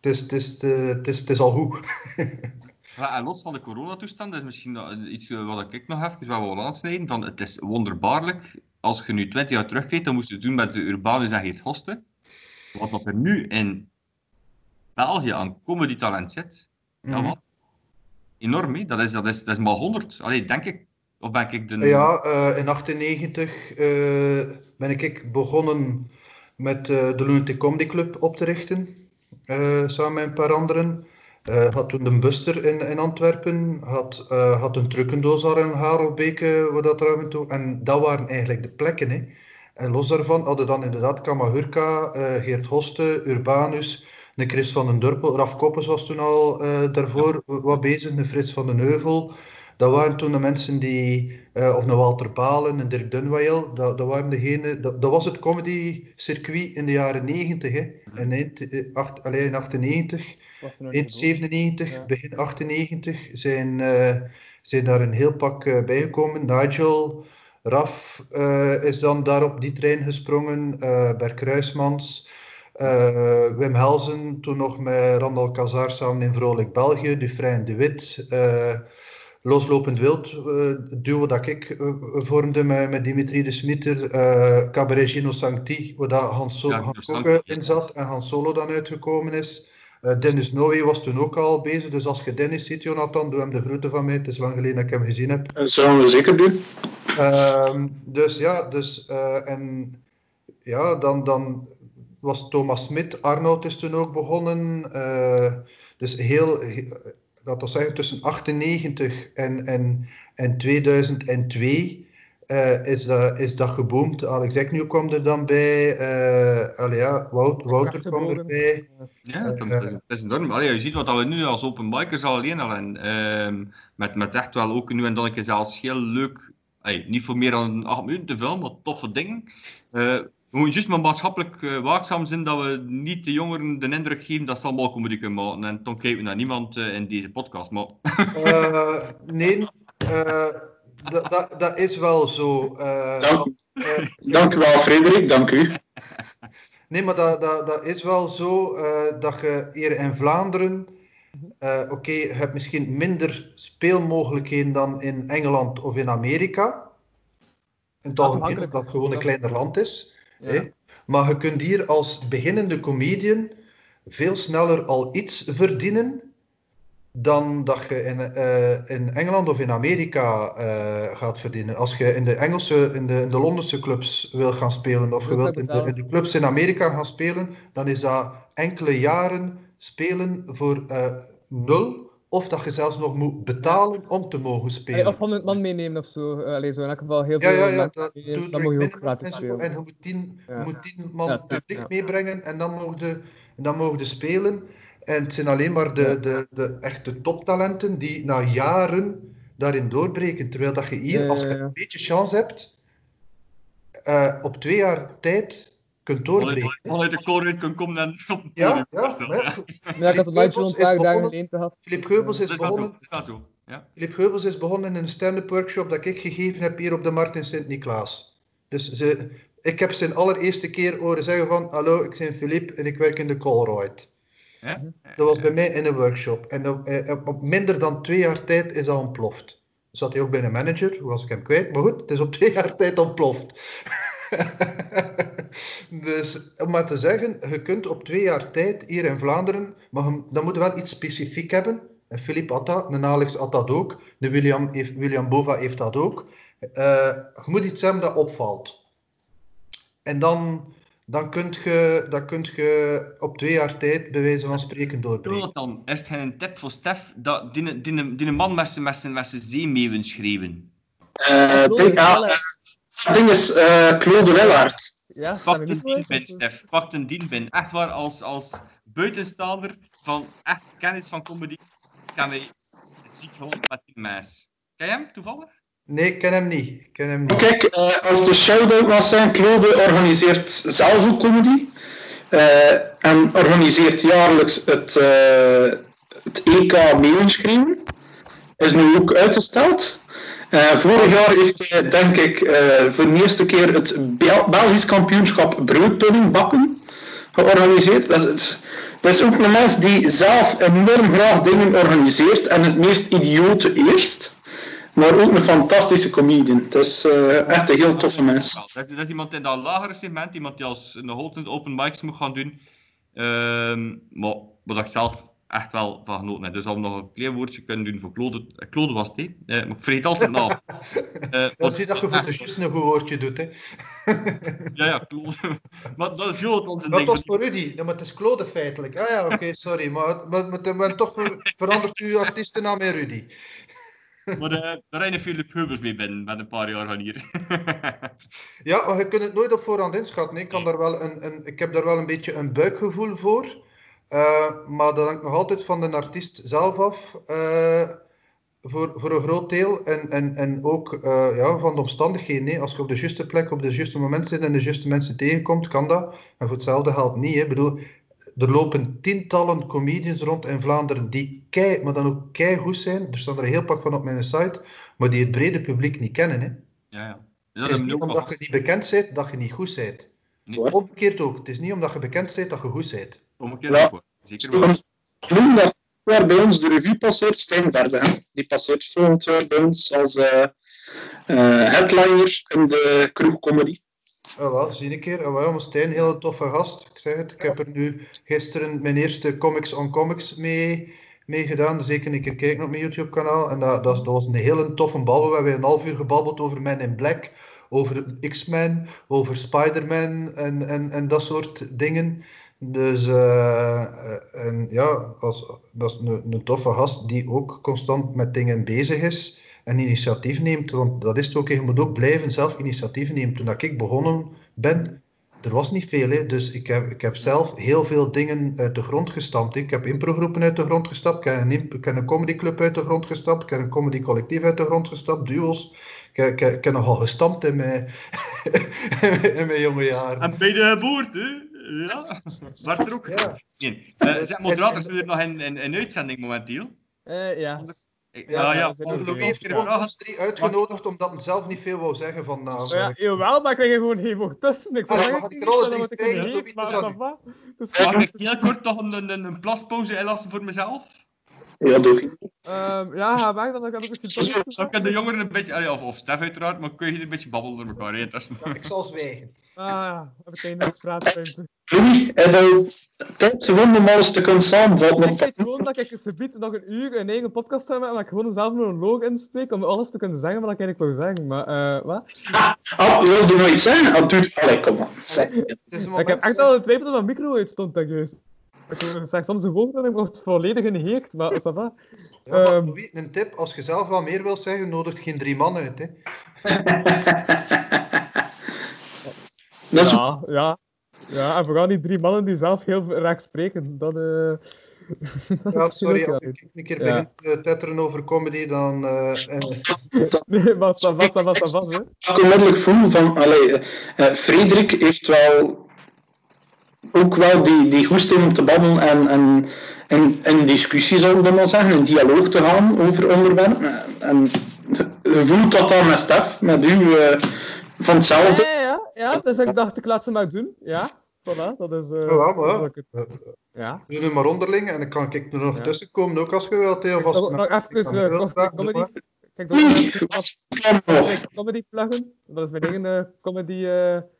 het, is, het, is, het, is, het is al goed. Ja, en los van de coronatoestand, dat is misschien iets eh, wat ik nog even wil aansnijden. Van, het is wonderbaarlijk, als je nu 20 jaar terugkijkt, dan moest je het doen met de Urbanus en Geert Hoste. Wat dat er nu in België aan comedy talent zit, ja, Mhm. wat? enorm? Dat, is, dat, is, dat is maar 100. Allee, denk ik. Of ben ik de... Ja, eh, in 98 eh, ben ik begonnen met de Lunatic Comedy Club op te richten, samen met een paar anderen. Eh, had toen een Buster in, in Antwerpen, had, eh, had een trucendoos daar in Harelbeke, waar dat ruim toe. En dat waren eigenlijk de plekken. Hè. En los daarvan hadden dan inderdaad Kamahurka, eh, Geert Hoste, Urbanus, de Chris van den Durpel, Raf Koppes was toen al eh, daarvoor wat bezig, de Frits van den Heuvel. Dat waren toen de mensen die, eh, of een Walter Balen, een Dirk Dunwayel, dat, dat waren degene, dat, dat was het comedy-circuit in de jaren 90, hè. In, eind- eh, acht, allee, in 98, Was er nog eind niet 97, Ja. begin 98 zijn, eh, zijn daar een heel pak eh, bijgekomen. Nigel, Raf is dan daar op die trein gesprongen, Bert Kruismans, eh, Wim Helzen, toen nog met Randal Kazar samen in Vrolijk België, Dufresne de Wit, Loslopend Wild, eh, duo dat ik eh, vormde met, met Dimitri de Smieter, eh Cabaret Gino Sancti, waar dat Hans, so Ja, Hans Gino Kokke Sancti, ja. in zat en Hans Solo dan uitgekomen is. Eh, Dennis Noé was toen ook al bezig, dus als je Dennis ziet, Jonathan, doe hem de groeten van mij. Het is lang geleden dat ik hem gezien heb. Dat zullen we zeker doen. Ehm, dus ja, dus, eh, en ja, dan, dan was Thomas Smit, Arnoud is toen ook begonnen. eh, dus heel, he- we zeggen, tussen 98 en, en, en 2002 eh, is, dat, is dat geboomd. Alex Eknieuw kwam er dan bij, eh allee, ja, Wout, Wouter kwam erbij. Ja, dat, Eh, dat is, dat is enorm. Allee, je ziet wat dat we nu als open micers al alleen al en ehm, met, met echt wel ook nu en dan een keer zelfs heel leuk, allee, niet voor meer dan acht minuten te veel, maar toffe dingen. We moeten juist maar maatschappelijk eh, waakzaam zijn dat we niet de jongeren de indruk geven dat ze allemaal comedy kunnen maken. En dan kijken we naar niemand eh, in deze podcast. Maar Eh, nee, eh, dat- dat- dat is wel zo. eh, Dank, dank u wel, Frederik. Dank u. Nee, maar dat, dat, dat is wel zo eh, dat je hier in Vlaanderen, eh, oké, je hebt misschien minder speelmogelijkheden dan in Engeland of in Amerika. In het algemeen, het gewoon een kleiner land is. Ja. Hè? Maar je kunt hier als beginnende comedian veel sneller al iets verdienen dan dat je in, eh, in Engeland of in Amerika eh, gaat verdienen. Als je in de Engelse, in de, in de Londense clubs wil gaan spelen, of je wilt in de, in de clubs in Amerika gaan spelen, dan is dat enkele jaren spelen voor eh, nul. Of dat je zelfs nog moet betalen om te mogen spelen. Of 100 man meenemen of zo. Eh, Allee, zo in elk geval heel Ja, veel ja, dat doe dan mag je ook gratis spelen. En je moet tien, Ja. je moet tien man Ja, publiek meebrengen en dan mogen de, en dan mogen de spelen. En het zijn alleen maar de, de, de echte toptalenten die na jaren daarin doorbreken. Terwijl dat je hier, als je een beetje chance hebt, eh, op twee jaar tijd kunt doorbreken. Vanuit de koolruit kan komen en op het Ja, ja, maar ja, Ja, ik had het een paar dagen begonnen- geleden gehad. Filip Geubels is begonnen Dat is wel zo. Ja. Filip Geubels is begonnen in een stand-up workshop dat ik gegeven heb hier op de Markt in Sint-Niklaas. Dus ze, ik heb zijn allereerste keer horen zeggen van hallo, ik ben Filip en ik werk in de Colruyt. Ja? Dat was bij mij in een workshop. En op, eh, op minder dan twee jaar tijd is dat ontploft. Zat hij ook bij een manager, hoe was ik hem kwijt? Maar goed, het is op twee jaar tijd ontploft. dus om maar te zeggen, je kunt op twee jaar tijd hier in Vlaanderen, maar je- dan moet je wel iets specifiek hebben. En Philippe had dat, een Alex had dat ook, de William, heeft, William Bova heeft dat ook. Eh, je moet iets hebben dat opvalt. En dan, dan kun je, dan kunt je op twee jaar tijd, bij wijze van spreken, doorbreken. Jonathan, is het geen tip voor Stef dat die, die, die man met zijn, met zijn, met zijn zeemeeuwen schreeuwen? Eh, ding, ja, het ding is eh, Claude Willaert. Ja, Pak een niet dien voor. bin, Stef. Pak een dien bin. Echt waar, als, als buitenstaander van echt kennis van comedy, kan wij ziek hond met die meis. Ken je hem toevallig? Nee, ik ken hem niet. Ik ken hem niet. Kijk, eh, als de shout-out was zijn, Claude organiseert zelf ook comedy. Eh, en organiseert jaarlijks het, eh, het EK Meeuwenschreeuwen. Is nu ook uitgesteld. Eh, vorig jaar heeft hij, denk ik, eh, voor de eerste keer het Bel- Belgisch kampioenschap broodpudding bakken georganiseerd. Dat is, dat is ook een mens die zelf enorm graag dingen organiseert en het meest idiote eerst. Maar ook een fantastische comedian. Het is eh, echt een heel toffe mens. Dat is, iemand in dat lagere segment, iemand die als nog altijd open mics moet gaan doen. Ehm, maar wat ik zelf echt wel van genoten heb. Dus al nog een klein woordje kunnen doen voor Claude. Eh, Claude was het, hè. Eh, maar ik vergeet altijd na. Eh, Dan dat je voor de juist een goed woordje doet. Hè. Ja, ja, Claude. maar dat is heel onze Dat ding. was voor Rudy. Ja, maar het is Claude feitelijk. Ah ja, oké, sorry. Maar, maar, maar, maar toch ver- verandert uw artiestennaam in Rudy. Maar eh, daar rijden Philip Heubers mee binnen, met een paar jaar van hier. Ja, maar je kunt het nooit op voorhand inschatten. Ik, kan daar wel een, een, ik heb daar wel een beetje een buikgevoel voor. Eh, maar dat hangt nog altijd van de artiest zelf af. eh, voor, voor een groot deel. En, en, en ook eh, ja, van de omstandigheden. hè. Als je op de juiste plek, op de juiste moment zit en de juiste mensen tegenkomt, kan dat. En voor hetzelfde geldt niet. Hè. Ik bedoel, er lopen tientallen comedians rond in Vlaanderen die kei, maar dan ook keigoed zijn. Er staan er een heel pak van op mijn site, maar die het brede publiek niet kennen. Hè. Ja, ja. Het Dat is niet omdat je niet bekend bent dat je niet goed bent. Nee, Omgekeerd ook. Het is niet omdat je bekend bent dat je goed bent. Omgekeerd Ja. ook hoor. Zeker wel. Toen dat jaar bij ons de revue passeert, Stijn Derde. hè. Die passeert volgend jaar bij ons als eh, eh, headliner in de kroegcomedy. Ah, wel, zie een keer. Ah, wel, maar Stijn, heel toffe gast. Ik zeg het, ik heb er nu gisteren mijn eerste Comics on Comics mee, mee gedaan. Zeker een keer kijken op mijn YouTube-kanaal. En dat, dat, dat was een hele toffe bal. We hebben een half uur gebabbeld over Men in Black, over X-Men, over Spider-Man en, en, en dat soort dingen. Dus eh, eh, en ja, als, dat is een, een toffe gast die ook constant met dingen bezig is en initiatief neemt. Want dat is het ook, je moet ook blijven zelf initiatief nemen. Toen ik begonnen ben, er was niet veel. Hè? Dus ik heb, ik heb zelf heel veel dingen uit de grond gestampt. hè. Ik heb improgroepen uit de grond gestapt, ik heb een, ik heb een comedyclub uit de grond gestapt, ik heb een comedycollectief uit de grond gestapt, duo's. Ik, heb- ik, heb- ik heb nogal gestampt in mijn, in mijn jonge jaren. En bij de geboorte, ja. Er ook. Ja. Nee. Eh, zeg, moderator, zijn we er nog in, in, in uitzending momenteel? Eh, ja. Ik- Ja, Ja, ja. er Louis heeft ons drie uitgenodigd omdat hij zelf niet veel wou zeggen van naam. Oh ja, jawel, maar ik krijg er gewoon geen woord tussen. Ik Ah, zeg dan het mag ik niet, er dan moet ik spelen, niet maar heel kort toch een, een, een plaspauze inlassen voor mezelf? Ja, doe. Ehm, ja, ga weg, dan kan ik het toch Dan kan de jongeren een beetje, allee, of, of Stef uiteraard, maar kun je hier een beetje babbelen door elkaar heen. Dat is- Ik zal zwijgen. Ah ja, heb ik geen straatpunt. Louis, heb je tijd gevonden om alles te kunnen samenvatten? Ik weet gewoon dat ik subiet nog een uur een eigen podcast ga maken, maar ik gewoon zelf een monoloog inspreek om alles te kunnen zeggen wat ik eigenlijk wil zeggen. Maar, eh wat? Ah, wilde je nog iets zeggen? Ah, doe Allee, kom maar. Ik heb echt al een twijfel dat mijn micro uitstond, dat juist. Ik zeg soms een woord en ik word volledig genegeerd, maar is dat? Ja, Ehm. Louis, een tip, als je zelf wat meer wilt zeggen, nodigt geen drie man uit. Hè. Ja, ja. Ja, en vooral die drie mannen die zelf heel recht spreken. Dat, eh Ja, sorry, als ik een keer Ja. begin te tetteren over comedy, dan... eh, eh, Nee, maar dat was, dat was, dat was, hè. ik onmiddellijk voel van, allee, eh, Frederik heeft wel ook wel die, die goesting om te babbelen en, en in, in discussie, zou ik dan maar zeggen, in dialoog te gaan over onderwerpen. En je voelt dat dan met Stef, met u, eh, van hetzelfde. Ja, ja, ja, dus ik dacht, ik laat ze maar doen. Ja, voilà, dat is... eh, Ja, maar ja. dat is ook het- Ja. doe nu maar onderling en dan kan ik er nog Ja. tussen komen, ook als je wilt. Of als Nog, nog even uh, kort comedy. Kijk, wat is er comedy pluggen. Dat is mijn eigen comedy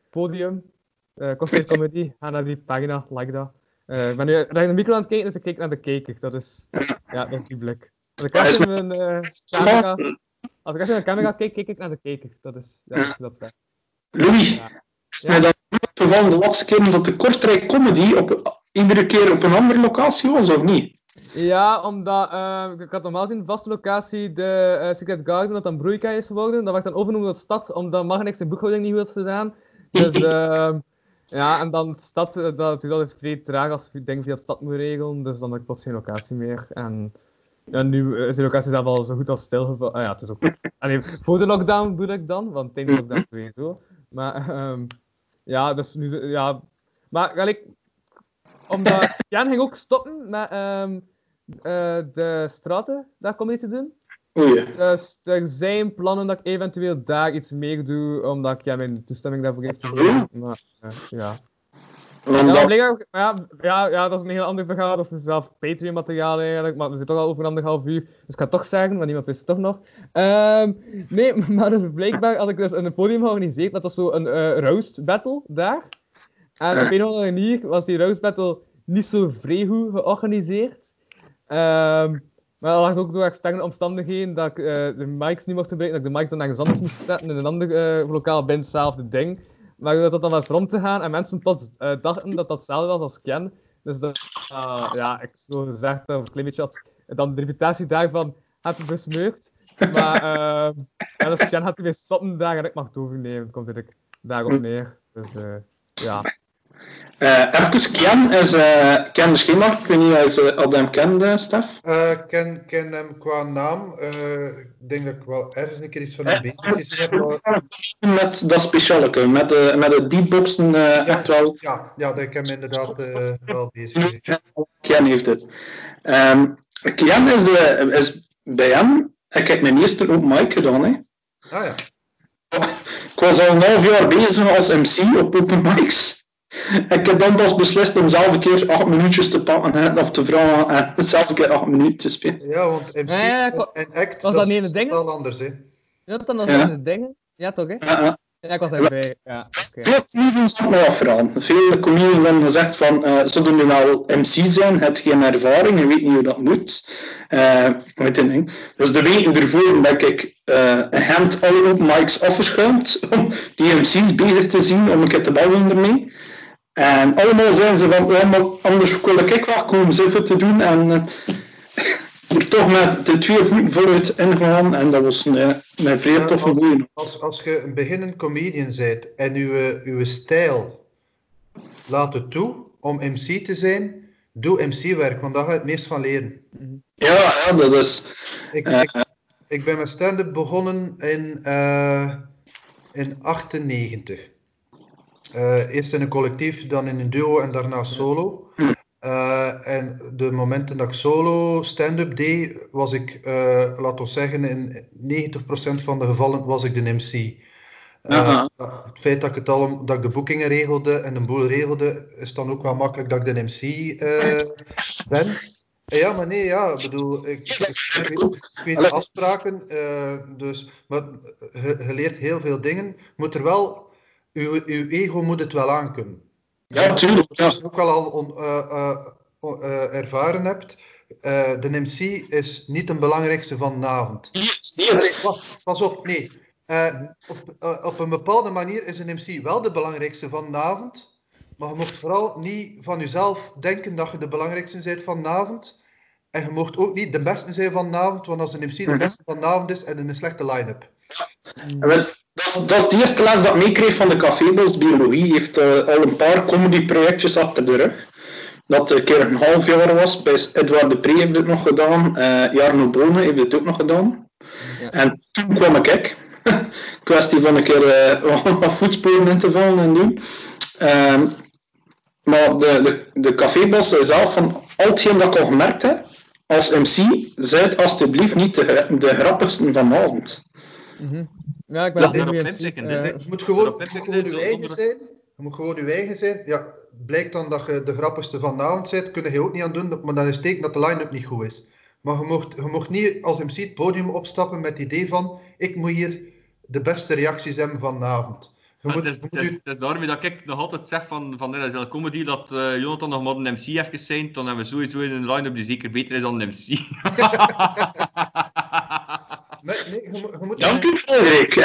podium. Uh, Kostelijk comedy. Ga naar die pagina, like dat. Eh, ik ben nu naar de micro aan het kijken, dus ik kijk naar de kijker. Dat is, ja, dat is die blik. Als ik echt in mijn eh, camera, als ik echt in mijn camera kijk, kijk ik naar de kijker. Dat is, ja, dat is dat werkt. Louis, Ja. is mij dat de laatste keer dat de Kortrijk Comedy op, iedere keer op een andere locatie was, of niet? Ja, omdat eh, ik had normaal gezien vaste locatie de eh, Secret Garden, dat dan broeikaai is geworden. Dat werd dan overgenomen tot stad, omdat Magnex zijn boekhouding niet had gedaan. Dus ehm, ja, en dan stad, eh, dat doet altijd vrij traag als je denkt via de stad moet regelen. Dus dan heb ik plots geen locatie meer. En ja, nu is de locatie zelf al zo goed als stilgevallen. Ah ja, het is ook... Allee, voor de lockdown bedoel ik dan, want tijdens de lockdown sowieso. Maar ehm, ja, dus nu... ze- Ja, maar gelijk, omdat Jan ging ook stoppen met ehm, eh, de straten daar comedy te doen. Dus er zijn plannen dat ik eventueel daar iets meer doe, omdat ik ja, mijn toestemming daarvoor heeft gegeven. Maar eh, ja. Ja, ja, ja, ja, dat is een heel ander verhaal. Dat is zelf Patreon-materiaal eigenlijk. Maar we zitten toch al over anderhalf uur. Dus ik ga het toch zeggen, want niemand wist het toch nog. Ehm, nee, maar dus blijkbaar had ik dus een podium georganiseerd. Dat was zo een eh roast battle daar. En op een of andere manier was die roast battle niet zo goed georganiseerd. Ehm, maar dat lag ook door externe omstandigheden dat ik eh, de mics niet mocht gebruiken. Dat ik de mics dan ergens anders moest zetten in een ander eh, lokaal binnen hetzelfde ding. Maar dat dat dan was rond te gaan en mensen plots eh, dachten dat dat hetzelfde was als Ken. Dus dat, ah, ja, ik zo gezegd dat een klein beetje had dan de reputatie daarvan heb besmeurd. Maar uh, ja, dus Ken had weer stoppen daar en ik mag het overnemen. Het komt eigenlijk daarop neer. Dus ja. Eh, even, Ken is uh, Ken de Schemer. Ik weet niet of je al hem Stef. Eh, Ik ken, ken hem qua naam. Eh, ik denk dat ik wel ergens een keer iets van hem gezien heb. maar- Met dat specialeke, met, de, met het beatboxen eh Ja, echt wel. ja, ja, dat ik hem inderdaad eh, wel bezig. Ken heeft het. Ehm Ken is, de, is bij hem, ik heb mijn eerste open mic gedaan. Hè. Ah ja. Ik was al een half jaar bezig als MC op open mics. Ik heb dan pas beslist om zelf een keer acht minuutjes te pakken hè, of te vragen en zelf een keer acht minuten te spelen. Ja, want MC Ja, act, was dat dat is niet een ding? totaal anders, hè. Ja, dan was Ja. dat de dingen. Ja, toch, hè? Ja, ja. Ja, ik was erbij. Ja, oké. Veel comedians me afvragen. Veel comedians hebben gezegd van, eh zullen nu wel MC zijn, heb geen ervaring, je weet niet hoe dat moet. Eh, weet je niet. Dus de weken ervoor ben ik eh een hand alle open mics afgeschuimd om die MC's bezig te zien, om een keer te babbelen ermee. En allemaal zijn ze van, ja, maar anders kon ik wel komen zoveel te doen. En eh, er toch met de twee voeten voluit ingegaan. En dat was een, eh, een vrij Ja, toffe als, als, als je een beginnend comedian bent en uw, uw stijl laat het toe om MC te zijn, doe MC-werk, want daar ga je het meest van leren. Ja, ja, dat is... Ik, eh, ik, ik ben met stand-up begonnen in, eh in 98. Eh, eerst in een collectief, dan in een duo en daarna solo. Eh, en de momenten dat ik solo stand-up deed, was ik, eh laten we zeggen, in 90% van de gevallen was ik de MC. Het feit dat ik, het al, dat ik de boekingen regelde en een boel regelde, is dan ook wel makkelijk dat ik de MC ben. Ja, maar nee, ja, ik bedoel, ik, ik, weet, ik weet de afspraken, dus, maar je leert heel veel dingen. Moet er wel, uw, uw ego moet het wel aankunnen. Ja, tuurlijk. Ja. Zoals je ook wel al on- eh, eh, eh, ervaren hebt, de MC is niet de belangrijkste van de avond. Pas op, nee. Op, op een bepaalde manier is een MC wel de belangrijkste van de avond. Maar je mocht vooral niet van jezelf denken dat je de belangrijkste bent van de avond. En je mocht ook niet de beste zijn van de avond, want als een MC de Mhm. beste van de avond is, en een slechte line-up. Wel, Dat is, dat is de eerste les dat ik meekreeg van de Cafébos Biologie. heeft eh, al een paar comedy-projectjes achter de rug. Dat een keer een half jaar was. Bij Edouard de Pre heeft het nog gedaan. eh Jarno Bonen heeft het ook nog gedaan. En toen kwam ik. ik. Kwestie van een keer eh, wat voetsporen in te vallen en doen. Ehm, maar de, de, de cafébos zelf van al hetgeen dat ik al gemerkt heb, als MC, zijt alstublieft niet de, de grappigste van de avond. Ja, ik ben Ja, hè. eh, je moet gewoon, je moet inzetten, gewoon je zo- eigen zijn. Je moet gewoon je eigen zijn. Ja, blijkt dan dat je de grappigste van de avond bent, kun je ook niet aan doen, maar dan is het teken dat de line-up niet goed is. Maar je mocht, je mocht niet als MC het podium opstappen met het idee van ik moet hier de beste reacties hebben van de avond. Je Maar moet, het, is, je moet het, is, je- het is daarmee dat ik nog altijd zeg van, van een comedy dat eh, Jonathan nog maar een MC even zijn, dan hebben we sowieso een line-up die zeker beter is dan een MC. nee, nee, je moet, je moet Dank u, Frederik.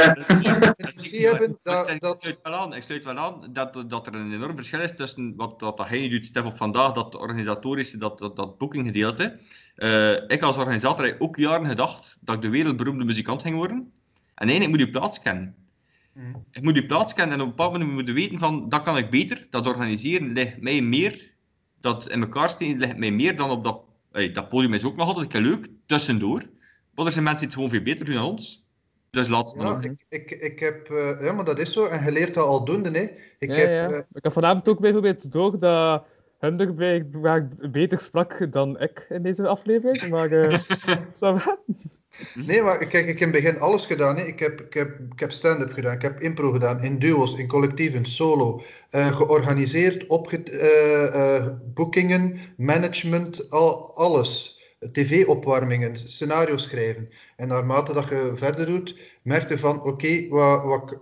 Dat, ik, sluit wel aan, ik sluit wel aan dat, dat er een enorm verschil is tussen wat, wat dat hij doet, Stef, op vandaag, dat organisatorische, dat, dat, dat boekinggedeelte. Eh, ik als organisator heb ook jaren gedacht dat ik de wereldberoemde muzikant ging worden. En eigenlijk moet je plaats kennen. Mhm. Ik moet je plaats kennen en op een bepaald moment moet je weten van, dat kan ik beter, dat organiseren ligt mij meer, dat in elkaar steken ligt mij meer dan op dat, dat podium is ook nog altijd leuk, tussendoor. Maar er zijn mensen die het gewoon veel beter doen dan ons. Dus laat ja, ook. ik, ik, ik heb, eh, ja, maar dat is zo, en je leert dat aldoende. Hè. Ik ja, heb, ja. eh, Ik heb vanavond ook bijvoorbeeld door dat ik beter sprak dan ik in deze aflevering. Maar eh, va. Nee, maar kijk, ik heb in het begin alles gedaan. Hè. Ik heb, ik heb, ik heb stand-up gedaan, ik heb impro gedaan, in duo's, in collectieven, solo. eh, georganiseerd, opge eh, eh, boekingen, management, al, alles. TV-opwarmingen, scenario schrijven. En naarmate dat je verder doet, merk je van, oké, wat, wat,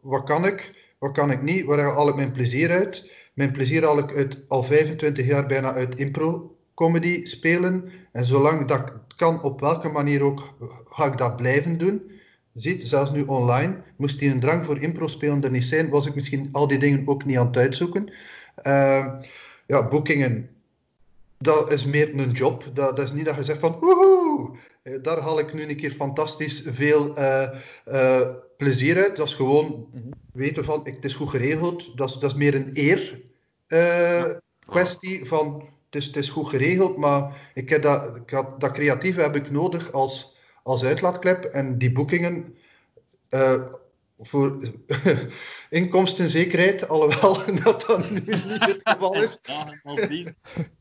wat, kan ik, wat kan ik niet, waar haal ik mijn plezier uit? Mijn plezier haal ik uit, al 25 jaar bijna uit impro-comedy spelen. En zolang dat kan, op welke manier ook, ga ik dat blijven doen. Ziet, zelfs nu online, moest die een drang voor impro spelen er niet zijn, was ik misschien al die dingen ook niet aan het uitzoeken. Eh, ja, boekingen, dat is meer een job. Dat, dat is niet dat je zegt van, woehoe, eh, daar haal ik nu een keer fantastisch veel eh, eh, plezier uit. Dat is gewoon weten van, ik, het is goed geregeld. Dat is, dat is meer een eer kwestie van, het is, het is goed geregeld, maar ik heb dat, ik had, dat creatieve heb ik nodig als, als uitlaatklep. En die boekingen voor inkomstenzekerheid, alhoewel dat dat nu niet het geval is.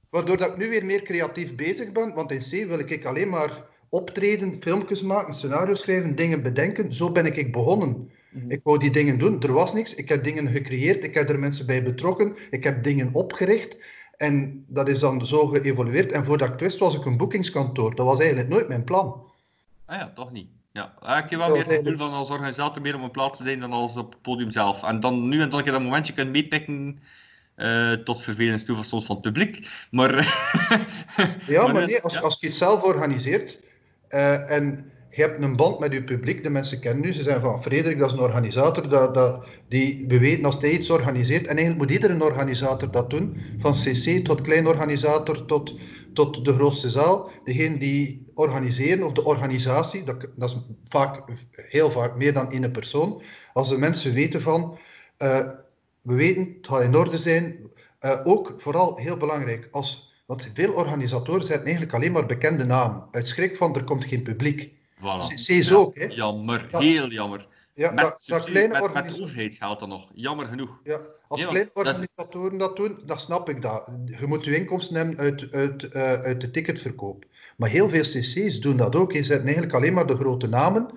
Waardoor dat ik nu weer meer creatief bezig ben. Want in C wil ik alleen maar optreden, filmpjes maken, scenario's schrijven, dingen bedenken. Zo ben ik ik begonnen. Ik wou die dingen doen. Er was niks. Ik heb dingen gecreëerd. Ik heb er mensen bij betrokken. Ik heb dingen opgericht. En dat is dan zo geëvolueerd. En voordat ik het wist, was ik een boekingskantoor. Dat was eigenlijk nooit mijn plan. Ah ja, toch niet. Ja, ik heb wel meer het gevoel van als organisator meer op een plaats te zijn dan als op het podium zelf. En dan nu en dan een keer dat momentje kunt meepikken eh, tot vervelend toe van soms van het publiek. Maar, Ja, maar nee, als, ja. als je het zelf organiseert eh, en je hebt een band met je publiek, de mensen kennen u, ze zijn van Frederik, dat is een organisator, dat, dat, die, we weten als hij iets organiseert, en eigenlijk moet iedere organisator dat doen, van CC tot klein organisator tot, tot de grootste zaal. Degene die organiseren, of de organisatie, dat, dat is vaak, heel vaak meer dan één persoon, als de mensen weten van, eh, we weten, het gaat in orde zijn, eh, ook vooral heel belangrijk, als, want veel organisatoren zetten eigenlijk alleen maar bekende namen, uit schrik van er komt geen publiek. voilà. Ook, hè? Jammer, Ja. heel jammer. Ja, met, dat, dat kleine met, met organisatie. overheidsgeld dan nog. Jammer genoeg. Ja, als kleine dat is- organisatoren dat doen, dan snap ik dat. Je moet je inkomsten hebben uit, uit, eh, uit de ticketverkoop. Maar heel veel cc's doen dat ook. Je zet eigenlijk alleen maar de grote namen.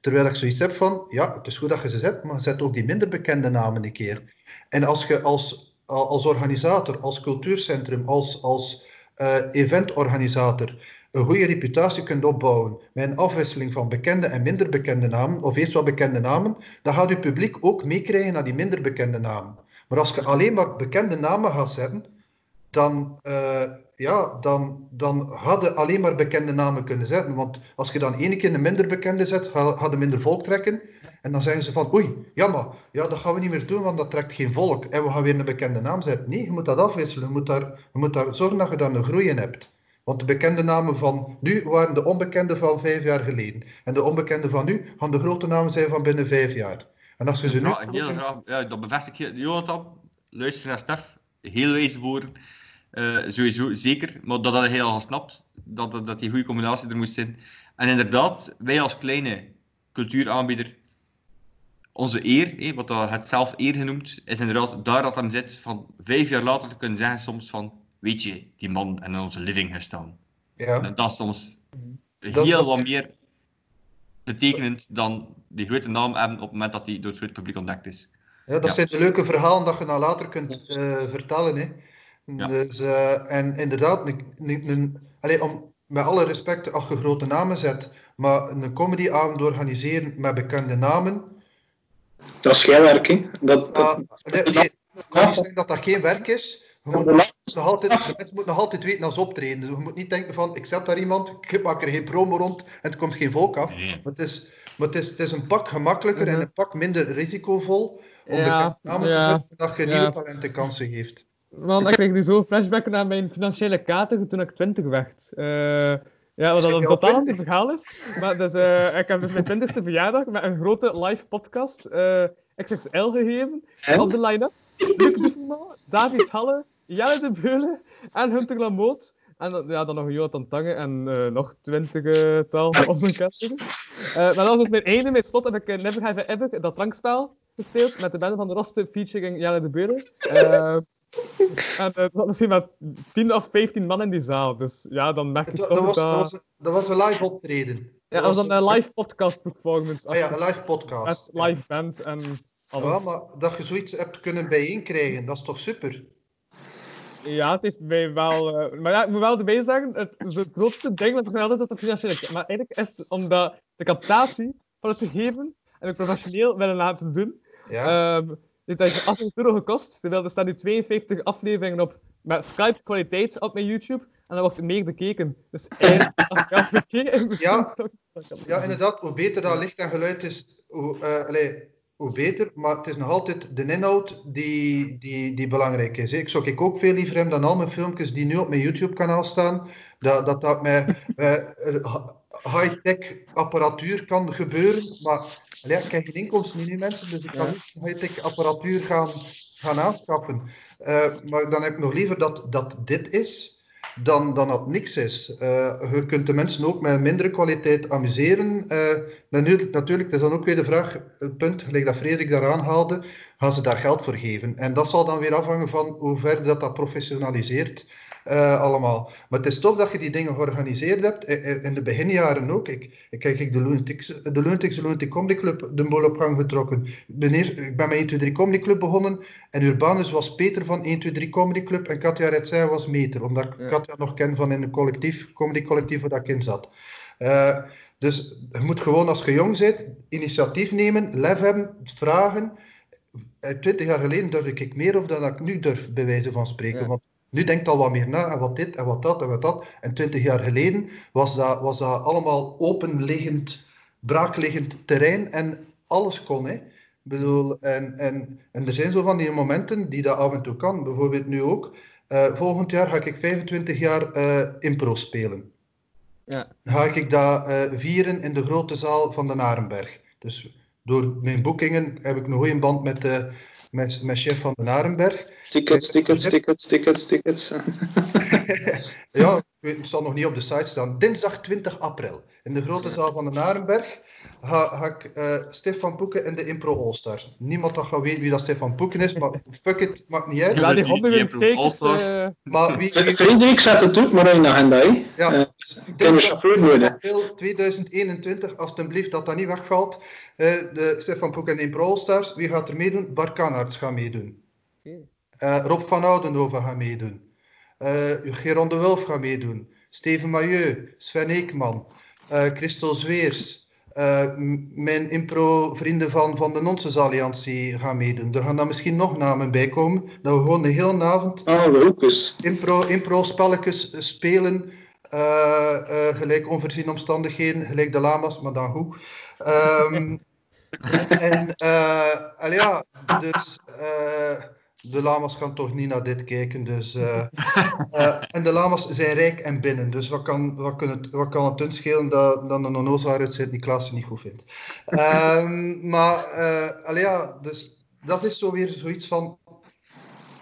Terwijl ik zoiets heb van, ja, het is goed dat je ze zet, maar zet ook die minder bekende namen een keer. En als je als, als organisator, als cultuurcentrum, als, als eh, eventorganisator een goede reputatie kunt opbouwen met een afwisseling van bekende en minder bekende namen, of eerst wat bekende namen, dan gaat je publiek ook meekrijgen naar die minder bekende namen. Maar als je alleen maar bekende namen gaat zetten, dan, eh, ja, dan, dan hadden alleen maar bekende namen kunnen zetten. Want als je dan ene keer een minder bekende zet, er minder volk trekken. En dan zeggen ze van, oei, jammer, ja, dat gaan we niet meer doen, want dat trekt geen volk. En we gaan weer een bekende naam zetten. Nee, je moet dat afwisselen. Je moet daar, je moet daar zorgen dat je daar een groei in hebt. Want de bekende namen van nu waren de onbekende van vijf jaar geleden. En de onbekende van nu gaan de grote namen zijn van binnen vijf jaar. En als je ze nu... Heel graag. Ja, dat bevestig je. Jonathan, luister naar Stef. Heel wijze woorden. Eh, sowieso, zeker. Maar dat had hij al gesnapt. Dat, dat, dat die goede combinatie er moest zijn. En inderdaad, wij als kleine cultuuraanbieder, onze eer, hé, wat dat het zelf eer genoemd, is inderdaad daar dat hem zit, van vijf jaar later te kunnen zeggen soms van, weet je, die man en in onze living gestaan. Ja. En dat is soms Dat- heel wat meer betekenend dan die grote naam hebben op het moment dat die door het grote publiek ontdekt is. Ja, dat Ja. zijn de leuke verhalen dat je dan later kunt eh, vertellen. Hè. Ja. Dus, eh, en inderdaad, een, een, een- allee, om, met alle respect, als je grote namen zet, maar een comedyavond organiseren met bekende namen, Dat is geen werk, hè. Dat, dat, ah, nee, kan niet zeggen dat dat geen werk is. Je moet nog altijd, de mensen moeten nog altijd weten als ze optreden. Dus je moet niet denken van, ik zet daar iemand, ik maak er geen promo rond en er komt geen volk af. Nee. Maar het is, maar het is, het is een pak gemakkelijker en een pak minder risicovol om Ja, bekende namen te ja, zetten, dat je ja. nieuwe talenten kansen geeft. Man, ik kreeg nu zo flashbacken naar mijn financiële kater toen ik 20 werd. Eh, ja, wat een totaal ander 20? verhaal is. Maar dus, eh, ik heb dus mijn 20ste verjaardag met een grote live podcast eh, XXL gegeven op de line-up. Luc David Halle, Jelle de Beulen en Hunter Lamoot. En dan, ja, dan nog Jonathan Tange en eh, nog twintigtal op mijn. Eh, maar dat was dus mijn einde. Mijn slot heb ik Never Have I Ever, dat drankspel, gespeeld met de band van de Roste featuring Jelle de Beulen. En eh, er zat misschien maar 10 of 15 man in die zaal. Dus ja, dan merk je Dat, toch dat, was, dat... dat, was, dat was een live optreden. ja, dat was een eh, live podcast performance. Ah ja, een live podcast. Met live band en alles. Ja, maar dat je zoiets hebt kunnen bijeenkrijgen, dat is toch super? Ja, het heeft mij wel... eh, Maar ja, ik moet wel erbij zeggen, het, grootste ding, want er zijn altijd dat financiële... Maar eigenlijk is het omdat de captatie van het gegeven en het professioneel willen laten doen. Ja. Ehm dit heeft 800 euro gekost, terwijl er staan nu 52 afleveringen op met Skype-kwaliteit op mijn YouTube. En dan wordt meer bekeken. Dus eigenlijk, Ja. ja, inderdaad, hoe beter dat licht en geluid is, hoe, eh, hoe beter. Maar het is nog altijd de inhoud die, die, die belangrijk is. hè. Ik zou ik ook veel liever hebben dan al mijn filmpjes die nu op mijn YouTube-kanaal staan. Dat dat, dat met eh, high-tech apparatuur kan gebeuren. Maar allee, ik heb geen inkomsten niet nu, mensen, dus ik kan niet high-tech apparatuur gaan, gaan aanschaffen. Eh, maar dan heb ik nog liever dat, dat dit is dan, dan dat niks is. Eh, je kunt de mensen ook met mindere kwaliteit amuseren. Eh, natuurlijk, natuurlijk, is dan ook weer de vraag, het punt, gelijk dat Frederik daar aanhaalde, gaan ze daar geld voor geven? En dat zal dan weer afhangen van hoe ver dat, dat professionaliseert eh, allemaal. Maar het is tof dat je die dingen georganiseerd hebt, eh, eh, in de beginjaren ook. Ik, ik heb ik de Lunatics, de Lunatics, de Lunatic Comedy Club de boel op gang getrokken. De neer- ik ben met 1, 2, 3 Comedy Club begonnen en Urbanus was Peter van 1, 2, 3 Comedy Club en Katja Retzij was Meter, omdat ik Ja. Katja nog ken van in een collectief, comedy collectief waar ik in zat. Dus je moet gewoon als je jong bent, initiatief nemen, lef hebben, vragen. Twintig jaar geleden durfde ik meer of dan ik nu durf, bij wijze van spreken. Ja. Want nu denkt al wat meer na, en wat dit, en wat dat, en wat dat. En twintig jaar geleden was dat, was dat allemaal openliggend, braakliggend terrein en alles kon. Hè. Ik bedoel, en, en, en er zijn zo van die momenten die dat af en toe kan. Bijvoorbeeld nu ook. Eh, volgend jaar ga ik 25 jaar eh, impro spelen. Ja. Ga ik dat eh, vieren in de grote zaal van de Narenberg. Dus door mijn boekingen heb ik een goede band met, de met chef van de Narenberg. Tickets, tickets, tickets, tickets, tickets. Ja, weet, het zal nog niet op de site staan. Dinsdag 20 april in de grote zaal van de Narenberg ga, ga ik eh, Stefan Poeken in de Impro All-Stars. Niemand dat gaat weten wie dat Stefan Poeken is, maar fuck it, maakt niet uit. Ja, die hebben tekens... All-Stars. eh, Maar wie, wie, Frederik zet het ook maar in de agenda, hè. ja, Eh, dinsdag kan een chauffeur worden. april 2021, alstublieft dat dat niet wegvalt. Eh, de Stefan Poeken in de Impro All-Stars, wie gaat er meedoen? Bart Kanarts gaat meedoen. Oké. Eh, Rob van Oudenhoven gaat meedoen. Eh Geron de Wulf gaat meedoen. Steven Mailleu, Sven Eekman, eh Christel Zweers. eh, mijn impro-vrienden van, van de Nonsens Alliantie gaan meedoen. Er gaan dan misschien nog namen bij komen. Dat we gewoon de hele avond is. impro, impro-spelletjes spelen. gelijk onvoorzien omstandigheden, gelijk de lama's, maar dan goed. Ehm, en ja, dus de lama's gaan toch niet naar dit kijken. Dus, eh, eh, en de lama's zijn rijk en binnen. Dus wat kan, wat kan, het, wat kan het hun schelen dat, dat een onnozelaar uit Sint-Niklaas niet goed vindt. Ehm, maar eh, allee, ja, dus dat is zo weer zoiets van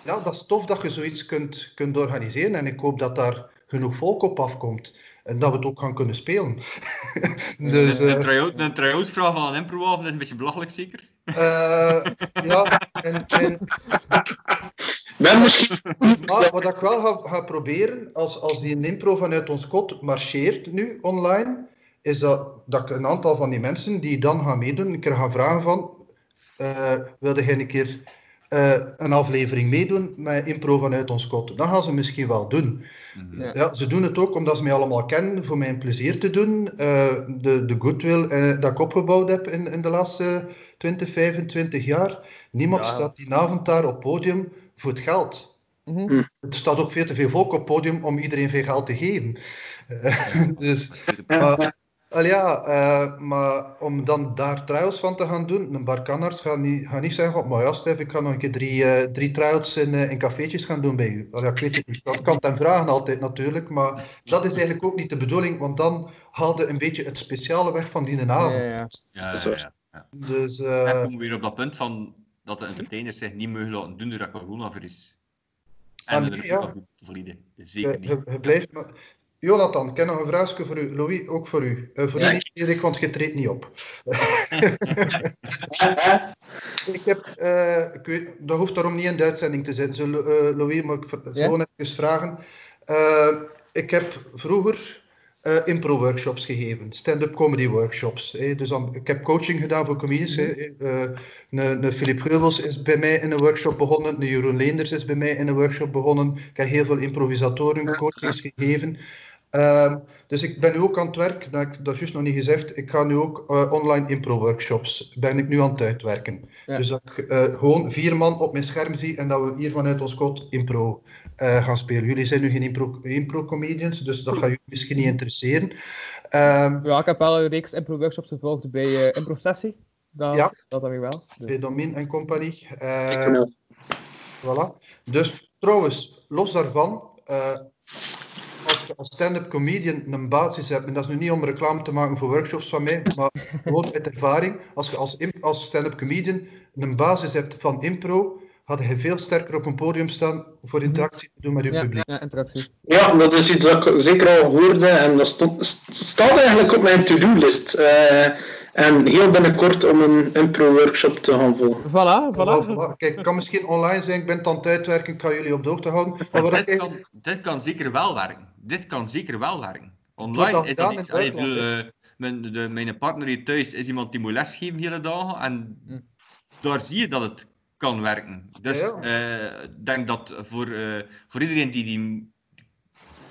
ja, dat is tof dat je zoiets kunt, kunt organiseren. En ik hoop dat daar genoeg volk op afkomt. En dat we het ook gaan kunnen spelen. dus, een, een try-out een try-out vraag van een improavond is een beetje belachelijk, zeker? Eh, ja, en, en misschien... maar wat ik wel ga, ga proberen, als, als die impro vanuit ons kot marcheert nu online, is dat, dat ik een aantal van die mensen die dan gaan meedoen, een keer gaan vragen van, eh wilde jij een keer eh, een aflevering meedoen met impro vanuit ons kot? Dat gaan ze misschien wel doen. Ja. Ja, ze doen het ook omdat ze mij allemaal kennen, voor mij een plezier te doen. Eh, de, de goodwill eh, dat ik opgebouwd heb in, in de laatste 20, 25 jaar. Niemand Ja. staat die avond daar op podium voor het geld. Mhm. Er staat ook veel te veel volk op podium om iedereen veel geld te geven. Eh, dus, maar, wel ja, eh, maar om dan daar trials van te gaan doen, een barkanarts gaat niet, gaat niet zeggen maar ja Stef, ik ga nog een keer drie, eh, drie trials in, eh, in cafeetjes gaan doen bij u. Wel ja, ik weet het niet, dat kan ten vragen altijd natuurlijk, maar dat is eigenlijk ook niet de bedoeling, want dan haalde een beetje het speciale weg van die avond. ja, ja. Ja, is ja, ja, ja. Dus, En eh, komen we weer op dat punt van dat de entertainers zich niet mogen laten doen door dat corona voor is. En Ah, de nee, ja. op. Zeker niet. je, je blijft maar... Jonathan, ik heb nog een vraagje voor u. Louis, ook voor u. Eh, voor Ja. u niet, Erik, want je treedt niet op. Ik heb, eh, ik weet, dat hoeft daarom niet in de uitzending te zitten. Zo, eh, Louis, maar ik Ja? gewoon even vragen. Ik heb vroeger impro-workshops gegeven, stand-up comedy workshops. hè. Dus dan, ik heb coaching gedaan voor comedians. hè. Eh, een, Philip Geubels is bij mij in een workshop begonnen, een Jeroen Leenders is bij mij in een workshop begonnen. Ik heb heel veel improvisatoren coachings gegeven. Ehm, dus ik ben nu ook aan het werk, dat, ik, dat is juist nog niet gezegd, ik ga nu ook eh, online impro-workshops, ben ik nu aan het uitwerken. Ja. Dus dat ik eh, gewoon vier man op mijn scherm zie en dat we hier vanuit ons kot impro eh, gaan spelen. Jullie zijn nu geen impro- impro-comedians, dus dat gaat jullie misschien niet interesseren. Ehm, Ja, ik heb wel een reeks impro-workshops gevolgd bij eh Impro Sessie. Dat, Ja. dat heb ik wel. Dus. bij Domin en compagnie. Eh, Voilà. Dus trouwens, los daarvan, eh, je als stand-up comedian een basis hebt, en dat is nu niet om reclame te maken voor workshops van mij, maar gewoon uit ervaring, als je als, als stand-up comedian een basis hebt van impro, had je veel sterker op een podium staan voor interactie te doen met je Ja, publiek. ja, interactie. Ja, dat is iets dat ik zeker al hoorde en dat stond, st- staat eigenlijk op mijn to-do-list. Eh, en heel binnenkort om een impro-workshop te gaan volgen. Voilà, Voilà. Kijk, het kan misschien online zijn, ik ben het aan het uitwerken, ik kan jullie op de hoogte houden. Maar wat ik dit, eigenlijk... kan, dit kan zeker wel werken. Dit kan zeker wel werken. Online is dat ik bedoel, eh, mijn, de, mijn partner hier thuis is iemand die moet lesgeven hele dagen. En Hm. daar zie je dat het kan werken. Dus Ja, eh, ik denk dat voor, eh, voor iedereen die, die.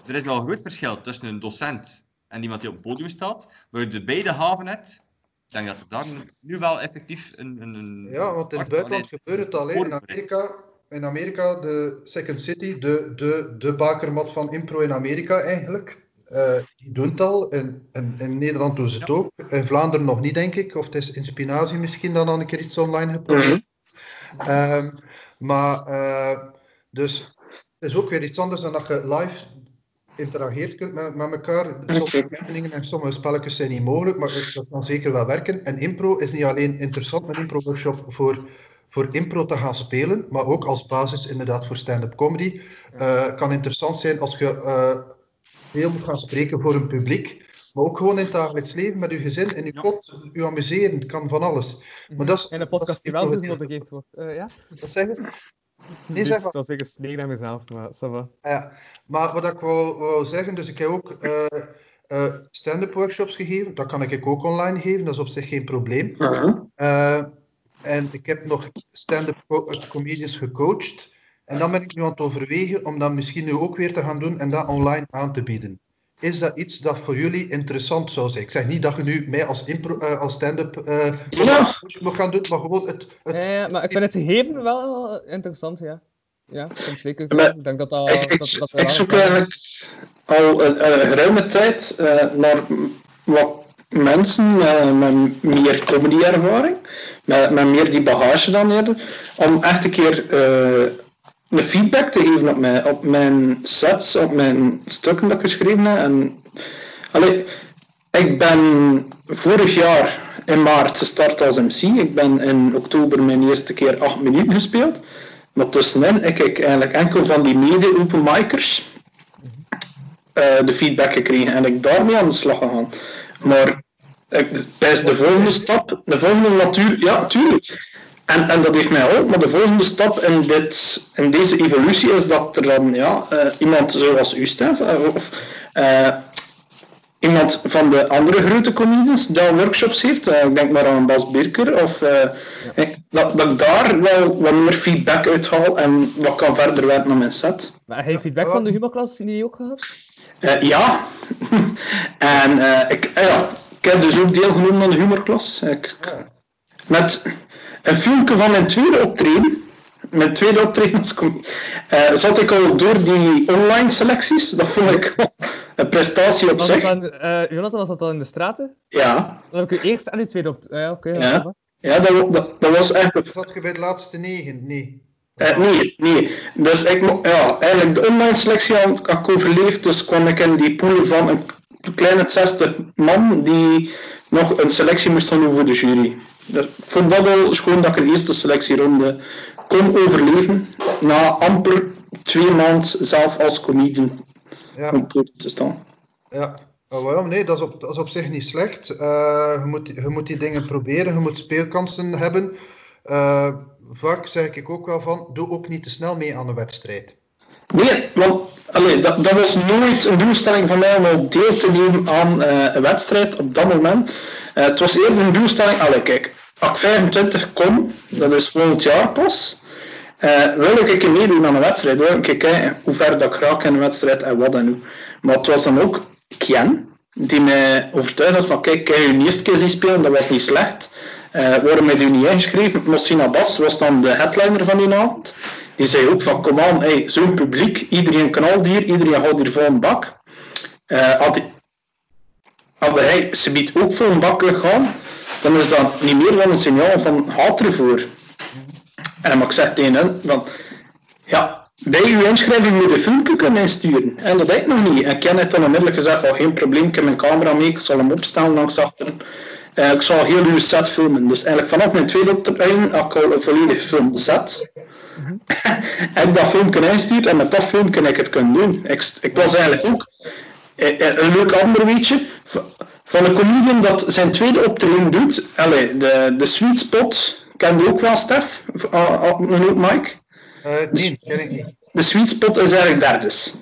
Er is nog een groot verschil tussen een docent en iemand die op het podium staat. Waar je de beide haven hebt. Ik denk dat er daar nu wel effectief een. een, een Ja, want in het buitenland gebeurt het al. hè. In Amerika, in Amerika, de Second City, de, de, de bakermat van impro in Amerika eigenlijk. eh, die doen het al. In, in, in Nederland doen ze het Ja. ook. In Vlaanderen nog niet, denk ik. Of het is in Spinazie misschien dan al een keer iets online geprobeerd. Ehm, maar, eh, dus het is ook weer iets anders dan dat je live interageert kunt met, met elkaar. Sommige oefeningen en sommige spelletjes zijn niet mogelijk, maar dat kan zeker wel werken. En impro is niet alleen interessant, een impro-workshop voor, voor impro te gaan spelen, maar ook als basis inderdaad voor stand-up comedy. Eh, kan interessant zijn als je eh, veel moet gaan spreken voor een publiek, maar ook gewoon in het dagelijks leven met je gezin, in je Ja. kot, je amuseren, het kan van alles. Maar dat is, En is podcast die wel impro- gemotiveerd wordt. Eh, ja? Wat zeg je? Nee, Dus zeg maar. Dat is ik snee naar mezelf, maar ça va. Ja, maar wat ik wou, wou zeggen, dus ik heb ook eh, eh, stand-up workshops gegeven. Dat kan ik ook online geven, dat is op zich geen probleem. Eh, en ik heb nog stand-up co- comedians gecoacht. En dan ben ik nu aan het overwegen om dat misschien nu ook weer te gaan doen en dat online aan te bieden. Is dat iets dat voor jullie interessant zou zijn? Ik zeg niet dat je nu mij als, impro- eh, als stand-up eh Ja. coach moet gaan doen, maar gewoon het... het Ja, ja, maar ik vind het gegeven wel interessant, ja. Ja, ik vind het zeker. Maar Ik denk dat dat... Ik, ik, dat, dat ik zoek eigenlijk al een, een geruime tijd eh, naar wat mensen eh, met meer comedy-ervaring, met, met meer die bagage dan eerder, om echt een keer eh, een feedback te geven op mijn, op mijn sets, op mijn stukken dat ik geschreven heb. En, allee, ik ben vorig jaar in maart gestart als MC. Ik ben in oktober mijn eerste keer 8 minuten gespeeld. Maar tussenin heb ik eigenlijk enkel van die mede-open micers eh, de feedback gekregen en ik daarmee aan de slag gegaan. Maar ik, bij de volgende stap, de volgende natuur, ja, tuurlijk. En, en dat heeft mij ook, maar de volgende stap in, dit, in deze evolutie is dat er dan ja, eh, iemand zoals u, Stef, eh, of eh, iemand van de andere grote comedians die workshops heeft, ik denk maar aan Bas Birker, of, ik- dat, dat ik daar wel wat meer feedback uit haal en wat kan verder werken aan mijn set. Maar heb je feedback van de humorklas die ook gehad? Eh, ja, en ik, ja, ik heb dus ook deelgenomen aan de humorklas. Ik, met een filmpje van mijn tweede optreden, mijn tweede optreden als eh, zat ik al door die online selecties. Dat vond ik wel een prestatie op Was dat zich. dan, eh, Jonathan, was dat dan in de straten? Ja, Dan heb ik u eerst en uw tweede op... Ja, oké. Ja. ja. ja dat, wa- dat, dat was echt... Zat je bij de laatste negen? Nee. Eh, nee, nee. Dus ik, ja, eigenlijk de online selectie had ik overleefd, dus kwam ik in die pool van een kleine 60 man die nog een selectie moest doen voor de jury. Ik vond dat wel schoon dat ik de eerste selectieronde kon overleven, na amper twee maanden zelf als comedian Ja. op te staan. Ja, maar waarom? Nee, dat is op, dat is op zich niet slecht. Eh, je, moet, je moet die dingen proberen, je moet speelkansen hebben. Eh, vaak zeg ik ook wel van, doe ook niet te snel mee aan een wedstrijd. Nee, want allee, dat, dat was nooit een doelstelling van mij om al deel te nemen aan eh, een wedstrijd op dat moment. Eh, het was eerder een doelstelling, allee, kijk, als ik 25 kom, dat is volgend jaar pas, eh, wil ik een meedoen aan een wedstrijd. Wil ik kijken hoe ver dat ik raak in een wedstrijd en wat en hoe. Maar het was dan ook Kian, die mij overtuigd had van, kijk, kan je je eerste keer zien spelen, dat was niet slecht. Eh, waarom heb je niet ingeschreven? Mosina Bas was dan de headliner van die avond. Die zei ook van, kom aan, zo'n publiek, iedereen knalt hier, iedereen houdt hier vol een bak. Had hij subiet ook voor een gegaan, dan is dat niet meer dan een signaal van haat ervoor. En maar ik zeg tegen hen, van, ja, bij uw inschrijving moet je een filmpje kunnen insturen. En dat weet ik nog niet. En Ken heeft dan onmiddellijk gezegd van, geen probleem, ik heb mijn camera mee, ik zal hem opstellen langs achteren. Eh, ik zal heel uw set filmen. Dus eigenlijk vanaf mijn tweede optreden had ik al een volledig gefilmde set. heb ik dat filmpje en met dat filmpje heb ik het kunnen doen. Ik, ik was eigenlijk ook een leuk ander weetje van- een comedian dat zijn tweede optreden doet. Allee, de, de Sweet Spot kende ook wel, Stef, Ah, ah, mic. Eh, nee, ken ik niet. De Sweet Spot is eigenlijk derdes.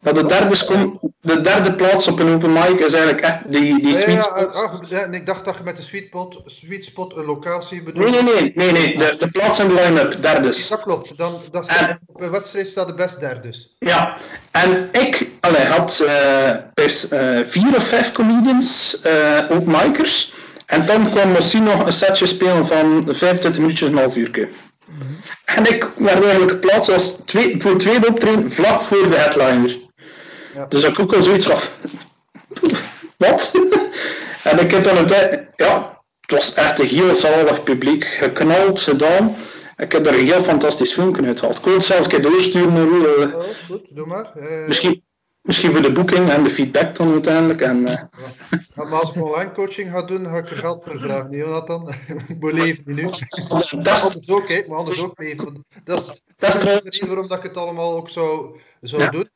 Dat de, derdes komt, de derde plaats op een open mic is eigenlijk echt die, die Sweet Spot. ah, ah, ja, en ik dacht dat je met de sweet spot, sweet spot een locatie bedoelt. Nee, nee, nee, nee, nee. De, de plaats in de line-up, derdes. Dat klopt. Dan, dat staat, op een wedstrijd staat de best daar dus. Ja, en ik allee, had eh, best eh, vier of vijf comedians, eh ook micers. En dan kwam misschien nog een setje spelen van 25 minuutjes, een half uur. En ik werd eigenlijk geplaatst als twee, voor tweede optreden vlak voor de headliner. Ja. Dus ik ook al zoiets van... Wat? en ik heb dan een tijd... Ja, het was echt een heel zalig publiek. Geknald, gedaan. Ik heb er een heel fantastisch filmpje uit gehaald. Ik kon het zelfs een keer doorsturen naar u. Ja, dat is goed, doe maar. Eh, Misschien, misschien voor de boeking en de feedback dan uiteindelijk. En, eh, ja, maar als ik online coaching ga doen, ga ik er geld voor vragen, niet, Jonathan? Leven nu. dat, is, Anders ook, hè. Maar anders ook leven. Dat is, dat is de trouwens- reden waarom dat ik het allemaal ook zou, zou Ja. doen.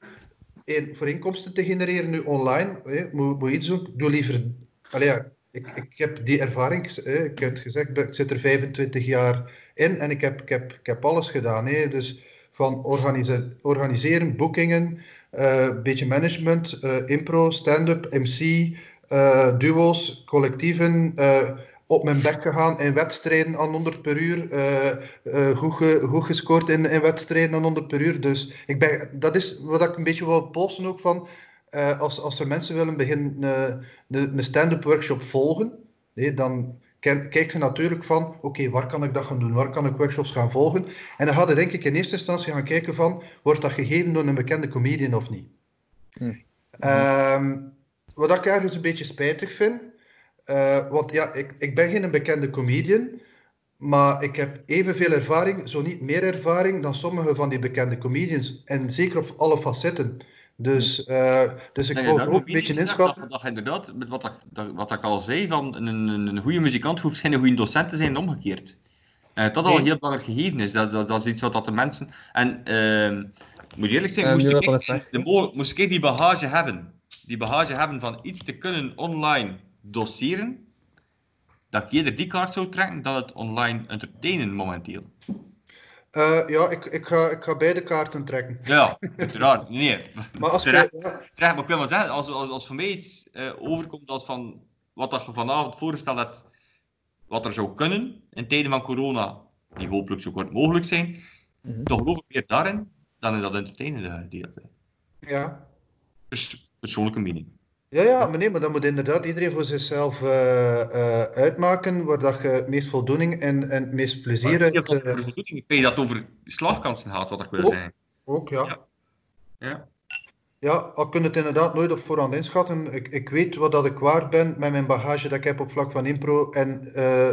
Eén, voor inkomsten te genereren nu online, hè, moet, moet iets doen. Doe liever... Allee, ik, ik heb die ervaring, hè, ik heb gezegd, ik zit er 25 jaar in en ik heb, ik heb, ik heb alles gedaan. Hè, dus van organise- organiseren, boekingen, eh, beetje management, eh, impro, stand-up, MC, eh, duo's, collectieven, op mijn bek gegaan in wedstrijden aan 100 per uur. eh, goed, ge- goed gescoord in, in wedstrijden aan 100 per uur. Dus ik ben, dat is wat ik een beetje wil posten ook van. eh, als, als er mensen willen beginnen een stand-up workshop volgen, nee, dan kijk je natuurlijk van, oké, waar kan ik dat gaan doen? Waar kan ik workshops gaan volgen? En dan ga je denk ik in eerste instantie gaan kijken van, wordt dat gegeven door een bekende comedian of niet? Hm. Wat ik ergens een beetje spijtig vind, eh, want ja, ik, ik ben geen bekende comedian, maar ik heb evenveel ervaring, zo niet meer ervaring, dan sommige van die bekende comedians. En zeker op alle facetten. Dus, eh, dus ik daar ook een beetje inschatten. Dat, dat je inderdaad, met wat, ik, dat, wat ik al zei, van een, een, een goede muzikant hoeft geen goede docent te zijn en omgekeerd. Eh dat al een heel belangrijk gegeven is. Dat, dat, dat is iets wat dat de mensen... En ehm moet je eerlijk zijn, moest, ik, de moest ik die bagage hebben, die bagage hebben van iets te kunnen online doseren, dat ik eerder die kaart zou trekken dan het online entertainen momenteel. Eh, ja, ik, ik, ga, ik ga beide kaarten trekken. Ja, uiteraard. Nee, nee. Maar als Terecht. je, ja, Terecht, maar ik wil maar zeggen, als, als, als voor mij iets eh, overkomt als van wat dat je vanavond voorgesteld hebt, wat er zou kunnen in tijden van corona, die hopelijk zo kort mogelijk zijn, Mhm. toch geloof ik meer daarin dan in dat entertainende gedeelte. ja. Dus persoonlijke mening. Ja, ja, maar nee, maar dan moet inderdaad iedereen voor zichzelf eh, eh, uitmaken waar dat je het meest voldoening en, en het meest plezier Maar uit... dat eh, bedoeling- ik weet dat het over slagkansen gaat, wat ik wil Ook. zeggen. ook, ja. Ja. Ja. Ja, al kun je het inderdaad nooit op voorhand inschatten. Ik, ik weet wat dat ik waard ben met mijn bagage dat ik heb op vlak van impro en eh,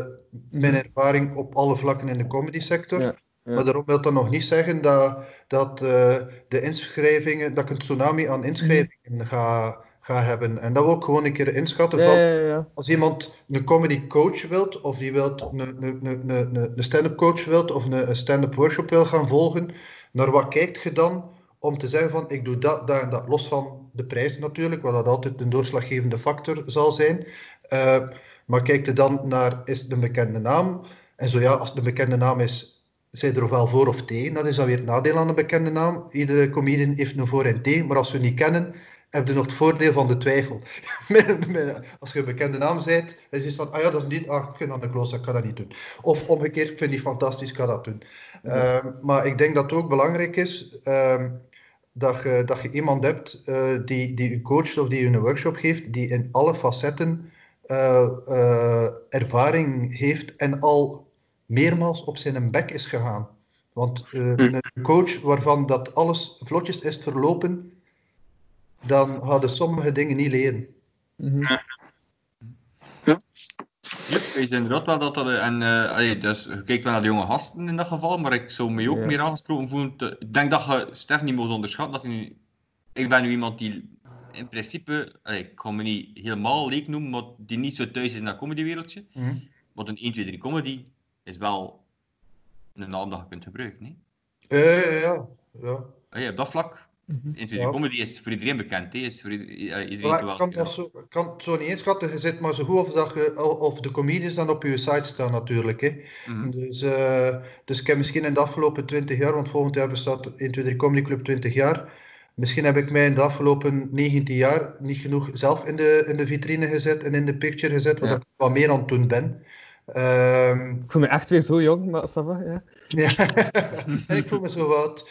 mijn ervaring op alle vlakken in de comedy sector. Ja, ja. Maar daarom wil dat nog niet zeggen dat, dat eh, de inschrijvingen, dat ik een tsunami aan inschrijvingen ga, ga hebben. En dat wil ik gewoon een keer inschatten van, ja, ja. als iemand een comedy coach wilt, of die wilt een, een, een, stand-up coach wilt, of een, stand-up workshop wil gaan volgen, naar wat kijkt je dan om te zeggen van, ik doe dat, dat en dat, los van de prijs natuurlijk, wat dat altijd een doorslaggevende factor zal zijn. Eh, maar kijk je dan naar, is het een bekende naam? En zo ja, als het een bekende naam is, zijn er ofwel voor of tegen. Dat is dan weer het nadeel aan een bekende naam. Iedere comedian heeft een voor en tegen, maar als we niet kennen, heb je nog het voordeel van de twijfel. Als je een bekende naam bent, dan is het van, ah ja, dat is niet, ah, ik vind dat een ik kan dat niet doen. Of omgekeerd, ik vind die fantastisch, ik kan dat doen. Ehm, maar ik denk dat het ook belangrijk is ehm, dat, je, dat je iemand hebt eh, die, die je coacht of die je een workshop geeft, die in alle facetten eh, eh, ervaring heeft en al meermaals op zijn bek is gegaan. Want eh, een coach waarvan dat alles vlotjes is verlopen, dan hadden sommige dingen niet leren. Mhm. Ja, ik weet inderdaad wel dat dat... eh, En eh, allee, dus, je kijkt wel naar de jonge gasten in dat geval, maar ik zou me ook Ja. meer aangesproken voelen. te- ik denk dat je Stef niet moet onderschatten. Dat nu, ik ben nu iemand die in principe, allee, ik ga me niet helemaal leek noemen, maar die niet zo thuis is in dat comedywereldje. Mhm. Want een 1, 2, 3 comedy is wel een naam dat je kunt gebruiken. Hè? Eh, ja, ja. Allee, op dat vlak, Mhm. 1, 2, 3 Ja. comedy is voor iedereen bekend. Hè? Is voor ieder- iedereen Maar kan, dat zo, kan het zo niet inschatten. Je zit maar zo goed of, dat je, of de comedies dan op je site staan natuurlijk. Hè. Mhm. Dus, eh, dus ik heb misschien in de afgelopen 20 jaar, want volgend jaar bestaat 1, 2, 3 Comedy Club 20 jaar. Misschien heb ik mij in de afgelopen 19 jaar niet genoeg zelf in de, in de vitrine gezet en in de picture gezet, wat Ja. ik wat meer aan het doen ben. Ehm, Ik voel me echt weer zo jong, maar ça va, ja. ja. en ik voel me zo oud.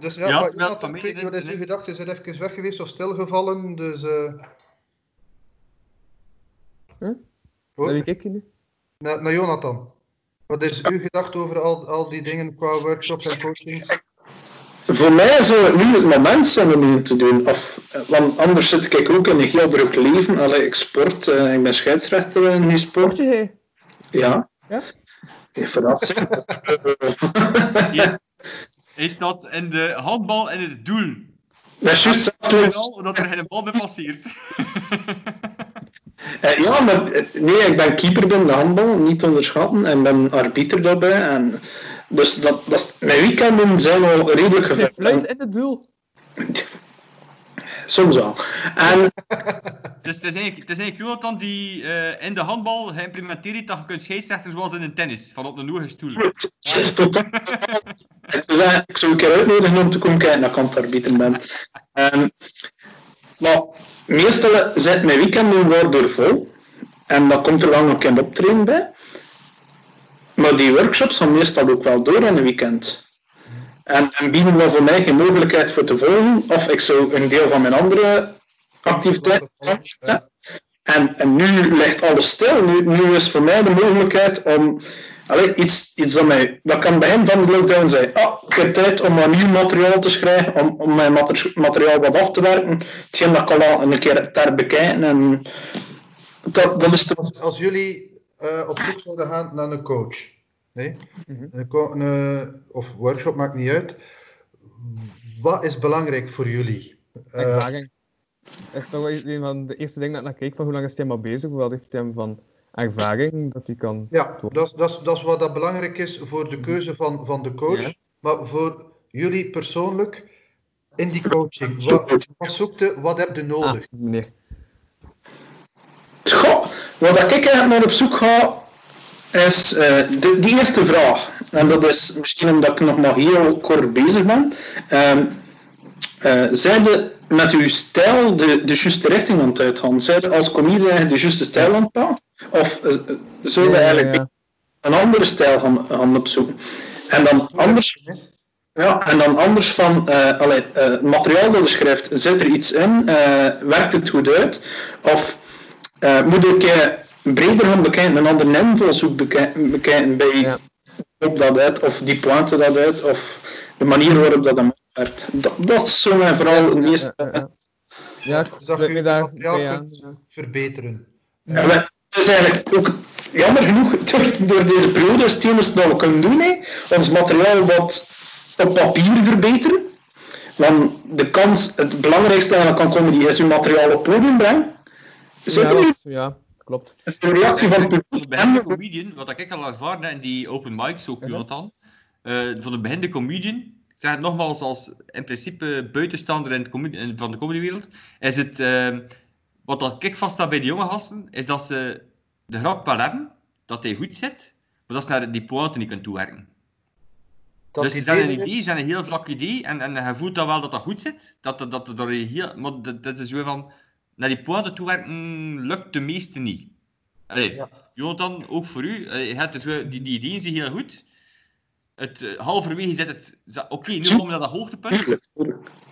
dus ja, Ja, maar, familie, ik weet niet, wat is uw gedachte? Is het even weg geweest of stilgevallen? Dus, eh Huh? Oh, Naar wie kijk je nu? naar, naar Jonathan. Wat is uw gedachte over al, al die dingen qua workshops en coachings? Voor mij zou het nu het moment zijn om het te doen. Of, eh, want anders zit ik ook in een heel druk leven. Allee, ik sport, eh, ik ben scheidsrechter in die sport. Ja. Ja? Voor dat zijn. Hij, hij staat in de handbal in het doel. Dat is juist En dat al omdat er geen bal meer passeert. Eh, ja, maar eh, nee, ik ben keeper bij de handbal, niet te onderschatten, en ben arbiter daarbij. En, dus dat, dat, mijn weekenden zijn al redelijk fluit in het doel. Soms wel. En Dus het is eigenlijk, het is eigenlijk Jonathan die eh, in de handbal geïmplementeerd dat je kunt scheidsrechten zoals in een tennis, van op een hoge stoel. ik, zou zeggen, ik zou een keer uitnodigen om te komen kijken dat ik ben. Ehm, maar meestal zit mijn weekenden daardoor vol. En dan komt er wel nog een optreden bij. Maar die workshops gaan meestal ook wel door in een weekend. En, en bieden wel voor mij geen mogelijkheid voor te volgen. Of ik zou een deel van mijn andere activiteiten Ja. en, en nu ligt alles stil. Nu, nu is voor mij de mogelijkheid om allee, iets, iets dat mij. Dat kan begin van de lockdown zijn. Ah, ik heb tijd om wat nieuw materiaal te schrijven, om, om mijn mater- materiaal wat af te werken. Hetgeen dat ik al een keer ter bekijken. En dat, dat is de, als jullie eh, op zoek zouden gaan naar een coach, nee? Mhm. een, eh, of workshop, maakt niet uit. Wat is belangrijk voor jullie? Ervaring. Dat is toch wel een van de eerste dingen dat ik naar kijk van hoe lang is hij maar bezig, wat heeft hij van ervaring dat hij kan... ja, dat, is- dat, dat is wat dat belangrijk is voor de keuze van, van de coach. Ja. Maar voor jullie persoonlijk, in die coaching, wat, wat zoekt je, wat heb je Ah, nodig? Goh, wat ik eigenlijk naar op zoek ga, is eh, de, die eerste vraag. En dat is misschien omdat ik nog maar heel kort bezig ben. Eh, zijn de met uw stijl de, de juiste richting aan het uitgaan? Zijn de als comedian de juiste stijl aan het gaan? Of uh, zullen we Ja, eigenlijk ja. een andere stijl gaan, gaan opzoeken? En dan anders, ja, en dan anders van allee, het materiaal dat je schrijft, zit er iets in? Werkt het goed uit? Of eh, moet ik eh, breder gaan bekijken, een andere invalshoek bekijken, bekijken bij Ja. op dat uit, of die pointe dat uit, of de manier waarop dat werkt. Dat, dat is zo mijn vooral het meest. Ja, ja, ja. Ja, ik Dus dat sluit je daar materiaal verbeteren. Ja, maar het is eigenlijk ook jammer genoeg, door, door deze periode is het dat we kunnen doen, hè, ons materiaal wat op papier verbeteren. Want de kans, het belangrijkste eigenlijk aan comedy is uw materiaal op podium brengen. Ja, dat is- ja, klopt. de reactie van het de publiek comedian, wat ik al ervaren in die open mics ook, Mhm. Jonathan. eh, van de beginnende comedian, ik zeg het nogmaals als in principe buitenstaander in het comedi- in- van de comedywereld, is het, eh, wat dat ik vaststa bij de jonge gasten, is dat ze de grap wel hebben, dat hij goed zit, maar dat ze naar die pointe niet kunnen toewerken. Dat dus ze zijn een idee, is. ze zijn een heel vlak idee, en, en je voelt dan wel dat dat goed zit, dat, dat, dat, dat heel, maar dat, dat is zo van, naar die pointe toewerken lukt de meeste niet. Allee, Ja. Jonathan, ook voor u, eh, je hebt het, wel- die, die ideeën zijn heel goed. Het, eh, halverwege zit het, oké, nu komen we naar dat hoogtepunt,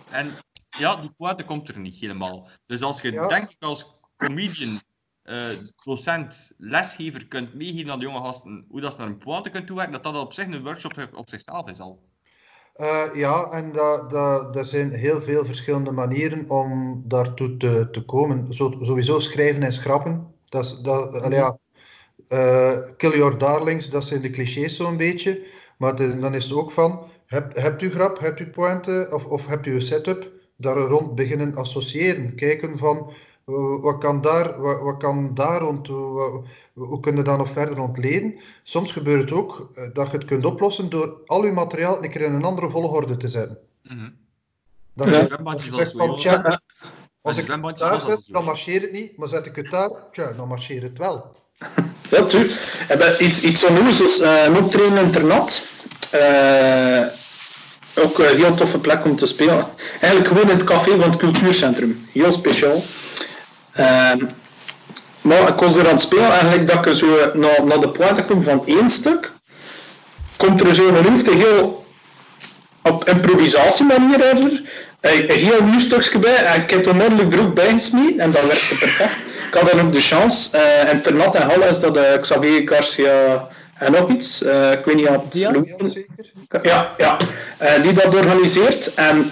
en ja, die pointe komt er niet helemaal. Dus als je, Ja. denk ik, als comedian, eh, docent, lesgever kunt meegeven aan de jonge gasten hoe dat ze naar een pointe kunnen toewerken, dat dat op zich een workshop op zichzelf is al. Eh, ja, en er zijn heel veel verschillende manieren om daartoe te, te komen. Sowieso schrijven en schrappen. Dat is, dat, ja, eh, kill your darlings, dat zijn de clichés zo'n beetje. Maar dan is het ook van, heb, hebt u grap, hebt u pointe of, of hebt u een setup? Daar rond beginnen associëren. Kijken van, wat kan daar, wat, wat kan daar rond, hoe, hoe kun je daar nog verder ontleden? Soms gebeurt het ook eh, dat je het kunt oplossen door al je materiaal een keer in een andere volgorde te zetten. Mhm. Dat Ja. je, zegt van, tja, als ik het daar dat zet, dan marcheert het niet, maar zet ik het daar, tja, dan marcheert het wel. Ja, tuurlijk. Iets, iets onnozels, eh een optreden internat. Eh ook een heel toffe plek om te spelen. Eigenlijk gewoon in het café van het cultuurcentrum. Heel speciaal. Ehm, maar ik was er aan het spelen, eigenlijk dat ik zo naar, naar de pointe kom van één stuk. Komt er zo een hoofd heel op improvisatiemanier er. Een, een heel nieuw stukje bij en ik heb het onmiddellijk er ook bij gesmeten en dat werkte perfect. Ik had dan ook de chance, eh internat en Halle is dat eh, Xavier Garcia en nog iets, eh, ik weet niet wat Diaz? Louis- Ja, zeker. ja, ja. Eh, die dat organiseert. En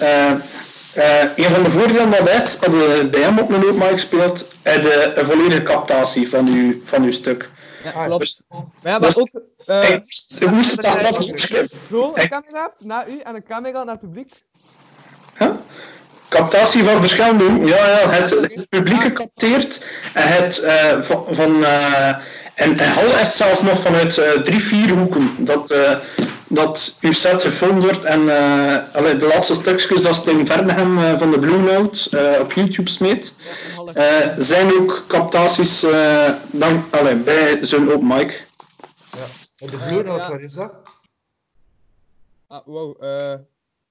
eh, eh, een van de voordelen dat hadden we bij hem op een open mic gespeeld, had je een volledige captatie van uw, van uw stuk. Ja, Ah, klopt. Dus, Maar ja, maar dus- ook... eh, ik, ik moest het achteraf opschrijven. zo, een ik- camera hebt naar u en een camera naar het publiek. Huh? Captatie van verschillende hoeken. Ja, ja, het, het publiek gecapteerd. En het eh, van. van eh, en, en Hal is zelfs nog vanuit eh, drie, vier hoeken dat, eh, dat uw set gefilmd wordt. En eh, allee, de laatste stukjes, als het in Vernegem eh, van de Blue Note eh, op YouTube smeet, Ja, een eh, zijn ook captaties eh, dan, allee, bij zo'n open mic. En de Blue Note, ja. waar is dat? Ah, wow. eh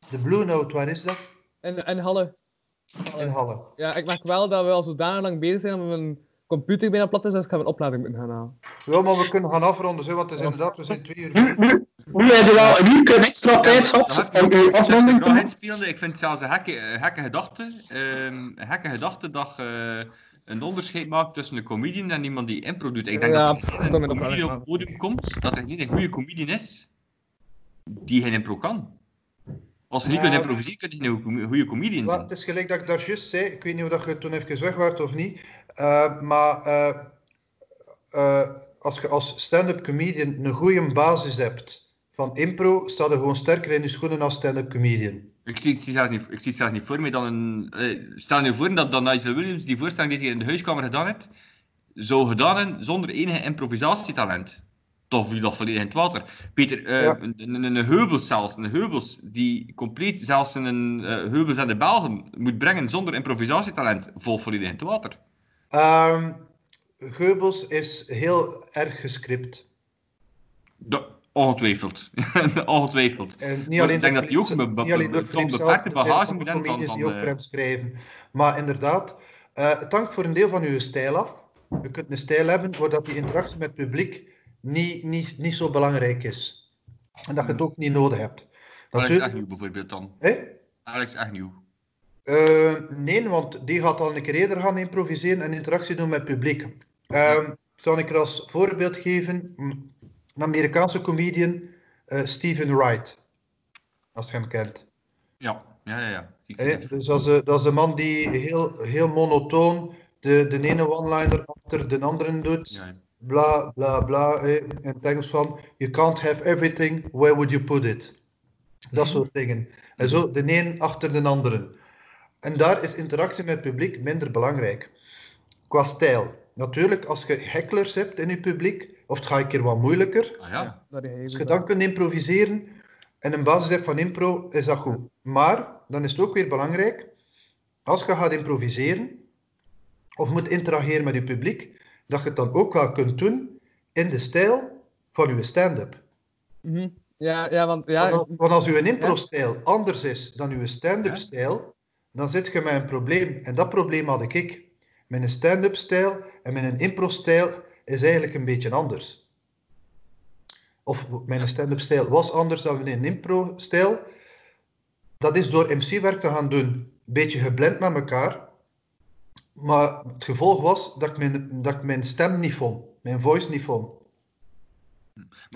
De Blue Note, waar is dat? en, en Halle. in Halle. Ja, ik merk wel dat we al zodanig lang bezig zijn dat mijn computer bijna plat is, dus ik ga mijn oplading moeten gaan halen. Ja, maar we kunnen gaan afronden, zo, want het is inderdaad, we zijn twee uur Nu, nu, nu heb je wel een uur extra tijd gehad om uw afronding te maken. Ik vind het zelfs een gekke, een gekke gedachte. ehm, een gekke gedachte dat je een onderscheid maakt tussen een comedian en iemand die impro doet. Ik denk Ja, dat als een comedian op het podium komt, dat er geen een goede comedian is die geen impro kan. Als je niet kunt improviseren, kun je geen goede- comedian Maar zijn. het is gelijk dat ik daar juist zei, ik weet niet of dat je toen even weg werd of niet, eh, maar eh, eh, als je als stand-up comedian een goede basis hebt van impro, sta je gewoon sterker in je schoenen als stand-up comedian. Ik zie, ik, zie zelfs niet, ik zie het zelfs niet voor me dan een... stel je voor dat, dat Nigel Williams die voorstelling die hij in de huiskamer gedaan heeft, zou gedaan hebben zonder enige improvisatietalent. Toch viel dat volledig in het water. Peter, Ja. een, een, Heubels zelfs, een Heubels die compleet zelfs een eh Heubels en de Belgen moet brengen zonder improvisatietalent, vol volledig in het water. Ehm Geubels is heel erg gescript. Dat, ongetwijfeld. ongetwijfeld. En niet alleen ik denk dat die ook een beperkte er bagage moet hebben van- comedians die ook voor hem schrijven. Maar inderdaad, eh, het hangt voor een deel van uw stijl af. Je kunt een stijl hebben waar dat die interactie met het publiek niet, niet, niet zo belangrijk is. En dat je het ook niet nodig hebt. Alex Natuurlijk, Agnew bijvoorbeeld dan. Hè? Alex Agnew. Eh, nee, want die gaat al een keer eerder gaan improviseren en interactie doen met het publiek. Ehm zal ik er als voorbeeld geven, een Amerikaanse comedian, eh, Steven Wright, als je hem kent. Ja, ja, ja. het. dus dat is, de- dat is de man die heel, heel monotoon de, de ene one-liner achter de andere doet. Ja, ja. Bla, bla, bla. hè, In het Engels van, you can't have everything, where would you put it? Dat soort dingen. En zo de een achter de andere. En daar is interactie met het publiek minder belangrijk. Qua stijl. Natuurlijk, als je hecklers hebt in je publiek, of het gaat een keer wat moeilijker, Ah, ja. Als je dan kunt improviseren en een basis hebt van impro, is dat goed. Maar dan is het ook weer belangrijk, als je gaat improviseren of moet interageren met je publiek, dat je het dan ook wel kunt doen in de stijl van je stand-up. Mhm. Ja, ja, want ja, Want als- Want als uw impro-stijl anders is dan uw stand-up-stijl, dan zit je met een probleem. En dat probleem had ik. Mijn stand-up-stijl en mijn impro-stijl is eigenlijk een beetje anders. Of mijn stand-up stijl was anders dan mijn impro-stijl. Dat is door MC-werk te gaan doen. Een beetje geblend met elkaar. Maar het gevolg was dat ik mijn, dat ik mijn stem niet vond. Mijn voice niet vond.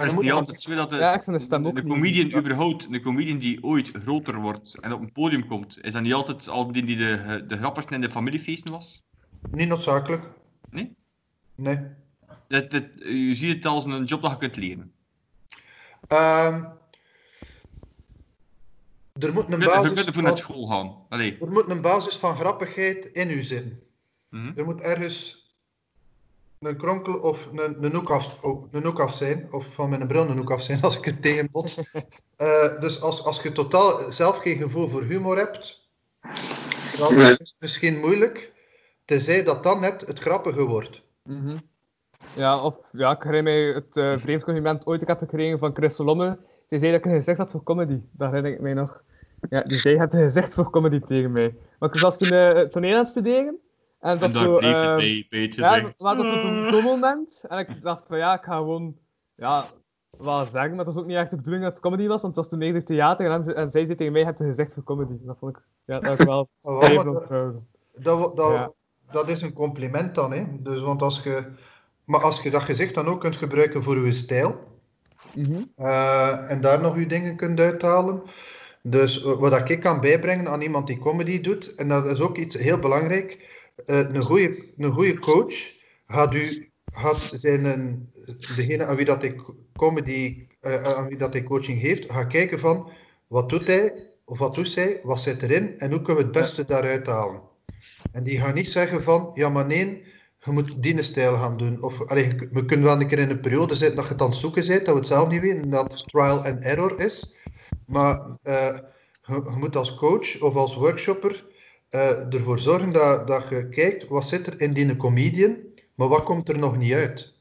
Maar is het niet moet- altijd zo dat de, Ja, ik vind de stem ook de niet- comedian überhaupt, een comedian die ooit groter wordt en op een podium komt, is dat niet altijd al die die de, de grappigste in de familiefeesten was? Niet noodzakelijk. Nee? Nee. Dat, dat, je ziet het als een job dat je kunt leren. Ehm, er moet een Je kunt, je basis kunt naar school gaan. Allee. Er moet een basis van grappigheid in u zitten. Mhm. Er moet ergens een kronkel of een, een, hoek af, oh, een hoek af zijn, of van mijn bril een hoek af zijn als ik het tegenbots. Eh dus als, als je totaal zelf geen gevoel voor humor hebt, dan is het misschien moeilijk, tenzij dat dan net het grappige wordt. Mhm. Ja, of ja, ik herinner mij het uh, compliment ooit ik heb gekregen van Chris Lomme. Die zei dat ik een gezicht had voor comedy. Dat herinner ik mij nog. Ja, die zei het een gezicht voor comedy tegen mij. Maar ik was toen uh, toneel aan het studeren. En dat En was daar zo... bleef het ehm, bij, bij het ja, maar dat was zo'n zo'n moment. En ik dacht van ja, ik ga gewoon... Ja, wel zeggen, maar het was ook niet echt de bedoeling dat het comedy was, want het was toen eerder theater. En, en zij zei tegen mij, je hebt een gezicht voor comedy. Dat vond ik... Ja, dat ik wel... Dat-. Dat, dat, Ja. dat is een compliment dan. Hè? Dus, want als je, maar als je dat gezicht dan ook kunt gebruiken voor je stijl, Mhm. eh, en daar nog je dingen kunt uithalen. Dus eh, wat ik kan bijbrengen aan iemand die comedy doet, en dat is ook iets heel belangrijk, een goede een goede coach gaat, u, gaat zijn een, degene aan wie dat ik comedy, eh, aan wie dat hij coaching geeft, gaat kijken van wat doet hij of wat doet zij, wat zit erin en hoe kunnen we het beste daaruit halen. En die gaan niet zeggen van, ja maar nee, je moet die stijl gaan doen. Of, allee, we kunnen wel een keer in een periode zitten dat je het aan het zoeken bent, dat we het zelf niet weten, en dat trial and error is. Maar eh, je, je moet als coach of als workshopper eh, ervoor zorgen dat, dat je kijkt, wat zit er in die comedian, maar wat komt er nog niet uit?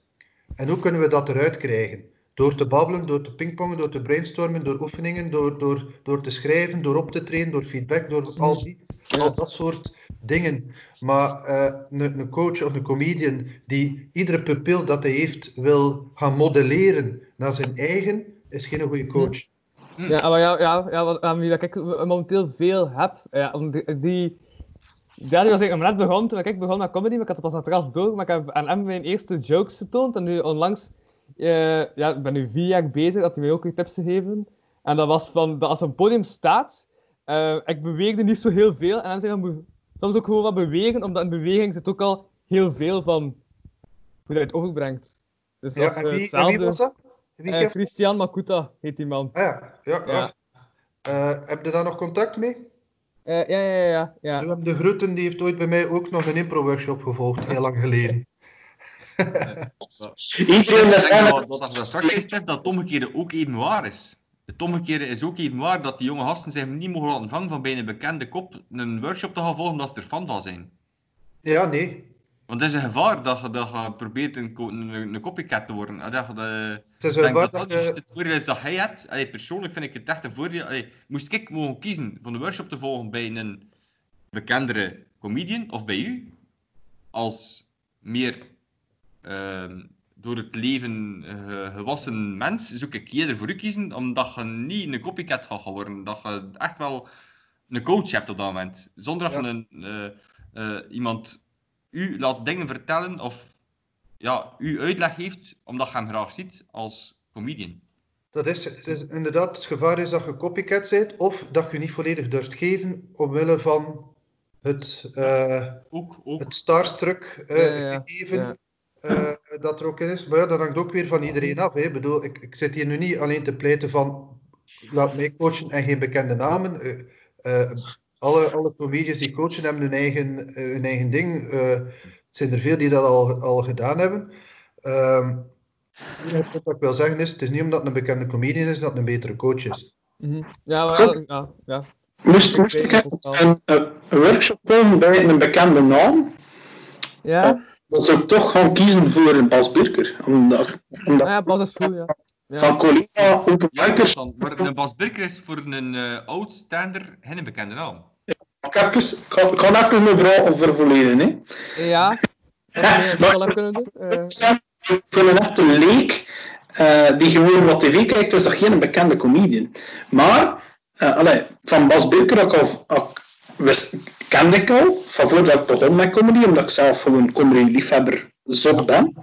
En hoe kunnen we dat eruit krijgen? Door te babbelen, door te pingpongen, door te brainstormen, door oefeningen, door, door, door te schrijven, door op te trainen, door feedback, door al, die, al dat soort dingen. Maar eh, een, een coach of een comedian die iedere pupil dat hij heeft wil gaan modelleren naar zijn eigen, is geen goede coach. Ja, maar ja, ja, ja wat, dat ik momenteel veel heb, ja, om die, die, ja, die was ik net begon, toen ik begon met comedy, maar ik had het pas achteraf door, maar ik heb aan hem mijn eerste jokes getoond, en nu onlangs, eh, ja, ik ben nu vier jaar bezig, dat hij mij ook weer tips gegeven, en dat was van, dat als een podium staat, eh, ik beweegde niet zo heel veel, en dan zeg je, soms ook gewoon wat bewegen, omdat in beweging zit ook al heel veel van hoe dat je het overbrengt. Dus Ja, dat is eh, hetzelfde. Wie dat? Eh, geeft- Christian Makuta heet die man. Ah ja, ja, ja. Ja. Eh, heb je daar nog contact mee? Eh, ja, ja, ja, ja. De Groeten die heeft ooit bij mij ook nog een impro-workshop gevolgd, heel lang geleden. Iedereen denk eigenlijk... dat dat dat straks zegt dat het omgekeerde ook even waar is. Het omgekeerde is ook even waar dat die jonge gasten zich niet mogen laten vangen van bij een bekende kop een workshop te gaan volgen omdat ze er fan van zijn. Ja, nee. Want het is een gevaar dat je, dat je probeert een, een, een copycat te worden. En Dat je, eh, Het is een gevaar dat dat je- het voordeel is dat hij hebt. Allee, persoonlijk vind ik het echt een voordeel. Allee, moest ik mogen kiezen van de workshop te volgen bij een bekendere comedian of bij u, als meer ehm, door het leven eh, gewassen mens, zoek ik eerder voor u kiezen, omdat je niet een copycat gaat worden. Dat je echt wel een coach hebt op dat moment. Zonder dat je een, eh, iemand u laat dingen vertellen of ja, u uitleg heeft, omdat je hem graag ziet als comedian. Dat is, het is inderdaad, het gevaar is dat je copycat bent, of dat je niet volledig durft geven, omwille van het, eh het starstruck eh, Ja, ja, gegeven ja. eh, dat er ook in is. Maar ja, dat hangt ook weer van iedereen af. Hè. Ik bedoel, ik, ik zit hier nu niet alleen te pleiten van laat mij coachen en geen bekende namen. Alle, alle comedians die coachen hebben hun eigen, eh, hun eigen ding. Eh, het zijn er veel die dat al, al gedaan hebben. Ehm, wat ik wil zeggen is, het is niet omdat het een bekende comedian is dat het een betere coach is. Mhm. Ja, maar ja, ja. Moest, moest ik een, een, workshop volgen bij een bekende naam, Ja, dan zou ik toch gaan kiezen voor Bas Birker. Omdat, omdat ja, Bas is goed, ja. ja. van collega open micers maar een Bas Birker is voor een eh oud-stander geen bekende naam. Ik ga even- ik ga, ik ga even mijn verhaal vervolledigen. Hè. Ja, dat hebben kunnen doen. Eh, een echte leek eh, die gewoon wat tv kijkt, is dat geen bekende comedian. Maar, allee, van Bas Birker ook al, ook, wist, kende ik al, van voordat ik begon met comedy, omdat ik zelf gewoon comedy-liefhebber zot ben.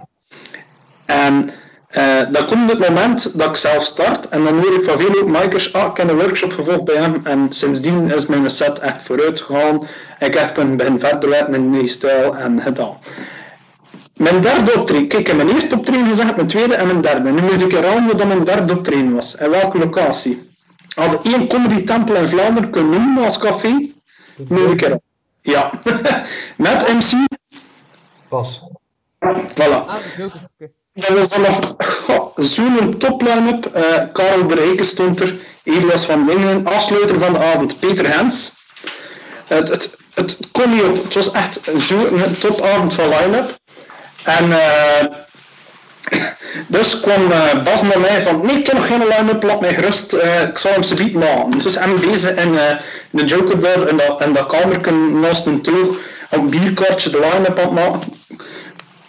En eh, dan komt het moment dat ik zelf start en dan hoor ik van veel makers, ah, ik heb een workshop gevolgd bij hem en sindsdien is mijn set echt vooruit gegaan. Ik heb echt kunnen beginnen verder met mijn stijl en gedaan. Mijn derde optreden, kijk, ik heb mijn eerste optreden gezegd, mijn tweede en mijn derde. Nu moet ik herhalen wat mijn derde optreden was. En welke locatie. We hadden één comedy tempel in Vlaanderen kunnen noemen als café. Nu moet ik herhalen. Ja. Met MC. Pas. Voilà. ah, dat was dan nog zo'n top line-up. Eh, Karel de Rijken stond er, Elias van Dingen, afsluiter van de avond, Peter Hens. Het, het, het kon niet op, het was echt zo'n topavond van line-up. En eh, dus kwam eh, Bas naar mij van, nee, ik heb nog geen line-up, laat mij gerust, ik zal hem ze bieden maken. Dus hem bezig in de Joker daar, in dat, dat kamertje naast een toog, een bierkartje de line-up aan het.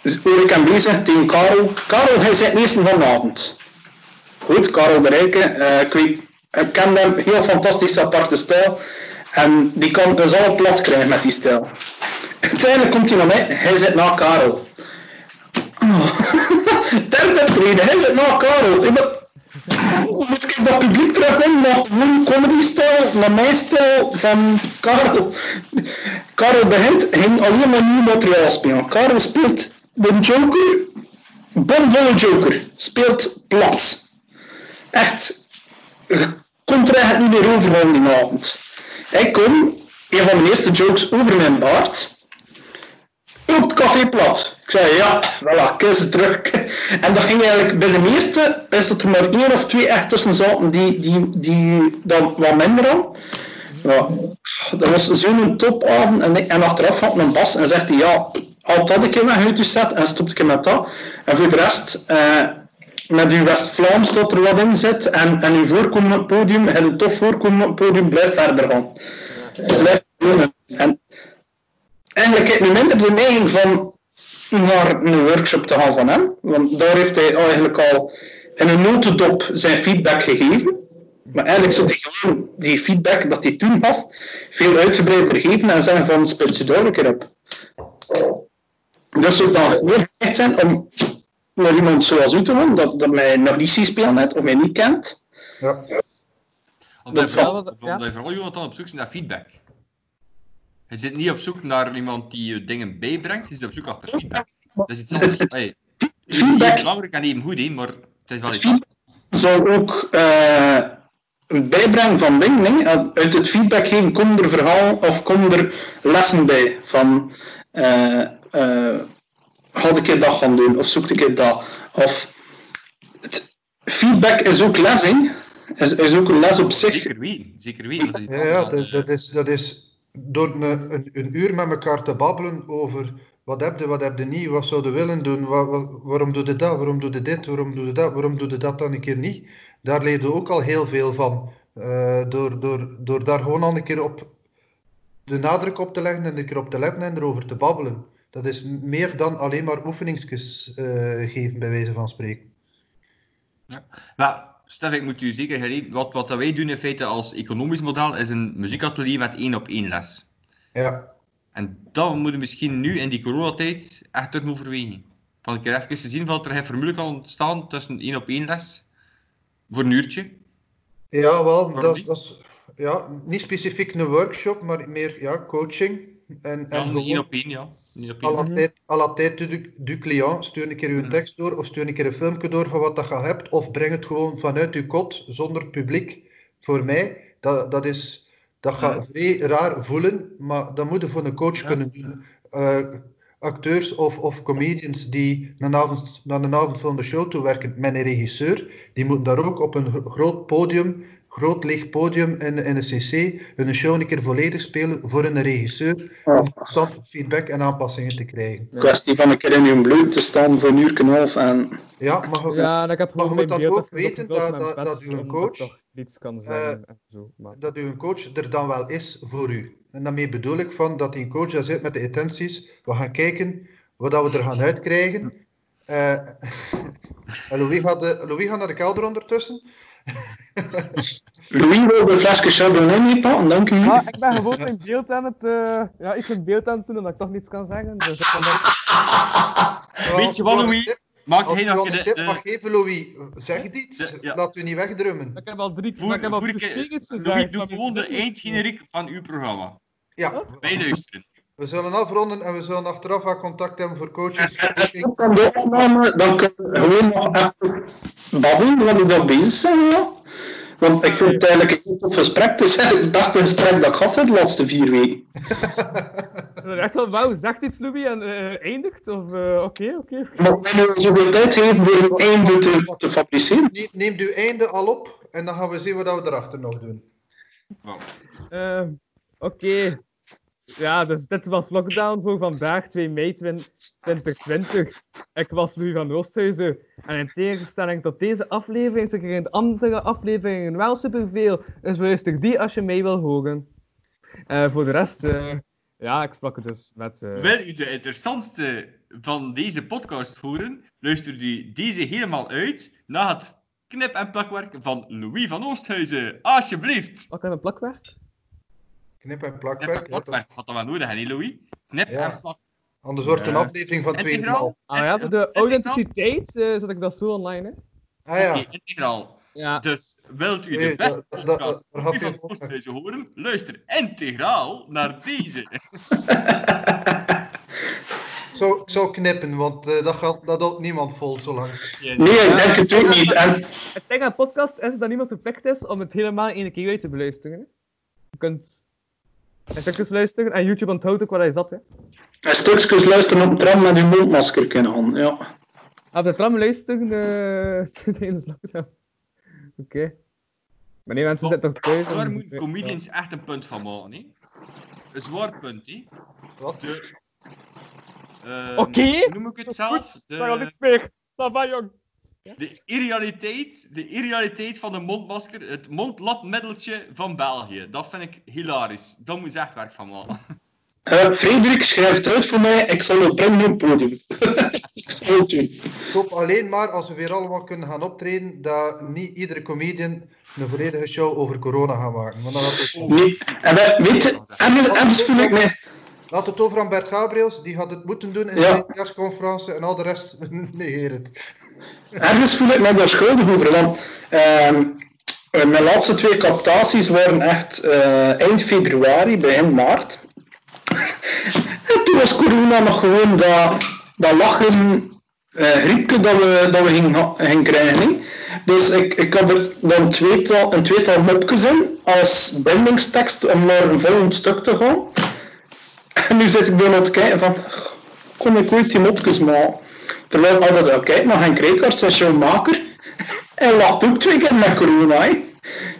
Dus hoor ik hem bezig tegen Karel. Karel, hij zit meestal vanavond. Goed, Karel de Rijke. eh, ik, ken hem, heel fantastisch aparte stijl. En die kan ons alle plat krijgen met die stijl. Uiteindelijk komt hij naar mij, hij zit na Karel. Oh. Derde treden, hij zit na Karel. Ik. Moet ik dat publiek terugwinnen naar gewoon comedy-stijl, naar mijn stijl van Karel? Karel begint, ging alleen maar nieuw materiaal spelen. Karel speelt de Joker, bomvolle Joker, speelt plat. Echt, je komt er echt niet meer over van die avond. Ik kom, een van mijn eerste jokes over mijn baard. Ook het café plat. Ik zei ja, voilà, kies terug. En dat ging eigenlijk bij de meeste, is dat er maar één of twee echt tussen zaten die, die, die dan wat minder aan. Dat was zo'n topavond en, ik- en achteraf had mijn bas en zegt hij ja, haal dat een keer weg uit set en stopte ik met dat. En voor de rest, eh, met uw West-Vlaams dat er wat in zit en, en uw voorkomen op het podium, en een tof voorkomen op het podium, blijf verder gaan. Blijf. En eigenlijk heb ik minder de neiging van naar een workshop te gaan van hem, want daar heeft hij eigenlijk al in een notendop zijn feedback gegeven. Maar eigenlijk zou hij gewoon die feedback dat hij toen gaf, veel uitgebreider geven en zeggen van spits je daar een keer op. Dus zou dan weer gericht zijn om naar iemand zoals u te gaan, dat, dat mij nog niet ziet spelen net, of mij niet kent. Ja. Omdat Dat je vooral, wel- omdat je vooral iemand dan op zoek is naar feedback. Je zit niet op zoek naar iemand die je dingen bijbrengt, je zit op zoek naar feedback. Dat is iets anders. Hey, het is Feedback- even belangrijk en even goed, maar het is wel iets feedback zou ook eh, een bijbrengen van dingen. hè. Uit het feedback geven komen er verhaal of komen er lessen bij. Van eh eh, ga ik keer dat gaan doen of zoek ik dat. Of het, feedback is ook les, hè. Is, is ook een les op zich. Zeker weten, zeker weten. Dat is Ja, dat, dat, is, dat is door een, een, een uur met elkaar te babbelen over wat heb je, wat heb je niet, wat zou je willen doen, wa- wa- waarom doe je dat, waarom doe je dit, waarom doe je dat, waarom doe je dat dan een keer niet. Daar leer je ook al heel veel van. Eh, door, door, door daar gewoon al een keer op de nadruk op te leggen en een keer op te letten en erover te babbelen. Dat is meer dan alleen maar oefeningsjes eh, geven, bij wijze van spreken. Maar, Stef, ik moet u zeker wat, wat wij doen in feite als economisch model is een muziekatelier met één op één les. Ja, En dat moet je misschien nu in die coronatijd echt terug overwegen. Van een keer even te zien of er geen formule kan ontstaan tussen één op één les. Voor een uurtje. ja wel, dat, dat is ja, niet specifiek een workshop, maar meer ja, coaching. En, Ja, en één op één, ja. Één op één. À la tijd du, du client, stuur een keer uw tekst door of stuur een keer een filmpje door van wat dat je hebt of breng het gewoon vanuit uw kot zonder publiek. Voor mij, dat, dat, is, dat gaat vrij raar voelen, maar dat moet je voor een coach kunnen doen. Eh, acteurs of, of comedians die naar een, avond, naar een avondvullende show toe werken met een regisseur, die moeten daar ook op een gro- groot podium, groot leeg podium in, in een cc, hun show een keer volledig spelen voor een regisseur om constant feedback en aanpassingen te krijgen. kwestie van een keer in uw bloed te staan voor een uur en een half. En, Ja, maar je, Ja, en ik heb Maar je mijn moet dan beeld ook weten dat- dat- dat uw coach, iets kan zeggen en zo. Maar... dat uw coach er dan wel is voor u. En daarmee bedoel ik van dat die coach daar zit met de intenties. We gaan kijken wat dat we er gaan uitkrijgen. Eh, en Louis, gaat de, Louis gaat naar de kelder ondertussen. Louis wil een flesje Chardonnay meepakken, dank u. Ah, ik ben gewoon mijn beeld aan het, eh, ja, iets in beeld aan het doen omdat ik toch niets kan zeggen. Dus ik kan dat- Weet je wat, Louis? Maak hij nog al een keer tip de... mag geven, Louis, zeg iets. de- ja. Laat u niet wegdrummen. Ik heb al drie Voer, ik heb al drie ik- keer iets Louis, doe gewoon de ik eindgeneriek van uw programma. Ja, Wij luisteren. We zullen afronden en we zullen achteraf wat contact hebben voor coaches. Als je van de opname, dan kunnen we gewoon nog even babbelen wat we daar bezig zijn. Ja. Want ik vind het eigenlijk een tof gesprek. Het is eigenlijk het beste gesprek dat ik had de laatste vier weken. Ik ben echt wel, wauw, zegt iets Louis en eh, eindigt? Of, eh, oké, oké. Maar we hebben zoveel tijd geven voor een einde te, te fabriceren. Ne- Neemt uw einde al op en dan gaan we zien wat we erachter nog doen. Voilà. Eh, Oké. Ja, dus dit was lockdown voor vandaag, 2 mei 2020. Ik was Louis van Oosthuizen. En in tegenstelling tot deze aflevering, zit ik in de andere afleveringen wel superveel. Dus luister die als je mee wil horen. Eh, voor de rest, eh, ja, ik sprak dus met... eh, Wil u de interessantste van deze podcast horen? Luister u deze helemaal uit naar het knip- en plakwerk van Louis van Oosthuizen. Alsjeblieft. Wat kan een plakwerk? Knip en Knip- plakwerk. en plakwerk had dat wel nodig, hè, Louis? Knip Ja. en plak. Anders wordt het een aflevering van 2,5. Integraal? Ah ja, de authenticiteit eh, zet ik dat zo online, hè. Ah ja. Integraal. Ja. Dus wilt u de beste dat- dat- podcast volk. Oosthuizen horen? Luister integraal naar deze. Ik zou knippen, want eh, dat, gaat, dat houdt niemand vol zo lang. Nee, ik denk het ook niet. En Het ding aan een podcast is dat niemand verplicht is om het helemaal één keer uit te beluisteren. Je kunt een stukjes luisteren en YouTube onthoudt ook waar hij zat. Hè. en stukjes luisteren op de tram met uw mondmasker kunnen gaan. Ja. Op de tram luisteren uh, tijdens lockdown. Oké. Maar nee, mensen zitten toch thuis. Daar en- moeten comedians echt een punt van maken. Hè? Een zwaar punt. Hè? Wat? De, eh, Oké. Noem ik het zelf? De, niks meer. Ça va, jong. De irrealiteit, de irrealiteit van de mondmasker, het mondlapmiddeltje van België. Dat vind ik hilarisch. Daar moet je echt werk van maken. Eh, Frederik schrijft uit voor mij, ik zal het brengen op het podium. ik hoop alleen maar, als we weer allemaal kunnen gaan optreden, dat niet iedere comedian een volledige show over corona gaat maken. Want dan had het, Nee. En we, weet je, voel ik me... laat het over aan Bert Gabriels, die had het moeten doen in Ja. zijn persconferentie en al de rest negeer het. Ergens voel ik me daar schuldig over, want ehm, eh, mijn laatste twee captaties waren echt eh, eind februari, begin maart. En toen was corona nog gewoon dat, lachen eh griepje dat we, dat we gingen, gingen krijgen. Dus ik, ik had er dan tweetal, een tweetal mopjes in als bindingstekst om naar een volgend stuk te gaan. En nu zit ik dan aan het kijken van, kon ik ooit die mopjes maken? Terwijl altijd al kijk naar Henk Rijkaard, zijn showmaker. Hij lacht ook twee keer met corona. Hè.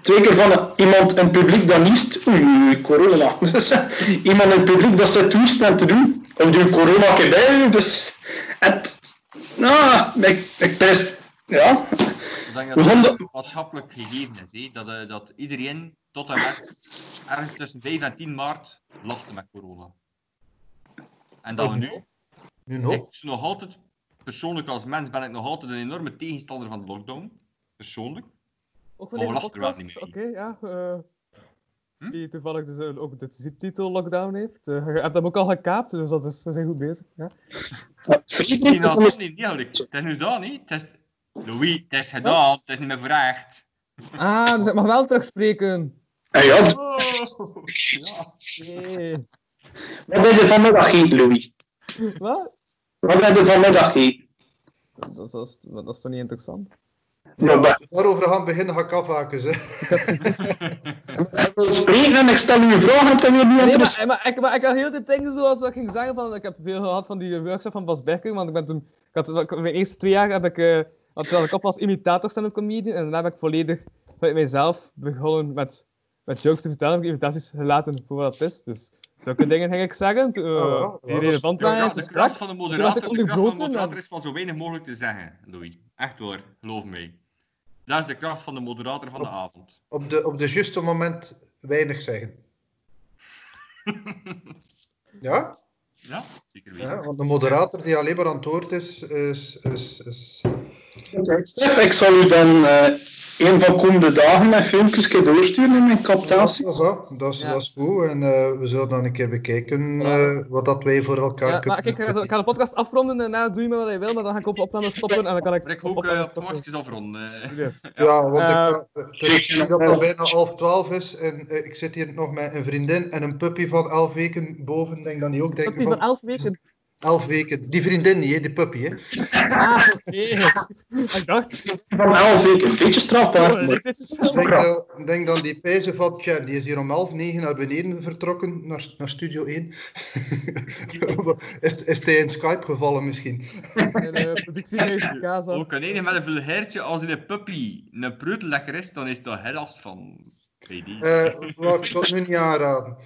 Twee keer van een- iemand in het publiek dat niest. Oei, corona. Dus, iemand in het publiek dat zit toestaan te doen. Om die corona een keer bij. Dus, het, nou, ik, ik best, ja. Ik denk We dat het maatschappelijk gegeven is. hè. Dat, eh, dat iedereen tot en met ergens tussen 5 en 10 maart lachte met corona. En dat we nu, Nu nog? is nog altijd, persoonlijk als mens ben ik nog altijd een enorme tegenstander van de lockdown. Persoonlijk. Ook van deze er podcast, niet oké, ja. eh, Hm? Die toevallig dus, eh, ook de titel Lockdown heeft. Eh, je hebt hem ook al gekaapt, dus dat is, we zijn goed bezig. Ja. Misschien als het niet eerlijk. Het is nu dat niet. Het is, Louis, het is gedaan. Het is niet meer echt. Ah, dus ik mag wel terugspreken. En ja, Oh, ja. Nee. wat heb je vanmiddag Louis? Wat? Wat heb je vanmiddag gegeten? Dat, dat, is, dat is toch niet interessant? Ja, als we daarover gaan beginnen, ga ik afhaken. Hè. Ik wil spreken en ik stel u een vraag en het is weer niet Nee, maar, maar, ik, maar ik had heel de dingen zoals ik ging zeggen. Van, ik heb veel gehad van die workshop van Bas Berking. Want ik ben toen. Ik had, mijn eerste twee jaar heb ik. eh had, terwijl ik op was imitator stand-up comedian. En daarna heb ik volledig vanuit mijzelf begonnen met, met jokes te vertellen. Heb ik imitaties gelaten voor wat het is. Dus zulke dingen ging ik zeggen. Eh, Oh, die relevant De waren. kracht, Dus de kracht van de kracht van de moderator is van zo weinig mogelijk te zeggen, Louis. Echt hoor, geloof mij. Dat is de kracht van de moderator van de avond. Op de, op de juiste moment weinig zeggen. Ja? Ja, zeker weten. ja? Want de moderator die alleen maar aan het woord is, is, is, is Stef, ik zal u dan eh, een van komende dagen mijn filmpjes doorsturen in mijn captaties. Ja, dat, is, Ja. dat is goed. En eh, we zullen dan een keer bekijken eh, wat dat wij voor elkaar Ja, kunnen maar kijk, ik ga, de podcast afronden en daarna doe je me wat je wil, maar dan ga ik op opname stoppen en dan kan ik ik ook uh, op afronden. eh. Yes. Ja, want Eh, ik, eh, niet dat het bijna half twaalf is en eh, ik zit hier nog met een vriendin en een puppy van elf weken boven. Ik denk dat die ook denken Puppy van van 11 weken. Elf weken. Die vriendin niet, hè, die puppy. Hè. Ah, oké. ik dacht... Van elf weken, een beetje strafbaar. Oh, Ik denk, dat, ik denk dan die pijzen van Tja, die is hier om half negen naar beneden vertrokken, naar, naar Studio 1. is, is hij in Skype gevallen misschien? En, eh, productiehuis Casa. Ook een ene met een vulgairtje, als in een puppy een preutel lekker is, dan is dat herras van KD. Eh wat ik dat nu niet aanraden.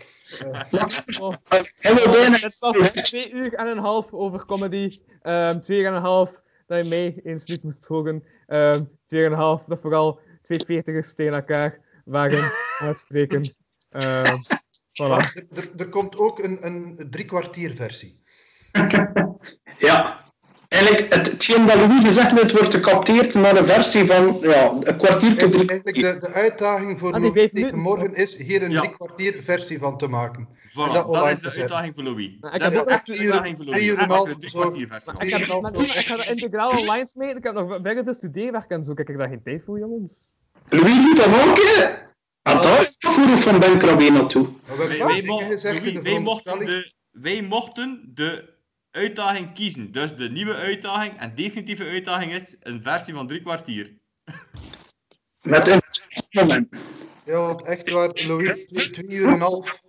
Oh, Hij wil bijna- Het was twee uur en een half over comedy. Ehm twee uur en een half dat je mij eens niet moest volgen. Ehm twee uur en een half dat vooral twee veertigers tegen elkaar waren aan het spreken. Ehm voilà. Maar er, er, er komt ook een, een drie kwartier versie. Ja. Eigenlijk, het, hetgeen dat Louis gezegd heeft, wordt gecapteerd naar een versie van ja, een kwartiertje drie Eigenlijk de, de uitdaging voor Ah, Louis morgen is hier een Ja. drie kwartier versie van te maken. Voilà, dat is te de zetten. uitdaging voor Louis. Maar ik dat heb ook echt de uur- uitdaging voor Louis. uur en half zo- kwartier ik, heb, maar ik ga dat integraal online smeten. Ik heb nog bijna de studeerwerk en zo. Kijk, ik heb daar geen tijd voor, jongens. Louis doet dat ook, hè? En daar is het voor van Ben Krabbe naartoe. De mochten de, wij mochten de uitdaging kiezen. Dus de nieuwe uitdaging en definitieve uitdaging is een versie van drie kwartier. Met een moment. Ja, want echt waar, Louis, twee, twee uur en een half,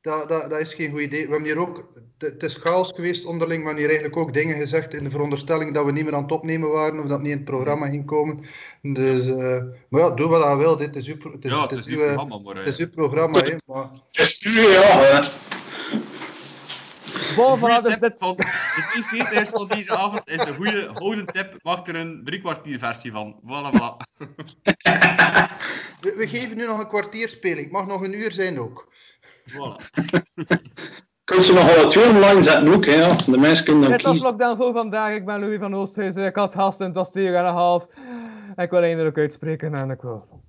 dat, dat, dat is geen goed idee. We hebben hier ook, het- het is chaos geweest onderling, we hebben hier eigenlijk ook dingen gezegd in de veronderstelling dat we niet meer aan het opnemen waren of dat niet in het programma ging komen. Dus, eh, maar ja, doe wat je wil, dit is uw, het is, ja, het het is is uw, uw programma, maar... het is uw programma, hè, maar Dus nu, ja. hè. Tip dit... van, de twee veertigers van deze avond is een goede houden tip. Maak er een drie kwartier versie van. Voilà, voilà. We, we geven nu nog een kwartier spelen. Ik mag nog een uur zijn ook. voilà. Kun ze nog alle twee online zetten ook, hè? ja. De mensen kunnen dan Dit was lockdown voor vandaag. Ik ben Louis van Oosthuizen. Ik had gasten, het was twee uur en een half. Ik wil eindelijk uitspreken en ik wil...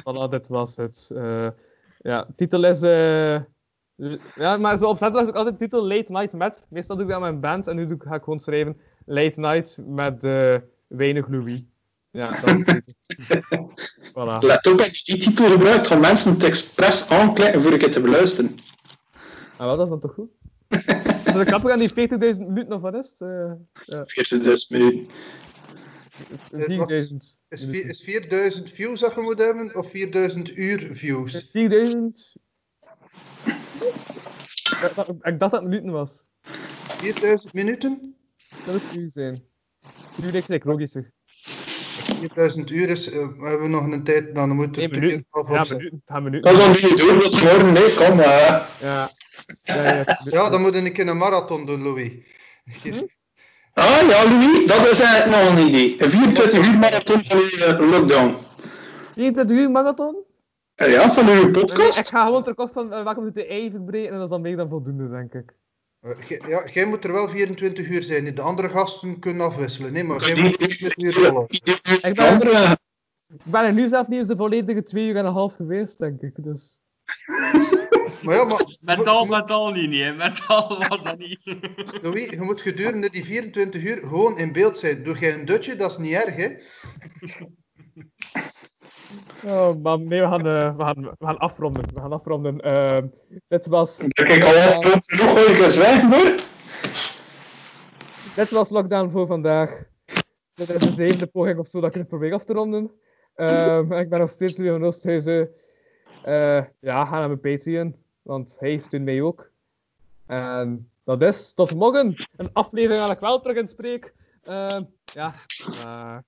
voilà, dit was het. Eh, ja, titel is... eh, ja, maar zo opzet zag ik altijd de titel Late Night Met. Meestal doe ik dat met een band en nu doe ik, ga ik gewoon schrijven Late Night met eh, weinig Louis. Ja, dat is de titel. voilà. Let op, als je die titel gebruikt, gaan mensen het expres aanklikken voor ik het te beluisteren. Ah, wat, dat is dan toch goed? Is dat grappig aan die 40.000 minuten of wat is het? Eh, ja, 40.000 minuten. 4000. Is, vier- is 4000 views dat je moet hebben of 4000 uur views? 4000. Ja, dat- Ik dacht dat het minuten was. 4000 minuten? Dat moet uur zijn. Nu lijkt het logischer. 4000 uur is, eh, we hebben nog een tijd, dan moeten Nee, we minuten. Ja, opzetten. minuten. Dat dan doe je door nee, kom maar. Ja. Ja, ja, Ja, dan moeten we een keer een marathon doen, Louis. Ah ja, Louis, dat is eigenlijk nog een idee. Een 24 uur marathon van uw eh, lockdown. 24 uur marathon? Eh, Ja, van uw Nee, ik podcast. ga gewoon ter koste van uh, welkom de ei verbreken en dat is dan meer dan voldoende, denk ik. Eh, gij- Ja, jij moet er wel 24 uur zijn. De andere gasten kunnen afwisselen. Nee, maar jij moet 24 uur. Ik ben, andere, ik ben er nu zelf niet eens de volledige 2 uur en een half geweest, denk ik. Dus. Maar ja, maar Mentaal, mentaal niet, nee. Mentaal was dat niet. Louis, je moet gedurende die 24 uur gewoon in beeld zijn. Doe jij een dutje, dat is niet erg, hè? Oh man, nee, we gaan, eh, we gaan, we gaan afronden. We gaan afronden. Eh, dit was... ik al afstand genoeg, gooi ik eens zwijgen hoor. Dit was Lockdown voor vandaag. Dit is de zevende poging of zo dat ik het probeer af te ronden. Ehm, ik ben nog steeds Louis van Oosthuizen. Eh, ja, ga naar mijn Patreon, want hij steunt mij ook. En dat is tot morgen. Een aflevering waar ik wel terug in spreek. Uh, ja. Eh.